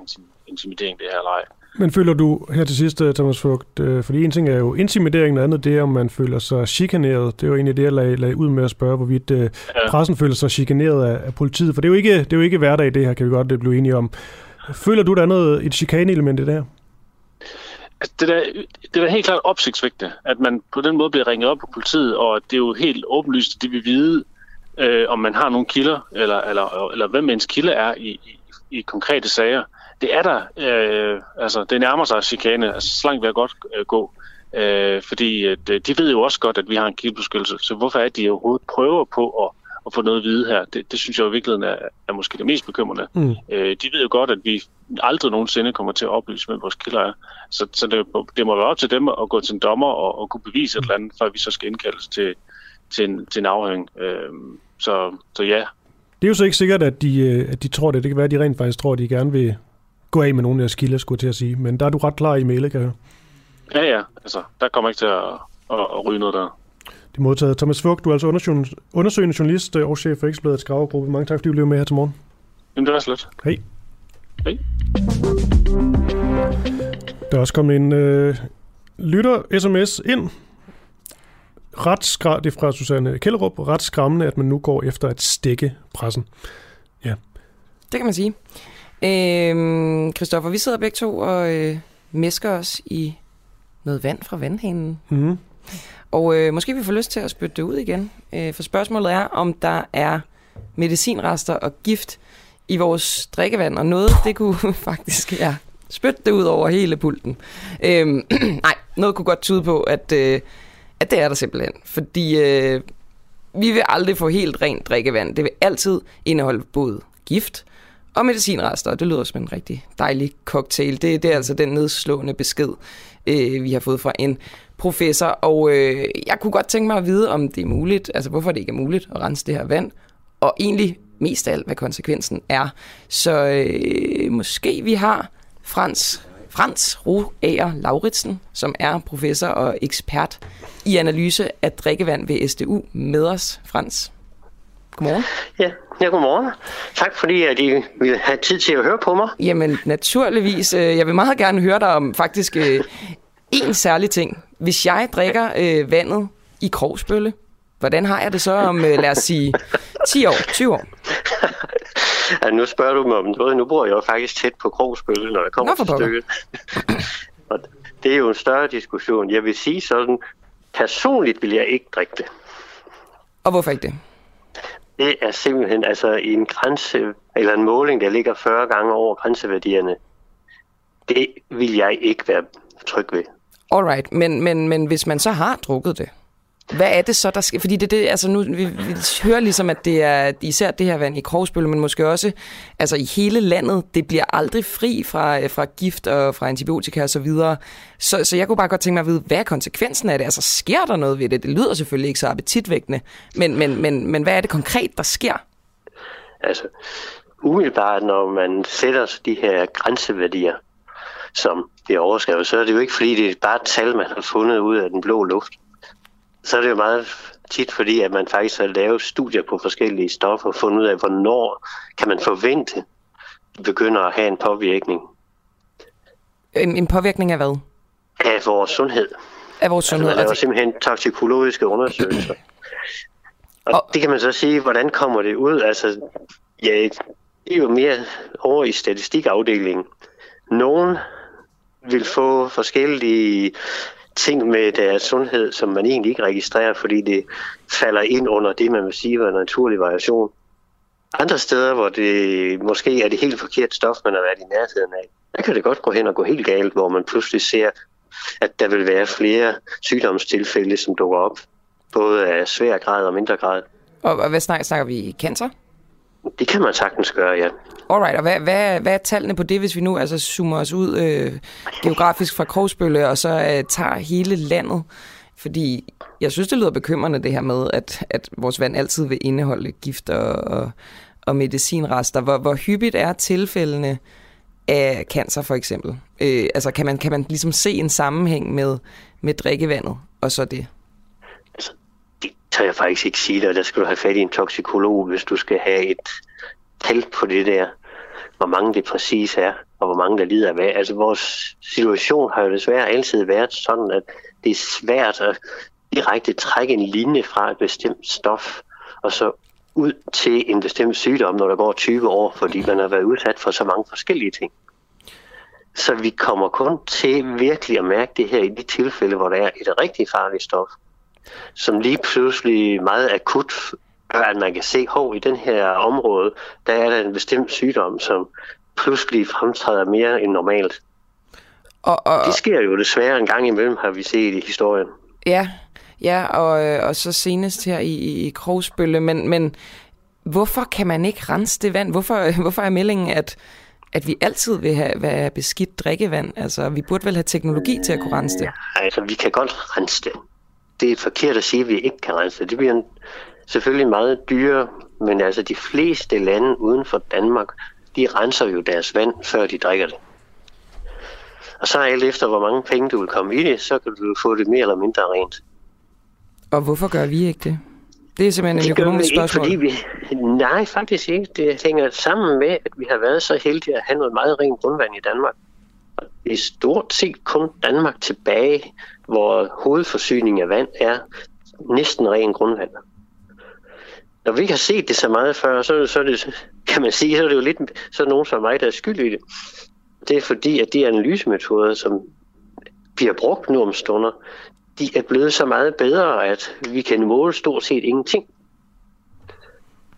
K: intimidering, det her eller ej.
C: Men føler du her til sidst, øh, Thomas Fugt, øh, fordi en ting er jo intimidering, noget andet det er, om man føler sig chikaneret. Det er jo egentlig det, jeg lagde, lagde ud med at spørge, hvorvidt øh, ja. pressen føler sig chikaneret af, af politiet. For det er, jo ikke, det er jo ikke hverdag, det her, kan vi godt blive enige om. Føler du, der er noget, et chikane-element i det her?
K: Altså, det, der, det er helt klart opsigtsvægtende, at man på den måde bliver ringet op på politiet, og det er jo helt åbenlyst, at de vil vide, øh, om man har nogle kilder, eller, eller, eller hvem ens kilde er i, i, i konkrete sager. Det er der, øh, altså det nærmer sig chikane, altså så langt vil jeg godt øh, gå. Øh, fordi at, øh, de ved jo også godt, at vi har en kildebeskyttelse, så hvorfor er de overhovedet prøver på at, at få noget at vide her? Det, det synes jeg i virkeligheden er, er måske det mest bekymrende. Mm. Øh, de ved jo godt, at vi aldrig nogensinde kommer til at oplyse, hvem vores kilder er. Så, så det, det må være op til dem at gå til en dommer og, og kunne bevise et eller andet, før vi så skal indkaldes til, til, en, til en afhøring. Øh, så, så ja.
C: Det er jo så ikke sikkert, at de, øh, at de tror det. Det kan være, at de rent faktisk tror, at de gerne vil gå af med nogle af deres kilder, skulle til at sige. Men der er du ret klar i mailet, kan jeg høre.
K: Ja, ja. Altså, der kommer ikke til at, at, at ryge noget der.
C: Det er modtaget. Thomas Fugt, du er altså undersøgende, journalist og chef for Ekstrabladets Gravegruppe. Mange tak, fordi du blev med her til morgen.
K: Jamen, det var slet.
C: Hej.
K: Hej.
C: Der er også kommet en øh, lytter-sms ind. Ret skra- det er fra Susanne Kellerup. Ret skræmmende, at man nu går efter at stikke pressen. Ja.
A: Det kan man sige. Øhm, Christoffer, vi sidder begge to og øh, mesker os i noget vand fra vandhanen.
C: Mm.
A: Og øh, måske vi får lyst til at spytte det ud igen. Øh, for spørgsmålet er, om der er medicinrester og gift i vores drikkevand. Og noget, det kunne (laughs) faktisk ja, spytte det ud over hele pulten. Øhm, (clears throat) nej, noget kunne godt tyde på, at, øh, at det er der simpelthen. Fordi øh, vi vil aldrig få helt rent drikkevand. Det vil altid indeholde både gift og medicinrester. Det lyder som en rigtig dejlig cocktail. Det, det er altså den nedslående besked, øh, vi har fået fra en professor. Og øh, jeg kunne godt tænke mig at vide, om det er muligt, altså hvorfor det ikke er muligt at rense det her vand. Og egentlig mest af alt, hvad konsekvensen er. Så øh, måske vi har Frans, Frans Roager Lauritsen, som er professor og ekspert i analyse af drikkevand ved SDU med os. Frans, godmorgen.
L: Ja, ja godmorgen. Tak fordi at I vil have tid til at høre på mig.
A: Jamen naturligvis. Jeg vil meget gerne høre dig om faktisk øh, en særlig ting. Hvis jeg drikker øh, vandet i Krogsbølle, hvordan har jeg det så om, øh, lad os sige, 10 år, 20 år? (laughs)
L: Ja, nu spørger du mig om noget. Nu bor jeg jo faktisk tæt på Krogsbølle, når jeg kommer Nå, til stykket. (laughs) Og det er jo en større diskussion. Jeg vil sige sådan, personligt vil jeg ikke drikke det.
A: Og hvorfor ikke det?
L: Det er simpelthen altså en grænse, eller en måling, der ligger 40 gange over grænseværdierne. Det vil jeg ikke være tryg ved.
A: Alright, men, men, men hvis man så har drukket det, hvad er det så, der sker? Fordi det, det altså nu, vi, vi hører ligesom, at det er især det her vand i Krogsbølle, men måske også altså i hele landet, det bliver aldrig fri fra, øh, fra gift og fra antibiotika og så videre. Så, så jeg kunne bare godt tænke mig at vide, hvad er konsekvensen af det? Altså sker der noget ved det? Det lyder selvfølgelig ikke så appetitvækkende, men, men, men, men hvad er det konkret, der sker?
L: Altså, umiddelbart, når man sætter de her grænseværdier, som det er overskrevet, så er det jo ikke fordi, det er bare et tal, man har fundet ud af den blå luft så er det jo meget tit fordi, at man faktisk har lavet studier på forskellige stoffer og fundet ud af, hvornår kan man forvente, at begynder at have en påvirkning.
A: En, en påvirkning af hvad?
L: Af vores sundhed.
A: Af vores sundhed?
L: Altså, man laver simpelthen toksikologiske undersøgelser. Og, og det kan man så sige, hvordan kommer det ud? Altså, ja, det er jo mere over i statistikafdelingen. Nogen vil få forskellige ting med deres sundhed, som man egentlig ikke registrerer, fordi det falder ind under det, man vil sige var en naturlig variation. Andre steder, hvor det måske er det helt forkert stof, man har været i nærheden af, der kan det godt gå hen og gå helt galt, hvor man pludselig ser, at der vil være flere sygdomstilfælde, som dukker op, både af svær grad og mindre grad.
A: Og hvad snakker, snakker vi? Cancer?
L: Det kan man sagtens gøre, ja.
A: Alright, og hvad, hvad, hvad er tallene på det, hvis vi nu altså zoomer os ud øh, geografisk fra Krogsbølle, og så øh, tager hele landet? Fordi jeg synes, det lyder bekymrende det her med, at, at vores vand altid vil indeholde gift og, og, og medicinrester. Hvor, hvor hyppigt er tilfældene af cancer for eksempel? Øh, altså kan man, kan man ligesom se en sammenhæng med, med drikkevandet og så det?
L: Tør jeg faktisk ikke sige dig. Der skal du have fat i en toksikolog, hvis du skal have et tal på det der, hvor mange det præcis er, og hvor mange der lider af hvad. Altså vores situation har jo desværre altid været sådan, at det er svært at direkte trække en linje fra et bestemt stof, og så ud til en bestemt sygdom, når der går 20 år, fordi man har været udsat for så mange forskellige ting. Så vi kommer kun til virkelig at mærke det her i de tilfælde, hvor der er et rigtig farligt stof, som lige pludselig meget akut gør, at man kan se, at i den her område, der er der en bestemt sygdom, som pludselig fremtræder mere end normalt.
A: Og, og,
L: det sker jo desværre en gang imellem, har vi set i historien.
A: Ja, ja og, øh, og så senest her i, i Krogsbølle, men, men hvorfor kan man ikke rense det vand? Hvorfor, (laughs) hvorfor er meldingen, at, at vi altid vil have være beskidt drikkevand? Altså, vi burde vel have teknologi til at kunne rense det? Ja,
L: altså, vi kan godt rense det. Det er forkert at sige, at vi ikke kan rense det. Det bliver selvfølgelig meget dyre, men altså de fleste lande uden for Danmark, de renser jo deres vand, før de drikker det. Og så alt efter, hvor mange penge du vil komme i det, så kan du få det mere eller mindre rent.
A: Og hvorfor gør vi ikke det? Det er simpelthen en økonomisk spørgsmål.
L: Ikke, fordi vi, nej, faktisk ikke. Det hænger sammen med, at vi har været så heldige at have noget meget rent grundvand i Danmark. Det er stort set kun Danmark tilbage, hvor hovedforsyningen af vand er næsten ren grundvand. Når vi ikke har set det så meget før, så, så er det, kan man sige, så er det jo lidt så er nogen som mig, der er skyld i det. Det er fordi, at de analysemetoder, som bliver brugt nu om stunder, de er blevet så meget bedre, at vi kan måle stort set ingenting.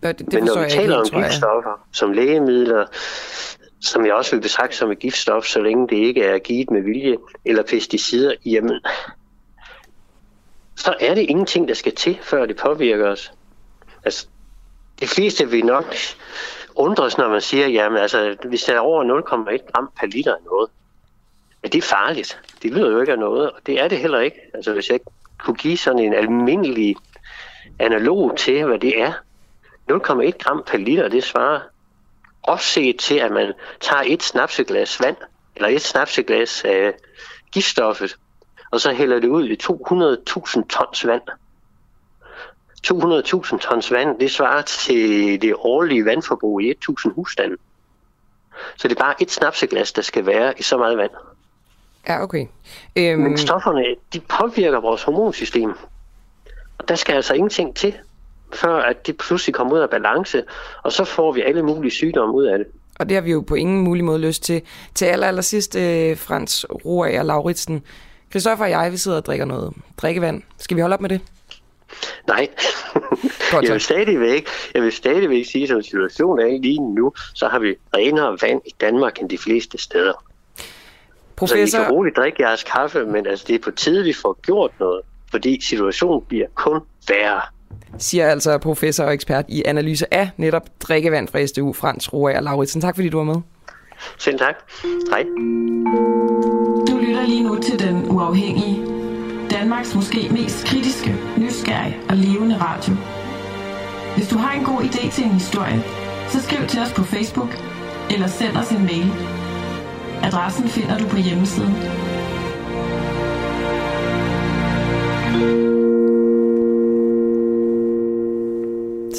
A: Ja, det, det
L: Men når vi taler
A: helt,
L: om giftstoffer, som lægemidler, som jeg også vil betragte som et giftstof, så længe det ikke er givet med vilje, eller pesticider, jamen, så er det ingenting, der skal til, før det påvirker os. Altså, de fleste vil nok undres, når man siger, jamen altså, hvis der er over 0,1 gram per liter af noget, at det er farligt. Det lyder jo ikke af noget, og det er det heller ikke. Altså, hvis jeg kunne give sådan en almindelig analog til, hvad det er, 0,1 gram per liter, det svarer opset til, at man tager et snapseglas vand, eller et snapseglas af giftstoffet, og så hælder det ud i 200.000 tons vand. 200.000 tons vand, det svarer til det årlige vandforbrug i 1.000 husstande. Så det er bare et snapseglas, der skal være i så meget vand.
A: Ja, okay.
L: Øhm... Men stofferne, de påvirker vores hormonsystem. Og der skal altså ingenting til, før at det pludselig kommer ud af balance, og så får vi alle mulige sygdomme ud af det.
A: Og det har vi jo på ingen mulig måde lyst til. Til aller, aller sidst, øh, Frans Roager Lauritsen. Christoffer og jeg, vi sidder og drikker noget drikkevand. Skal vi holde op med det?
L: Nej. (laughs) Godt, jeg, vil stadigvæk, jeg vil stadigvæk sige, at som situationen er lige nu, så har vi renere vand i Danmark end de fleste steder. Professor... Så I kan roligt drikke jeres kaffe, men altså, det er på tide, vi får gjort noget, fordi situationen bliver kun værre.
A: Siger altså professor og ekspert i analyse af netop drikkevand fra SDU, Frans Roager Lauritsen. Tak fordi du var med.
L: Selv tak. Hej.
G: Du lytter lige nu til Den Uafhængige. Danmarks måske mest kritiske, nysgerrige og levende radio. Hvis du har en god idé til en historie, så skriv til os på Facebook eller send os en mail. Adressen finder du på hjemmesiden.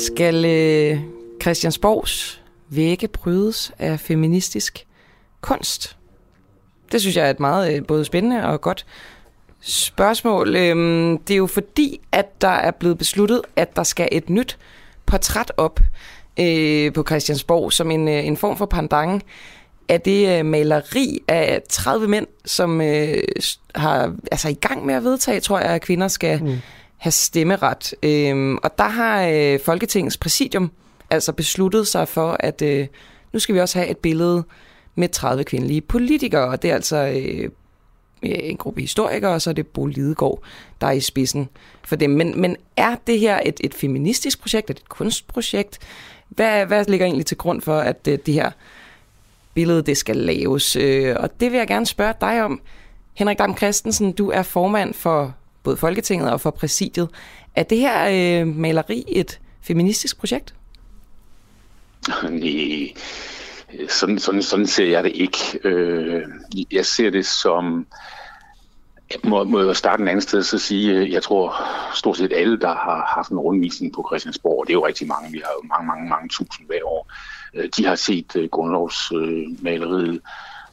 A: Skal øh, Christiansborgs vægge brydes af feministisk kunst? Det synes jeg er et meget øh, både spændende og godt spørgsmål. Øhm, det er jo fordi, at der er blevet besluttet, at der skal et nyt portræt op øh, på Christiansborg som en, øh, en form for pandange af det øh, maleri af 30 mænd, som øh, har altså i gang med at vedtage, tror jeg, at kvinder skal mm have stemmeret. Øhm, og der har øh, Folketingets præsidium altså besluttet sig for, at øh, nu skal vi også have et billede med 30 kvindelige politikere, og det er altså øh, en gruppe historikere, og så er det Bo Lidegaard, der er i spidsen for dem. Men, men er det her et, et feministisk projekt, er det et kunstprojekt? Hvad, hvad ligger egentlig til grund for, at det, det her billede det skal laves? Øh, og det vil jeg gerne spørge dig om. Henrik Dam Christensen, du er formand for både Folketinget og for præsidiet. Er det her øh, maleri et feministisk projekt?
M: Nej, sådan, sådan, sådan ser jeg det ikke. Øh, jeg ser det som... Må, må jeg starte en anden sted så sige, øh, jeg tror stort set alle, der har haft en rundvisning på Christiansborg, og det er jo rigtig mange, vi har jo mange, mange, mange tusind hver år, øh, de har set øh,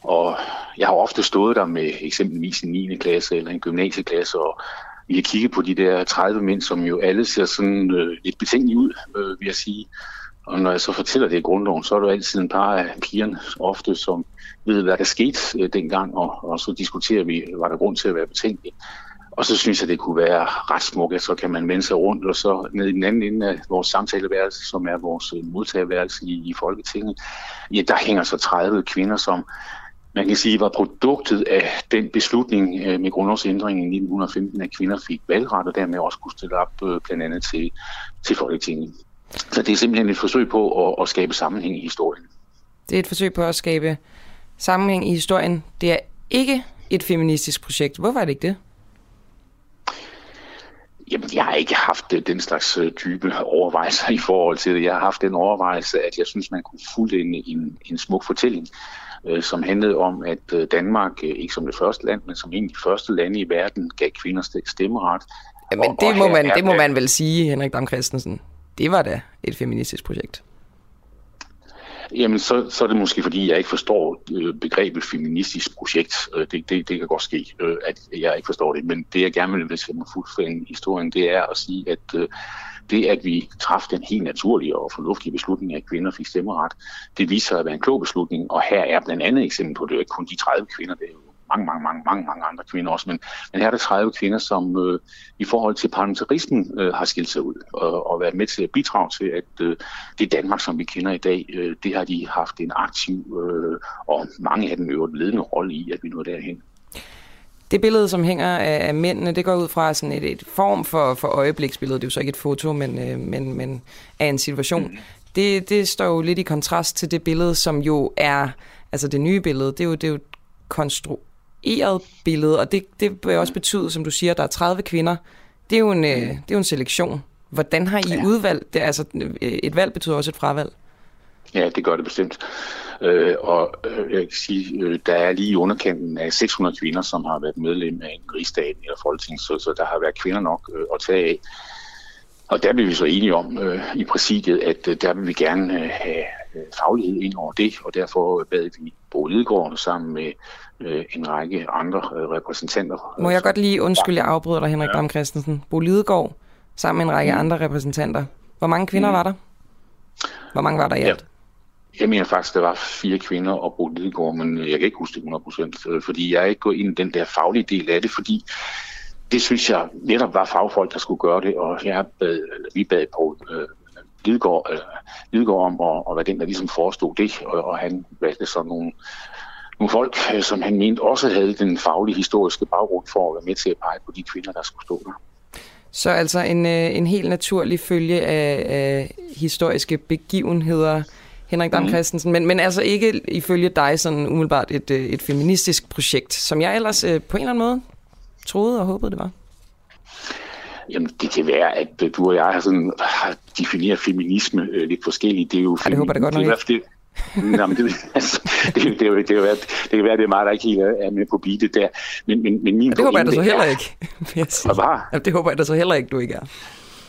M: og jeg har ofte stået der med eksempelvis en 9. klasse eller en gymnasieklasse, og vi har kigget på de der 30 mænd, som jo alle ser sådan øh, lidt betænkelige ud, øh, vil jeg sige. Og når jeg så fortæller det i grundloven, så er det altid en par af pigerne ofte, som ved, hvad der skete øh, dengang, og, og så diskuterer vi, var der grund til at være betænkelig. Og så synes jeg, det kunne være ret smukt, at så kan man vende sig rundt, og så ned i den anden ende af vores samtaleværelse, som er vores øh, modtagerværelse i, i Folketinget, ja, der hænger så 30 kvinder, som man kan sige, var produktet af den beslutning øh, med grundlovsændringen i 1915, at kvinder fik valgret og dermed også kunne stille op øh, blandt andet til, til Folketinget. Så det er simpelthen et forsøg på at, at skabe sammenhæng i historien.
A: Det er et forsøg på at skabe sammenhæng i historien. Det er ikke et feministisk projekt. Hvorfor er det ikke det?
M: Jamen, jeg har ikke haft øh, den slags øh, type overvejelser i forhold til det. Jeg har haft den overvejelse, at jeg synes, man kunne fulde en, en, en smuk fortælling, som handlede om, at øh, Danmark, øh, ikke som det første land, men som en af de første lande i verden, gav kvinder stemmeret.
A: Men det, må man, det må man vel sige, Henrik Dam Christensen. Det var da et feministisk projekt.
M: Jamen, så, så er det måske, fordi jeg ikke forstår øh, begrebet feministisk projekt. Øh, det, det, det kan godt ske, øh, at jeg ikke forstår det. Men det, jeg gerne vil, hvis jeg må fuldfælde historien, det er at sige, at øh, det, at vi træffede den helt naturlige og fornuftige beslutning, at kvinder fik stemmeret, det viser sig at være en klog beslutning. Og her er blandt andet eksempel på, det er ikke kun de 30 kvinder, det er jo mange, mange, mange, mange, mange andre kvinder også, men, men her er der 30 kvinder, som øh, i forhold til parlamentarismen øh, har skilt sig ud og, og været med til at bidrage til, at øh, det Danmark, som vi kender i dag, øh, det har de haft en aktiv øh, og mange af dem øvrigt ledende rolle i, at vi nåede derhen.
A: Det billede, som hænger af mændene, det går ud fra sådan et, et form for, for øjebliksbillede. Det er jo så ikke et foto, men, øh, men, men af en situation. Mm. Det, det står jo lidt i kontrast til det billede, som jo er, altså det nye billede, det er jo, det er jo konstru varieret billede, og det, det vil også betyde, som du siger, at der er 30 kvinder. Det er jo en, øh, det er jo en selektion. Hvordan har I ja. udvalgt det? Altså, et valg betyder også et fravalg.
M: Ja, det gør det bestemt. Øh, og øh, jeg kan sige, øh, der er lige i underkanten af 600 kvinder, som har været medlem af en rigsdag eller folketing, så, så der har været kvinder nok øh, at tage af. Og der blev vi så enige om øh, i præsidiet, at øh, der vil vi gerne øh, have øh, faglighed ind over det, og derfor bad vi Bo Lidegaard sammen med øh, en række andre øh, repræsentanter.
A: Må jeg godt lige undskylde, jeg afbryder dig, Henrik ja. Dam Christensen. Bo Lidegaard sammen med en række mm. andre repræsentanter. Hvor mange kvinder mm. var der? Hvor mange var der i alt? Ja.
M: Jeg mener faktisk, der var fire kvinder og Bo Lidegaard, men jeg kan ikke huske det 100 procent, øh, fordi jeg er ikke gået ind i den der faglige del af det, fordi det synes jeg netop var fagfolk, der skulle gøre det, og jeg bad, vi bad på øh, Lidegaard, øh, Lidegaard om at, at være den, der ligesom forestod det, og, og han valgte så nogle, nogle folk, øh, som han mente også havde den faglige historiske baggrund for at være med til at pege på de kvinder, der skulle stå der.
A: Så altså en, øh, en helt naturlig følge af, af historiske begivenheder, Henrik Dam mhm. Christensen, mm. men, men altså ikke ifølge dig sådan umiddelbart et, øh, et feministisk projekt, som jeg ellers på en eller anden måde troede og håbede, det var.
M: Jamen, det kan være, at du og jeg har, sådan, har defineret feminisme øh, lidt forskelligt. Det er jo
A: Ej, det håber jeg godt nok ikke. Det,
M: Nå, men det, (laughs) altså, det, det, det, det, kan være, det kan være, det er meget, der ikke helt er med på beatet der. Men, men, men min
A: det håber jeg da så heller ikke.
M: Hvad?
A: Det håber jeg da så heller ikke, du ikke er.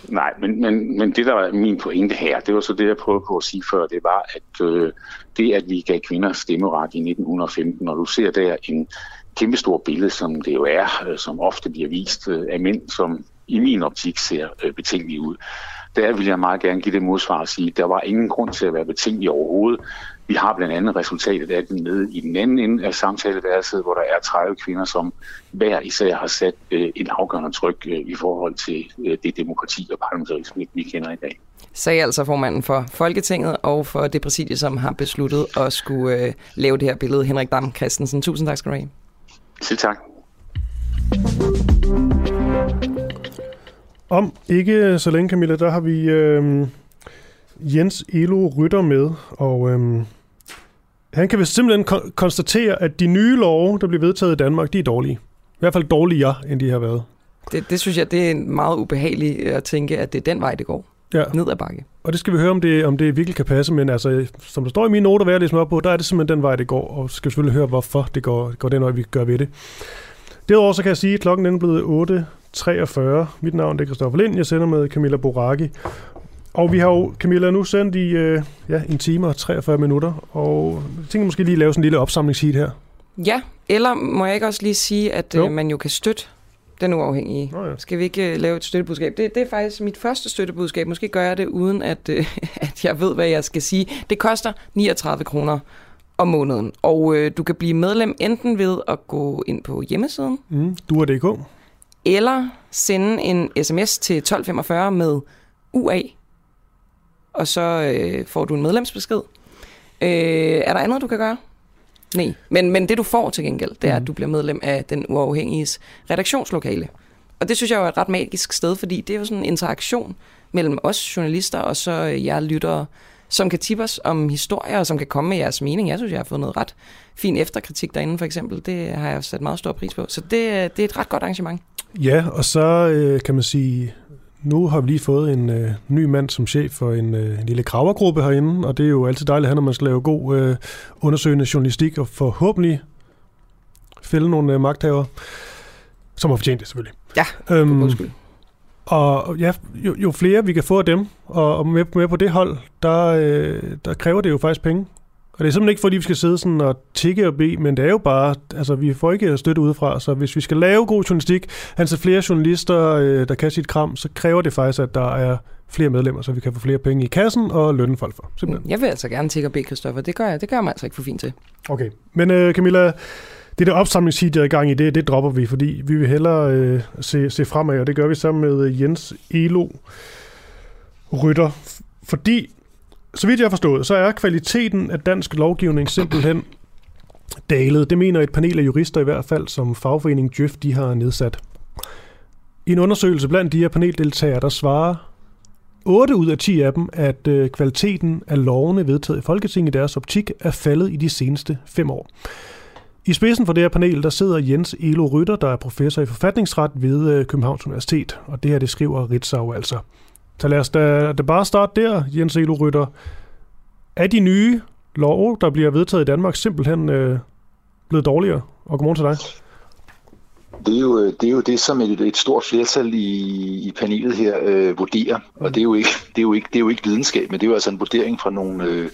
M: Nej, men, men, men det, der var min pointe her, det var så det, jeg prøvede på at sige før, det var, at øh, det, at vi gav kvinder stemmeret i 1915, når du ser der en kæmpestor billede, som det jo er, øh, som ofte bliver vist øh, af mænd, som i min optik ser øh, betænkelige ud. Der vil jeg meget gerne give det modsvar og sige, at der var ingen grund til at være betænkelig overhovedet. Vi har blandt andet resultatet af den med i den anden ende af samtaleværelset, hvor der er 30 kvinder, som hver især har sat øh, en afgørende tryk øh, i forhold til øh, det demokrati og parlamentarisme, vi kender i dag.
A: Sagde altså formanden for Folketinget og for det præsidie, som har besluttet at skulle øh, lave det her billede, Henrik Dam Christensen. Tusind tak skal du have.
M: Selv tak.
C: Om ikke så længe, Camilla, der har vi øh, Jens Elo Rytter med, og øh, han kan vist simpelthen kon- konstatere, at de nye love, der bliver vedtaget i Danmark, de er dårlige. I hvert fald dårligere, end de har været.
A: Det, det synes jeg, det er meget ubehageligt at tænke, at det er den vej, det går. Ja. Ned ad bakke.
C: Og det skal vi høre, om det, om det virkelig kan passe, men altså, som der står i mine noter, hvad jeg læser op på, der er det simpelthen den vej, det går, og skal selvfølgelig høre, hvorfor det går, går den vej, vi gør ved det. Derudover så kan jeg sige, at klokken er blevet 8.43. Mit navn er Christoffer Lind. Jeg sender med Camilla Boraki. Og vi har jo, Camilla, nu sendt i øh, ja, en time og 43 minutter, og jeg tænker måske lige lave sådan en lille opsamlingshit her.
A: Ja, eller må jeg ikke også lige sige, at øh, man jo kan støtte den uafhængige. Oh, ja. Skal vi ikke uh, lave et støttebudskab? Det, det er faktisk mit første støttebudskab. Måske gør jeg det, uden at, uh, (laughs) at jeg ved, hvad jeg skal sige. Det koster 39 kroner om måneden. Og uh, du kan blive medlem enten ved at gå ind på hjemmesiden.
C: Mm, du er DK.
A: Eller sende en sms til 1245 med UA. Og så uh, får du en medlemsbesked. Uh, er der andet, du kan gøre? Nej, men, men det du får til gengæld, det er, at du bliver medlem af den uafhængiges redaktionslokale. Og det synes jeg jo er et ret magisk sted, fordi det er jo sådan en interaktion mellem os journalister og så jer lyttere, som kan tippe os om historier, og som kan komme med jeres mening. Jeg synes, jeg har fået noget ret fin efterkritik derinde, for eksempel. Det har jeg sat meget stor pris på. Så det, det er et ret godt arrangement.
C: Ja, og så øh, kan man sige, nu har vi lige fået en øh, ny mand som chef for en, øh, en lille gravergruppe herinde, og det er jo altid dejligt, når man skal lave god øh, undersøgende journalistik, og forhåbentlig fælde nogle øh, magthaver, som har fortjent det selvfølgelig.
A: Ja, øhm.
C: Og ja, jo, jo flere vi kan få af dem, og, og med, med på det hold, der, øh, der kræver det jo faktisk penge. Og det er simpelthen ikke, fordi vi skal sidde sådan og tikke og bede, men det er jo bare, altså vi får ikke støtte udefra, så hvis vi skal lave god journalistik, altså flere journalister, øh, der kan sit kram, så kræver det faktisk, at der er flere medlemmer, så vi kan få flere penge i kassen og lønne folk for.
A: Simpelthen. Jeg vil altså gerne tikke og bede, Christoffer. Det gør jeg, det gør mig altså ikke for fint til.
C: Okay, men øh, Camilla, det der opsamlingshit, der er i gang i, det, det dropper vi, fordi vi vil hellere øh, se, se fremad, og det gør vi sammen med Jens Elo Rytter. Fordi så vidt jeg har forstået, så er kvaliteten af dansk lovgivning simpelthen dalet. Det mener et panel af jurister i hvert fald, som fagforeningen Djøf de har nedsat. I en undersøgelse blandt de her paneldeltagere, der svarer 8 ud af 10 af dem, at øh, kvaliteten af lovene vedtaget i Folketinget i deres optik er faldet i de seneste fem år. I spidsen for det her panel, der sidder Jens Elo Rytter, der er professor i forfatningsret ved øh, Københavns Universitet, og det her, det skriver Ritzau altså. Så lad os da, da bare starte der, Jens Elo Rytter. Er de nye love, der bliver vedtaget i Danmark, simpelthen øh, blevet dårligere? Og godmorgen til dig.
N: Det er, jo, det er jo det, som et, et stort flertal i, i panelet her øh, vurderer, og det er, jo ikke, det, er jo ikke, det er jo ikke videnskab, men det er jo altså en vurdering fra nogle, øh,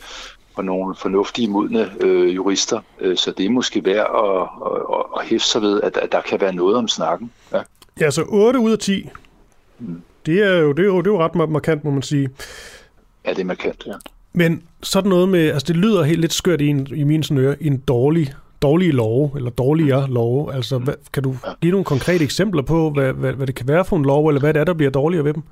N: fra nogle fornuftige, modne øh, jurister, øh, så det er måske værd at, at, at, at hæfte sig ved, at, at der kan være noget om snakken. Ja,
C: ja så 8 ud af 10. Mm. Det er jo, det er jo, det er jo ret markant, må man sige.
N: Ja, det er markant, ja.
C: Men sådan noget med, altså det lyder helt lidt skørt i, en, i mine øre, en dårlig, dårlige lov, eller dårligere lov. Altså, hvad, kan du give nogle konkrete eksempler på, hvad, hvad, hvad det kan være for en lov, eller hvad det er, der bliver dårligere ved dem?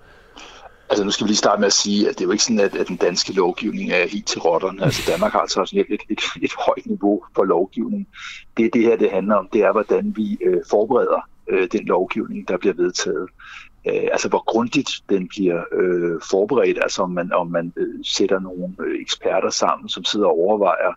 N: Altså nu skal vi lige starte med at sige, at det er jo ikke sådan, at, at den danske lovgivning er helt til rotterne. Altså Danmark har altså også et, et, et, et højt niveau for lovgivning. Det det her, det handler om, det er, hvordan vi øh, forbereder øh, den lovgivning, der bliver vedtaget øh, altså hvor grundigt den bliver øh, forberedt, altså om man, om man øh, sætter nogle øh, eksperter sammen, som sidder og overvejer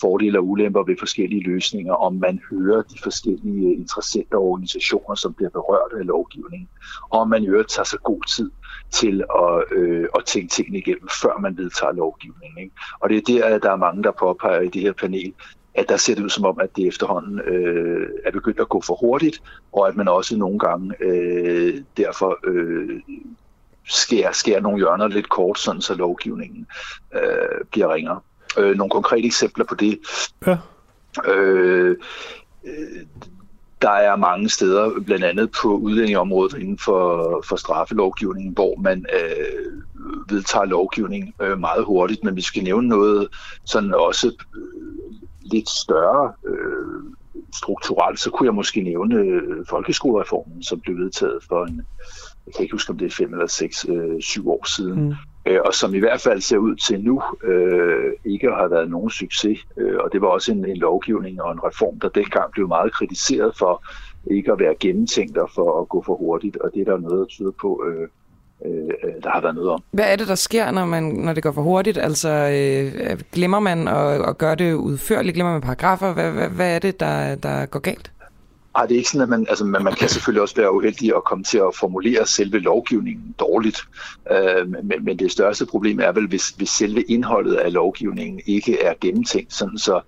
N: fordele og ulemper ved forskellige løsninger, om man hører de forskellige øh, interessenter og organisationer, som bliver berørt af lovgivningen, og om man i øvrigt tager sig god tid til at, øh, at tænke tingene igennem, før man vedtager lovgivningen. Ikke? Og det er der, der er mange, der påpeger i det her panel, at der ser det ud som om, at det efterhånden øh, er begyndt at gå for hurtigt, og at man også nogle gange øh, derfor øh, skærer, skærer nogle hjørner lidt kort, sådan så lovgivningen øh, bliver ringere. Øh, nogle konkrete eksempler på det. Ja. Øh, øh, der er mange steder, blandt andet på udlændingeområdet inden for, for straffelovgivningen, hvor man øh, vedtager lovgivning øh, meget hurtigt, men vi skal nævne noget sådan også lidt større øh, strukturelt, så kunne jeg måske nævne øh, folkeskolereformen, som blev vedtaget for en, jeg kan ikke huske, om det er fem eller seks, øh, syv år siden, mm. øh, og som i hvert fald ser ud til nu øh, ikke har været nogen succes. Øh, og det var også en, en lovgivning og en reform, der dengang blev meget kritiseret for ikke at være gennemtænkt og for at gå for hurtigt, og det er der noget, der tyder på, øh, øh, der har været noget om.
A: Hvad er det, der sker, når, man, når det går for hurtigt? Altså, øh, glemmer man at, at gøre det udførligt? Glemmer man paragrafer? Hvad, hvad, hvad er det, der, der går galt?
N: Ej, det er ikke sådan, at man, altså, man, man kan selvfølgelig også være uheldig at komme til at formulere selve lovgivningen dårligt. Øh, men, men det største problem er vel, hvis, hvis selve indholdet af lovgivningen ikke er gennemtænkt, sådan så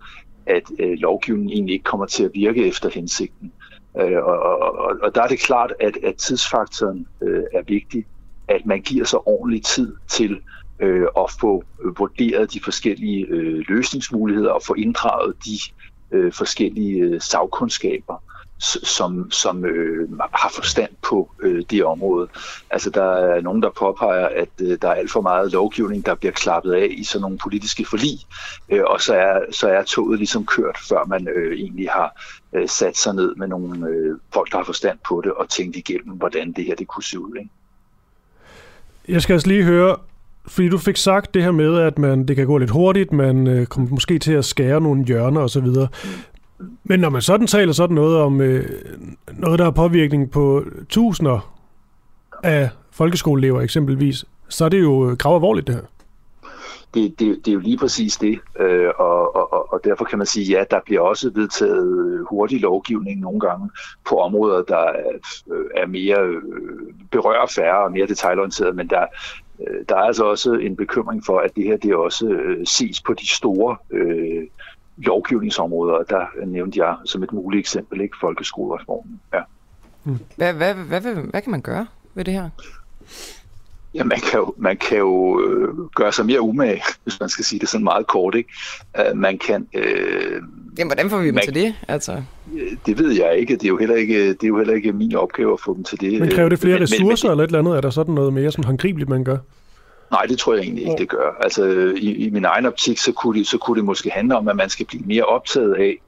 N: at øh, lovgivningen egentlig ikke kommer til at virke efter hensigten. Øh, og, og, og der er det klart, at, at tidsfaktoren øh, er vigtig at man giver sig ordentlig tid til øh, at få øh, vurderet de forskellige øh, løsningsmuligheder og få inddraget de øh, forskellige øh, sagkundskaber, som, som øh, har forstand på øh, det område. Altså der er nogen, der påpeger, at øh, der er alt for meget lovgivning, der bliver klappet af i sådan nogle politiske forlig, øh, og så er, så er toget ligesom kørt, før man øh, egentlig har øh, sat sig ned med nogle øh, folk, der har forstand på det, og tænkt igennem, hvordan det her det kunne se ud. Ikke?
C: Jeg skal altså lige høre, fordi du fik sagt det her med, at man, det kan gå lidt hurtigt, man øh, kommer måske til at skære nogle hjørner osv. Men når man sådan taler sådan noget om øh, noget, der har påvirkning på tusinder af folkeskoleelever eksempelvis, så er det jo øh, grav alvorligt det her.
N: Det, det, det er jo lige præcis det, øh, og, og, og derfor kan man sige, ja, der bliver også vedtaget øh, hurtig lovgivning nogle gange på områder, der er, er mere øh, berører færre og mere detaljorienteret, men der, øh, der er altså også en bekymring for, at det her det også øh, ses på de store øh, lovgivningsområder. Der nævnte jeg som et muligt eksempel ikke folkeskolereformen. Ja. Mm.
A: Hvad, hvad, hvad, hvad, hvad kan man gøre ved det her?
N: Ja, man kan jo, man kan jo øh, gøre sig mere umage, hvis man skal sige det sådan meget kort. Ikke? Uh, man kan... Øh,
A: Jamen, hvordan får vi dem man, til det? Altså?
N: Det ved jeg ikke. Det er, jo heller ikke. det er jo heller ikke min opgave at få dem til det.
C: Men kræver det flere men, ressourcer men, eller et eller andet? Er der sådan noget mere sådan håndgribeligt, man gør?
N: Nej, det tror jeg egentlig ikke, det gør. Altså, i, i min egen optik, så kunne, det, så kunne det måske handle om, at man skal blive mere optaget af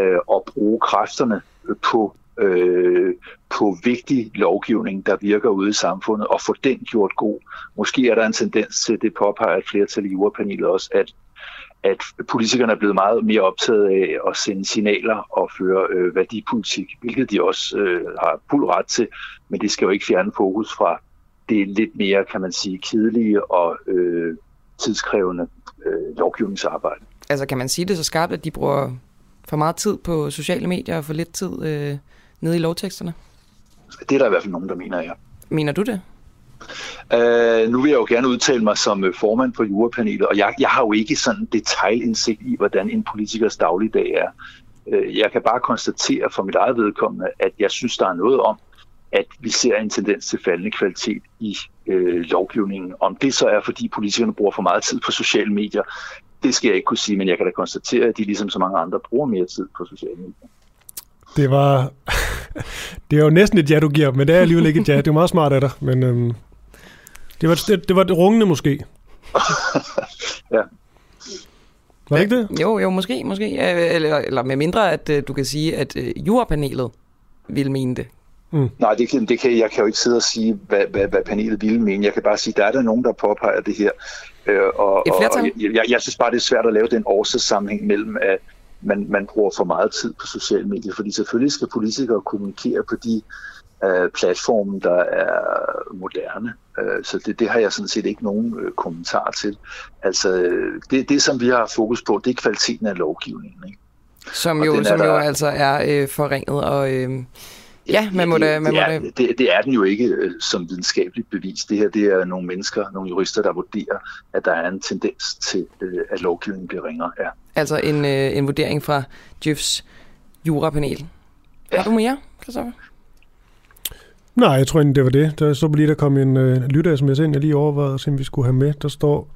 N: øh, at bruge kræfterne på øh, på vigtig lovgivning, der virker ude i samfundet, og få den gjort god. Måske er der en tendens til, det påpeger et flertal i jordpanelet også, at at politikerne er blevet meget mere optaget af at sende signaler og føre øh, værdipolitik, hvilket de også øh, har fuld ret til, men det skal jo ikke fjerne fokus fra det lidt mere, kan man sige, kedelige og øh, tidskrævende øh, lovgivningsarbejde.
A: Altså kan man sige det så skarpt, at de bruger for meget tid på sociale medier og for lidt tid øh, nede i lovteksterne?
N: Det er der i hvert fald nogen, der mener, ja.
A: Mener du det?
N: Uh, nu vil jeg jo gerne udtale mig som øh, formand for jurapanelet, og jeg, jeg har jo ikke sådan detailindsigt i, hvordan en politikers dagligdag er. Uh, jeg kan bare konstatere for mit eget vedkommende, at jeg synes, der er noget om, at vi ser en tendens til faldende kvalitet i øh, lovgivningen. Om det så er, fordi politikerne bruger for meget tid på sociale medier, det skal jeg ikke kunne sige, men jeg kan da konstatere, at de ligesom så mange andre bruger mere tid på sociale medier.
C: Det var... (laughs) det er jo næsten et ja, du giver, men det er alligevel ikke et ja. Det er meget smart af dig, men øhm, det, var, det, det var det rungende måske. (laughs)
N: ja.
C: Var det ikke det?
A: Jo, jo, måske, måske. Eller, eller med mindre, at uh, du kan sige, at uh, jurapanelet vil mene det.
N: Mm. Nej, det kan, det kan, jeg kan jo ikke sidde og sige, hvad, hvad, hvad panelet ville mene. Jeg kan bare sige, der er der nogen, der påpeger det her.
A: Øh, og, og, og
N: jeg, jeg, jeg synes bare, det er svært at lave den årsagssammenhæng mellem, at man, man bruger for meget tid på sociale medier, fordi selvfølgelig skal politikere kommunikere på de øh, platforme, der er moderne. Øh, så det, det har jeg sådan set ikke nogen øh, kommentar til. Altså, det, det, som vi har fokus på, det er kvaliteten af lovgivningen. Ikke?
A: Som jo, som der, jo altså er øh, forringet og... Øh Ja, man må
N: det,
A: da... Man
N: det,
A: må
N: er, det, det er den jo ikke øh, som videnskabeligt bevis. Det her det er nogle mennesker, nogle jurister, der vurderer, at der er en tendens til, øh, at lovgivningen bliver ringere. Ja.
A: Altså en, øh, en vurdering fra Jeffs jurapanel. Ja. Har du mere, Christoffer?
C: Nej, jeg tror egentlig, det var det. Der så lige, der kom en øh, lytter-sms ind, jeg lige overvejede, om vi skulle have med. Der står,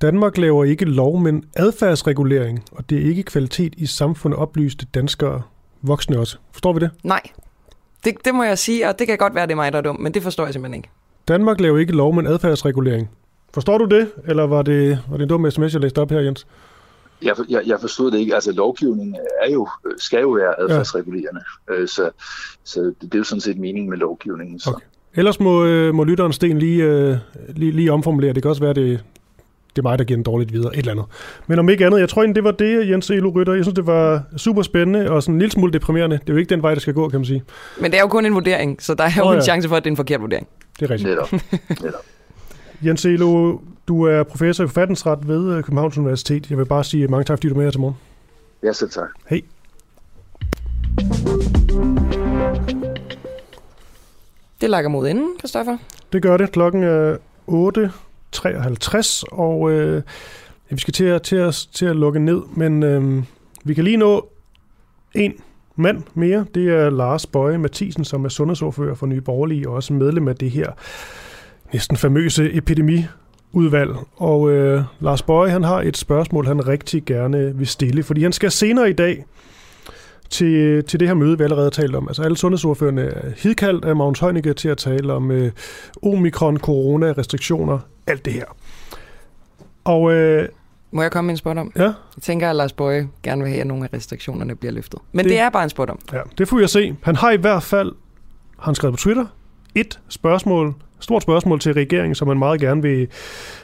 C: Danmark laver ikke lov, men adfærdsregulering, og det er ikke kvalitet i samfundet oplyste danskere voksne også. Forstår vi det?
A: Nej, det, det må jeg sige, og det kan godt være, det er mig, der er dum, men det forstår jeg simpelthen ikke.
C: Danmark laver ikke lov, men adfærdsregulering. Forstår du det, eller var det, var det en dum sms, jeg læste op her, Jens?
N: Jeg, jeg, jeg forstod det ikke. Altså, lovgivningen er jo, skal jo være adfærdsregulerende, ja. Øh, så, så det, det er jo sådan set meningen med lovgivningen. Så. Okay.
C: Ellers må, øh, må lytteren Sten lige, øh, lige, lige omformulere. Det kan også være, det, det er mig, der giver den dårligt videre, et eller andet. Men om ikke andet, jeg tror egentlig, det var det, Jens Elo Rytter. Jeg synes, det var super spændende og sådan en lille smule deprimerende. Det er jo ikke den vej, der skal gå, kan man sige.
A: Men det er jo kun en vurdering, så der er jo oh, ja. en chance for, at det er en forkert vurdering.
C: Det er rigtigt.
N: Netop. Netop. (laughs)
C: Jens Elo, du er professor i forfatningsret ved øh, Københavns Universitet. Jeg vil bare sige mange tak, fordi du er med her til morgen.
N: Ja, selv tak.
C: Hej.
A: Det lakker mod inden, Kristoffer.
C: Det gør det. Klokken er 8 53, og øh, vi skal til at, til, at, til at lukke ned, men øh, vi kan lige nå en mand mere. Det er Lars Bøje Mathisen, som er sundhedsordfører for Nye Borgerlige, og også medlem af det her næsten famøse epidemiudvalg. Og øh, Lars Bøje, han har et spørgsmål, han rigtig gerne vil stille, fordi han skal senere i dag til, til det her møde, vi allerede har talt om. Altså alle sundhedsordførende er hidkaldt af Magnus Heunicke til at tale om øh, omikron, corona, restriktioner, alt det her. Og... Øh,
A: Må jeg komme med en spot om?
C: Ja. Jeg
A: tænker, at Lars Bøje gerne vil have, at nogle af restriktionerne bliver løftet. Men det, det er bare en spot om.
C: Ja, det får jeg se. Han har i hvert fald, han skrevet på Twitter, et spørgsmål stort spørgsmål til regeringen, som man meget gerne vil,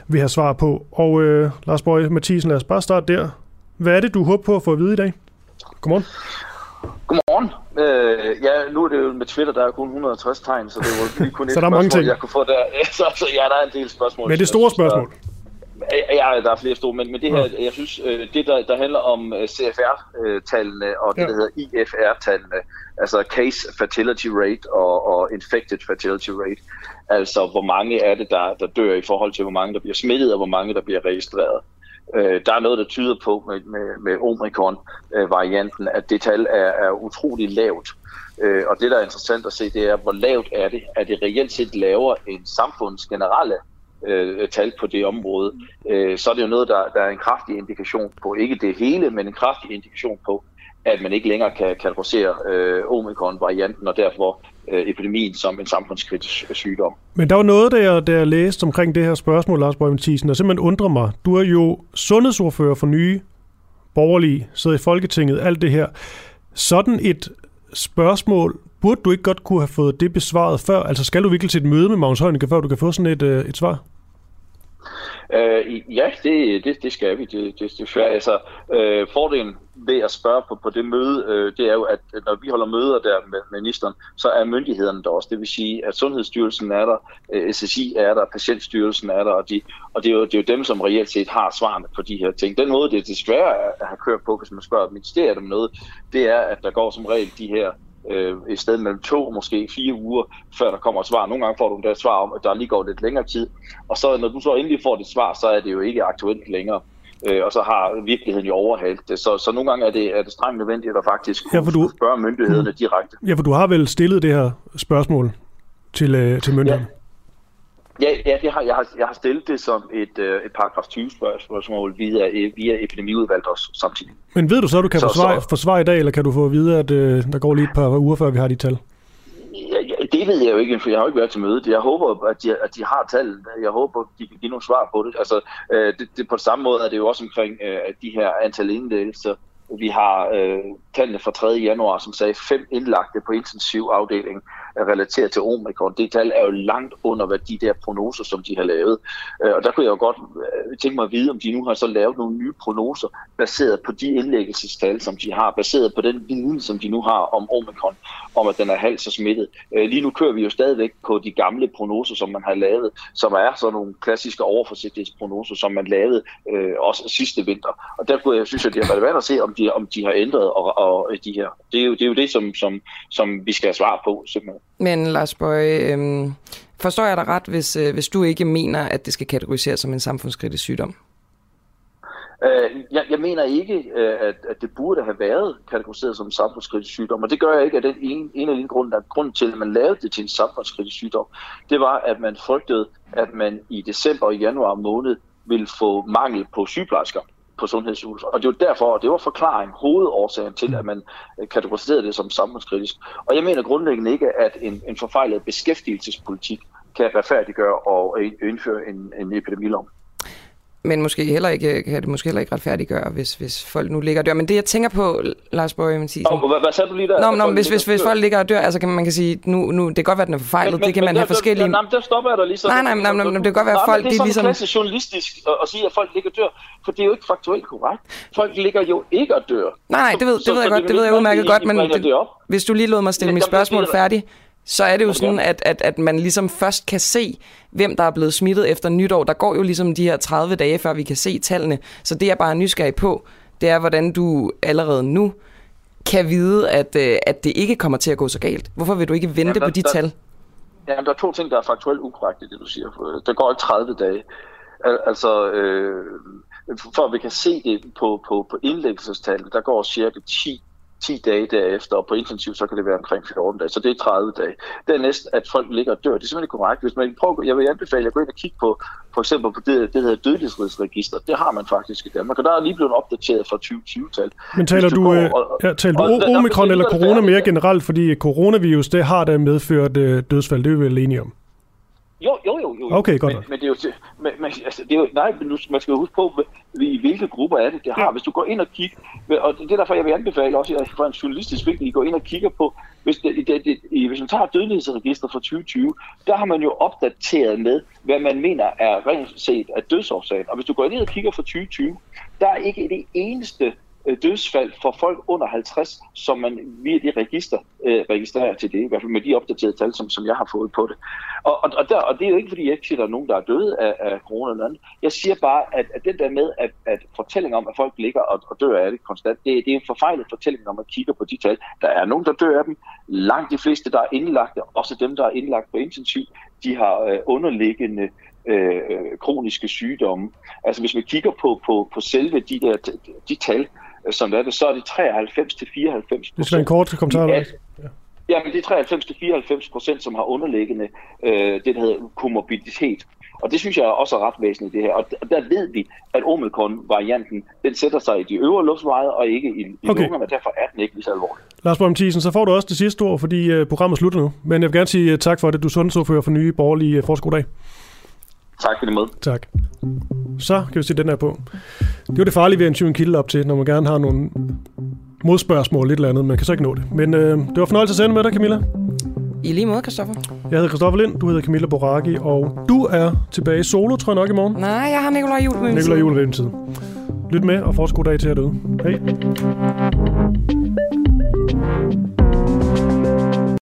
C: vil have svar på. Og øh, Lars Bøge Mathisen, lad os bare starte der. Hvad er det, du håber på at få at vide i dag? Godmorgen.
O: Godmorgen. Øh, ja, nu er det jo med Twitter, der er kun 160 tegn, så det var lige kun (laughs) et
C: så der er mange ting.
O: jeg kunne få der. (laughs) Så, så ja, der er en del spørgsmål.
C: Men det store spørgsmål.
O: Ja, der er flere store, men, men det her, jeg synes, øh, det der, der handler om øh, CFR-tallene og det, ja. der hedder IFR-tallene, altså Case Fertility Rate og, og Infected Fertility Rate, altså hvor mange er det, der, der dør i forhold til, hvor mange der bliver smittet og hvor mange der bliver registreret. Øh, der er noget, der tyder på med, med, med omikron-varianten, at det tal er, er utrolig lavt. Øh, og det, der er interessant at se, det er, hvor lavt er det? Er det reelt set lavere end samfundets generelle øh, tal på det område? Øh, så er det jo noget, der, der er en kraftig indikation på, ikke det hele, men en kraftig indikation på, at man ikke længere kan kategorisere øh, omikron-varianten, og derfor øh, epidemien som en samfundskritisk sygdom.
C: Men der var noget, der jeg, der jeg læste omkring det her spørgsmål, Lars Bøge Mathisen, og simpelthen undrer mig. Du er jo sundhedsordfører for nye borgerlige, sidder i Folketinget, alt det her. Sådan et spørgsmål, burde du ikke godt kunne have fået det besvaret før? Altså skal du virkelig til et møde med Magnus Heunicke, før du kan få sådan et, øh, et svar?
O: Øh, ja, det, det, det skal vi. Det, det, det er altså, øh, fordelen ved at spørge på, på det møde, øh, det er jo, at når vi holder møder der med ministeren, så er myndighederne der også. Det vil sige, at Sundhedsstyrelsen er der, øh, SSI er der, Patientstyrelsen er der, og, de, og det, er jo, det er jo dem, som reelt set har svarene på de her ting. Den måde, det er desværre at have kørt på, hvis man spørger ministeriet om noget, det er, at der går som regel de her øh, et sted mellem to og måske fire uger, før der kommer et svar. Nogle gange får du et svar om, at der lige går lidt længere tid. Og så når du så endelig får det svar, så er det jo ikke aktuelt længere. Øh, og så har virkeligheden jo overhalt det. Så, så nogle gange er det, er det strengt nødvendigt at faktisk kunne, ja, du, spørge myndighederne mm. direkte.
C: Ja, for du har vel stillet det her spørgsmål til, øh, til myndighederne?
O: Ja. Ja, ja det har, jeg, har, jeg har stillet det som et, øh, et paragraf 20 spørgsmål via, via epidemiudvalget også samtidig.
C: Men ved du så, at du kan så, forsvare, så, forsvare i dag, eller kan du få at vide, at øh, der går lige et par uger, før vi har de tal?
O: Det ved jeg jo ikke, for jeg har jo ikke været til mødet. Jeg håber, at de, at de har tal. Jeg håber, at de kan give nogle svar på det. Altså, øh, det, det, på samme måde er det jo også omkring øh, de her antal indlæggelser. Vi har øh, tallene fra 3. januar, som sagde fem indlagte på intensiv afdeling relateret til omikron. Det tal er jo langt under, hvad de der prognoser, som de har lavet. Øh, og der kunne jeg jo godt øh, tænke mig at vide, om de nu har så lavet nogle nye prognoser, baseret på de indlæggelsestal, som de har, baseret på den viden, som de nu har om omikron, om at den er halvt så smittet. Øh, lige nu kører vi jo stadigvæk på de gamle prognoser, som man har lavet, som er sådan nogle klassiske overforsigtighedsprognoser, som man lavede øh, også sidste vinter. Og der kunne jeg synes, at det er relevant at se, om de, om de har ændret og, og de her. Det er jo det, er jo det som, som, som vi skal have svar på, simpelthen.
A: Men Lars Bøge, øh, forstår jeg dig ret, hvis, øh, hvis du ikke mener, at det skal kategoriseres som en samfundskritisk sygdom?
O: Øh, jeg, jeg mener ikke, øh, at, at det burde have været kategoriseret som en samfundskritisk sygdom, og det gør jeg ikke af den ene, en af de grunde, der grund til, at man lavede det til en samfundskritisk sygdom. Det var, at man frygtede, at man i december og januar måned ville få mangel på sygeplejersker på sundhedshus. Og det var derfor, og det var forklaring, hovedårsagen til, at man øh, kategoriserede det som samfundskritisk. Og jeg mener grundlæggende ikke, at en, en forfejlet beskæftigelsespolitik kan retfærdiggøre og øh, indføre en, en epidemilov
A: men måske heller ikke, kan det måske heller ikke retfærdiggøre, hvis, hvis folk nu ligger og dør. Men det, jeg tænker på, Lars Bøge Mathisen...
O: Oh, hvad, hvad sagde du lige der?
A: Nå, nå hvis, hvis, hvis folk ligger og dør, altså kan man kan sige, nu, nu, det kan godt være, at den er forfejlet, men, det kan men, man have der, forskellige...
O: Nej, der stopper jeg dig lige så.
A: Nej, nej, nej, nej, nej, det kan godt være, at folk...
O: Det er sådan
A: ligesom...
O: klassisk journalistisk at, at, sige, at folk ligger og dør, for det er jo ikke faktuelt korrekt. Folk ligger jo ikke og dør.
A: Nej, nej, det ved, det ved jeg godt, det ved jeg udmærket godt, men hvis du lige lod mig stille mit spørgsmål færdigt, så er det jo sådan, at, at, at man ligesom først kan se, hvem der er blevet smittet efter nytår. Der går jo ligesom de her 30 dage, før vi kan se tallene. Så det jeg bare er nysgerrig på, det er, hvordan du allerede nu kan vide, at, øh, at det ikke kommer til at gå så galt. Hvorfor vil du ikke vente Jamen, der, på de
O: der,
A: tal?
O: Ja, der er to ting, der er faktuelt ukorrekt i det, du siger. Der går ikke 30 dage. Al- altså, øh, for at vi kan se det på, på, på indlæggelsestallet, der går cirka 10 10 dage derefter, og på intensiv, så kan det være omkring 14 dage. Så det er 30 dage. Dernæst, at folk ligger og dør, det er simpelthen korrekt. Hvis man prøver, jeg vil anbefale at gå ind og kigge på, for eksempel på det, det hedder dødelighedsregister. Det har man faktisk i Danmark, og der er lige blevet opdateret fra 2020-tal.
C: Men taler du, du, går, øh, og, ja, taler og, du omikron eller corona mere generelt, fordi coronavirus, det har da medført øh, dødsfald, det er vi vel enige om?
O: Jo, jo, jo. jo.
C: Okay, godt.
O: Men, men det er jo, men, men, altså, det er jo nej, men nu, man skal jo huske på, i hvilke grupper er det, det har. Hvis du går ind og kigger, og det er derfor, jeg vil anbefale også fra en journalistisk vinkel, at I går ind og kigger på, hvis, det, det, det, hvis man tager dødelighedsregistret fra 2020, der har man jo opdateret med, hvad man mener er rent set af dødsårsagen. Og hvis du går ind og kigger fra 2020, der er ikke det eneste øh, dødsfald for folk under 50, som man via det register øh, registrerer til det, i hvert fald med de opdaterede tal, som, som jeg har fået på det. Og, og, og, der, og det er jo ikke, fordi jeg ikke siger, at der er nogen, der er døde af, af corona eller andet. Jeg siger bare, at, at det der med, at, at fortællingen om, at folk ligger og, og dør af det konstant, det, det er en forfejlet fortælling, når man kigger på de tal. Der er nogen, der dør af dem. Langt de fleste, der er indlagte, også dem, der er indlagt på intensiv, de har øh, underliggende øh, øh kroniske sygdomme. Altså hvis man kigger på, på, på selve de, der, de tal, som er det, så er det 93 til 94
C: Det skal en kort kommentar. Ja.
O: Ja, men det er 93 til 94 procent, som har underliggende øh, det, der hedder komorbiditet. Og det synes jeg også er ret væsentligt det her. Og der ved vi, at omikron-varianten, den sætter sig i de øvre luftveje og ikke i, i okay. lungerne, derfor er den ikke lige så alvorlig.
C: Lars Borg Thiesen, så får du også det sidste ord, fordi uh, programmet slutter nu. Men jeg vil gerne sige uh, tak for det. Du er sundhedsordfører for nye borgerlige uh, forskerdag.
O: Tak for det med.
C: Tak. Så kan vi se den her på. Det er jo det farlige ved en kilde op til, når man gerne har nogle modspørgsmål lidt eller andet. Man kan så ikke nå det. Men øh, det var fornøjelse at sende med dig, Camilla.
A: I lige måde, Kristoffer.
C: Jeg hedder Kristoffer Lind, du hedder Camilla Boraki, og du er tilbage solo, tror jeg nok, i morgen.
A: Nej, jeg har Nikolaj Jul ved
C: Nikolaj Jul ved. Lyt med, og få god dag til at døde. Hej.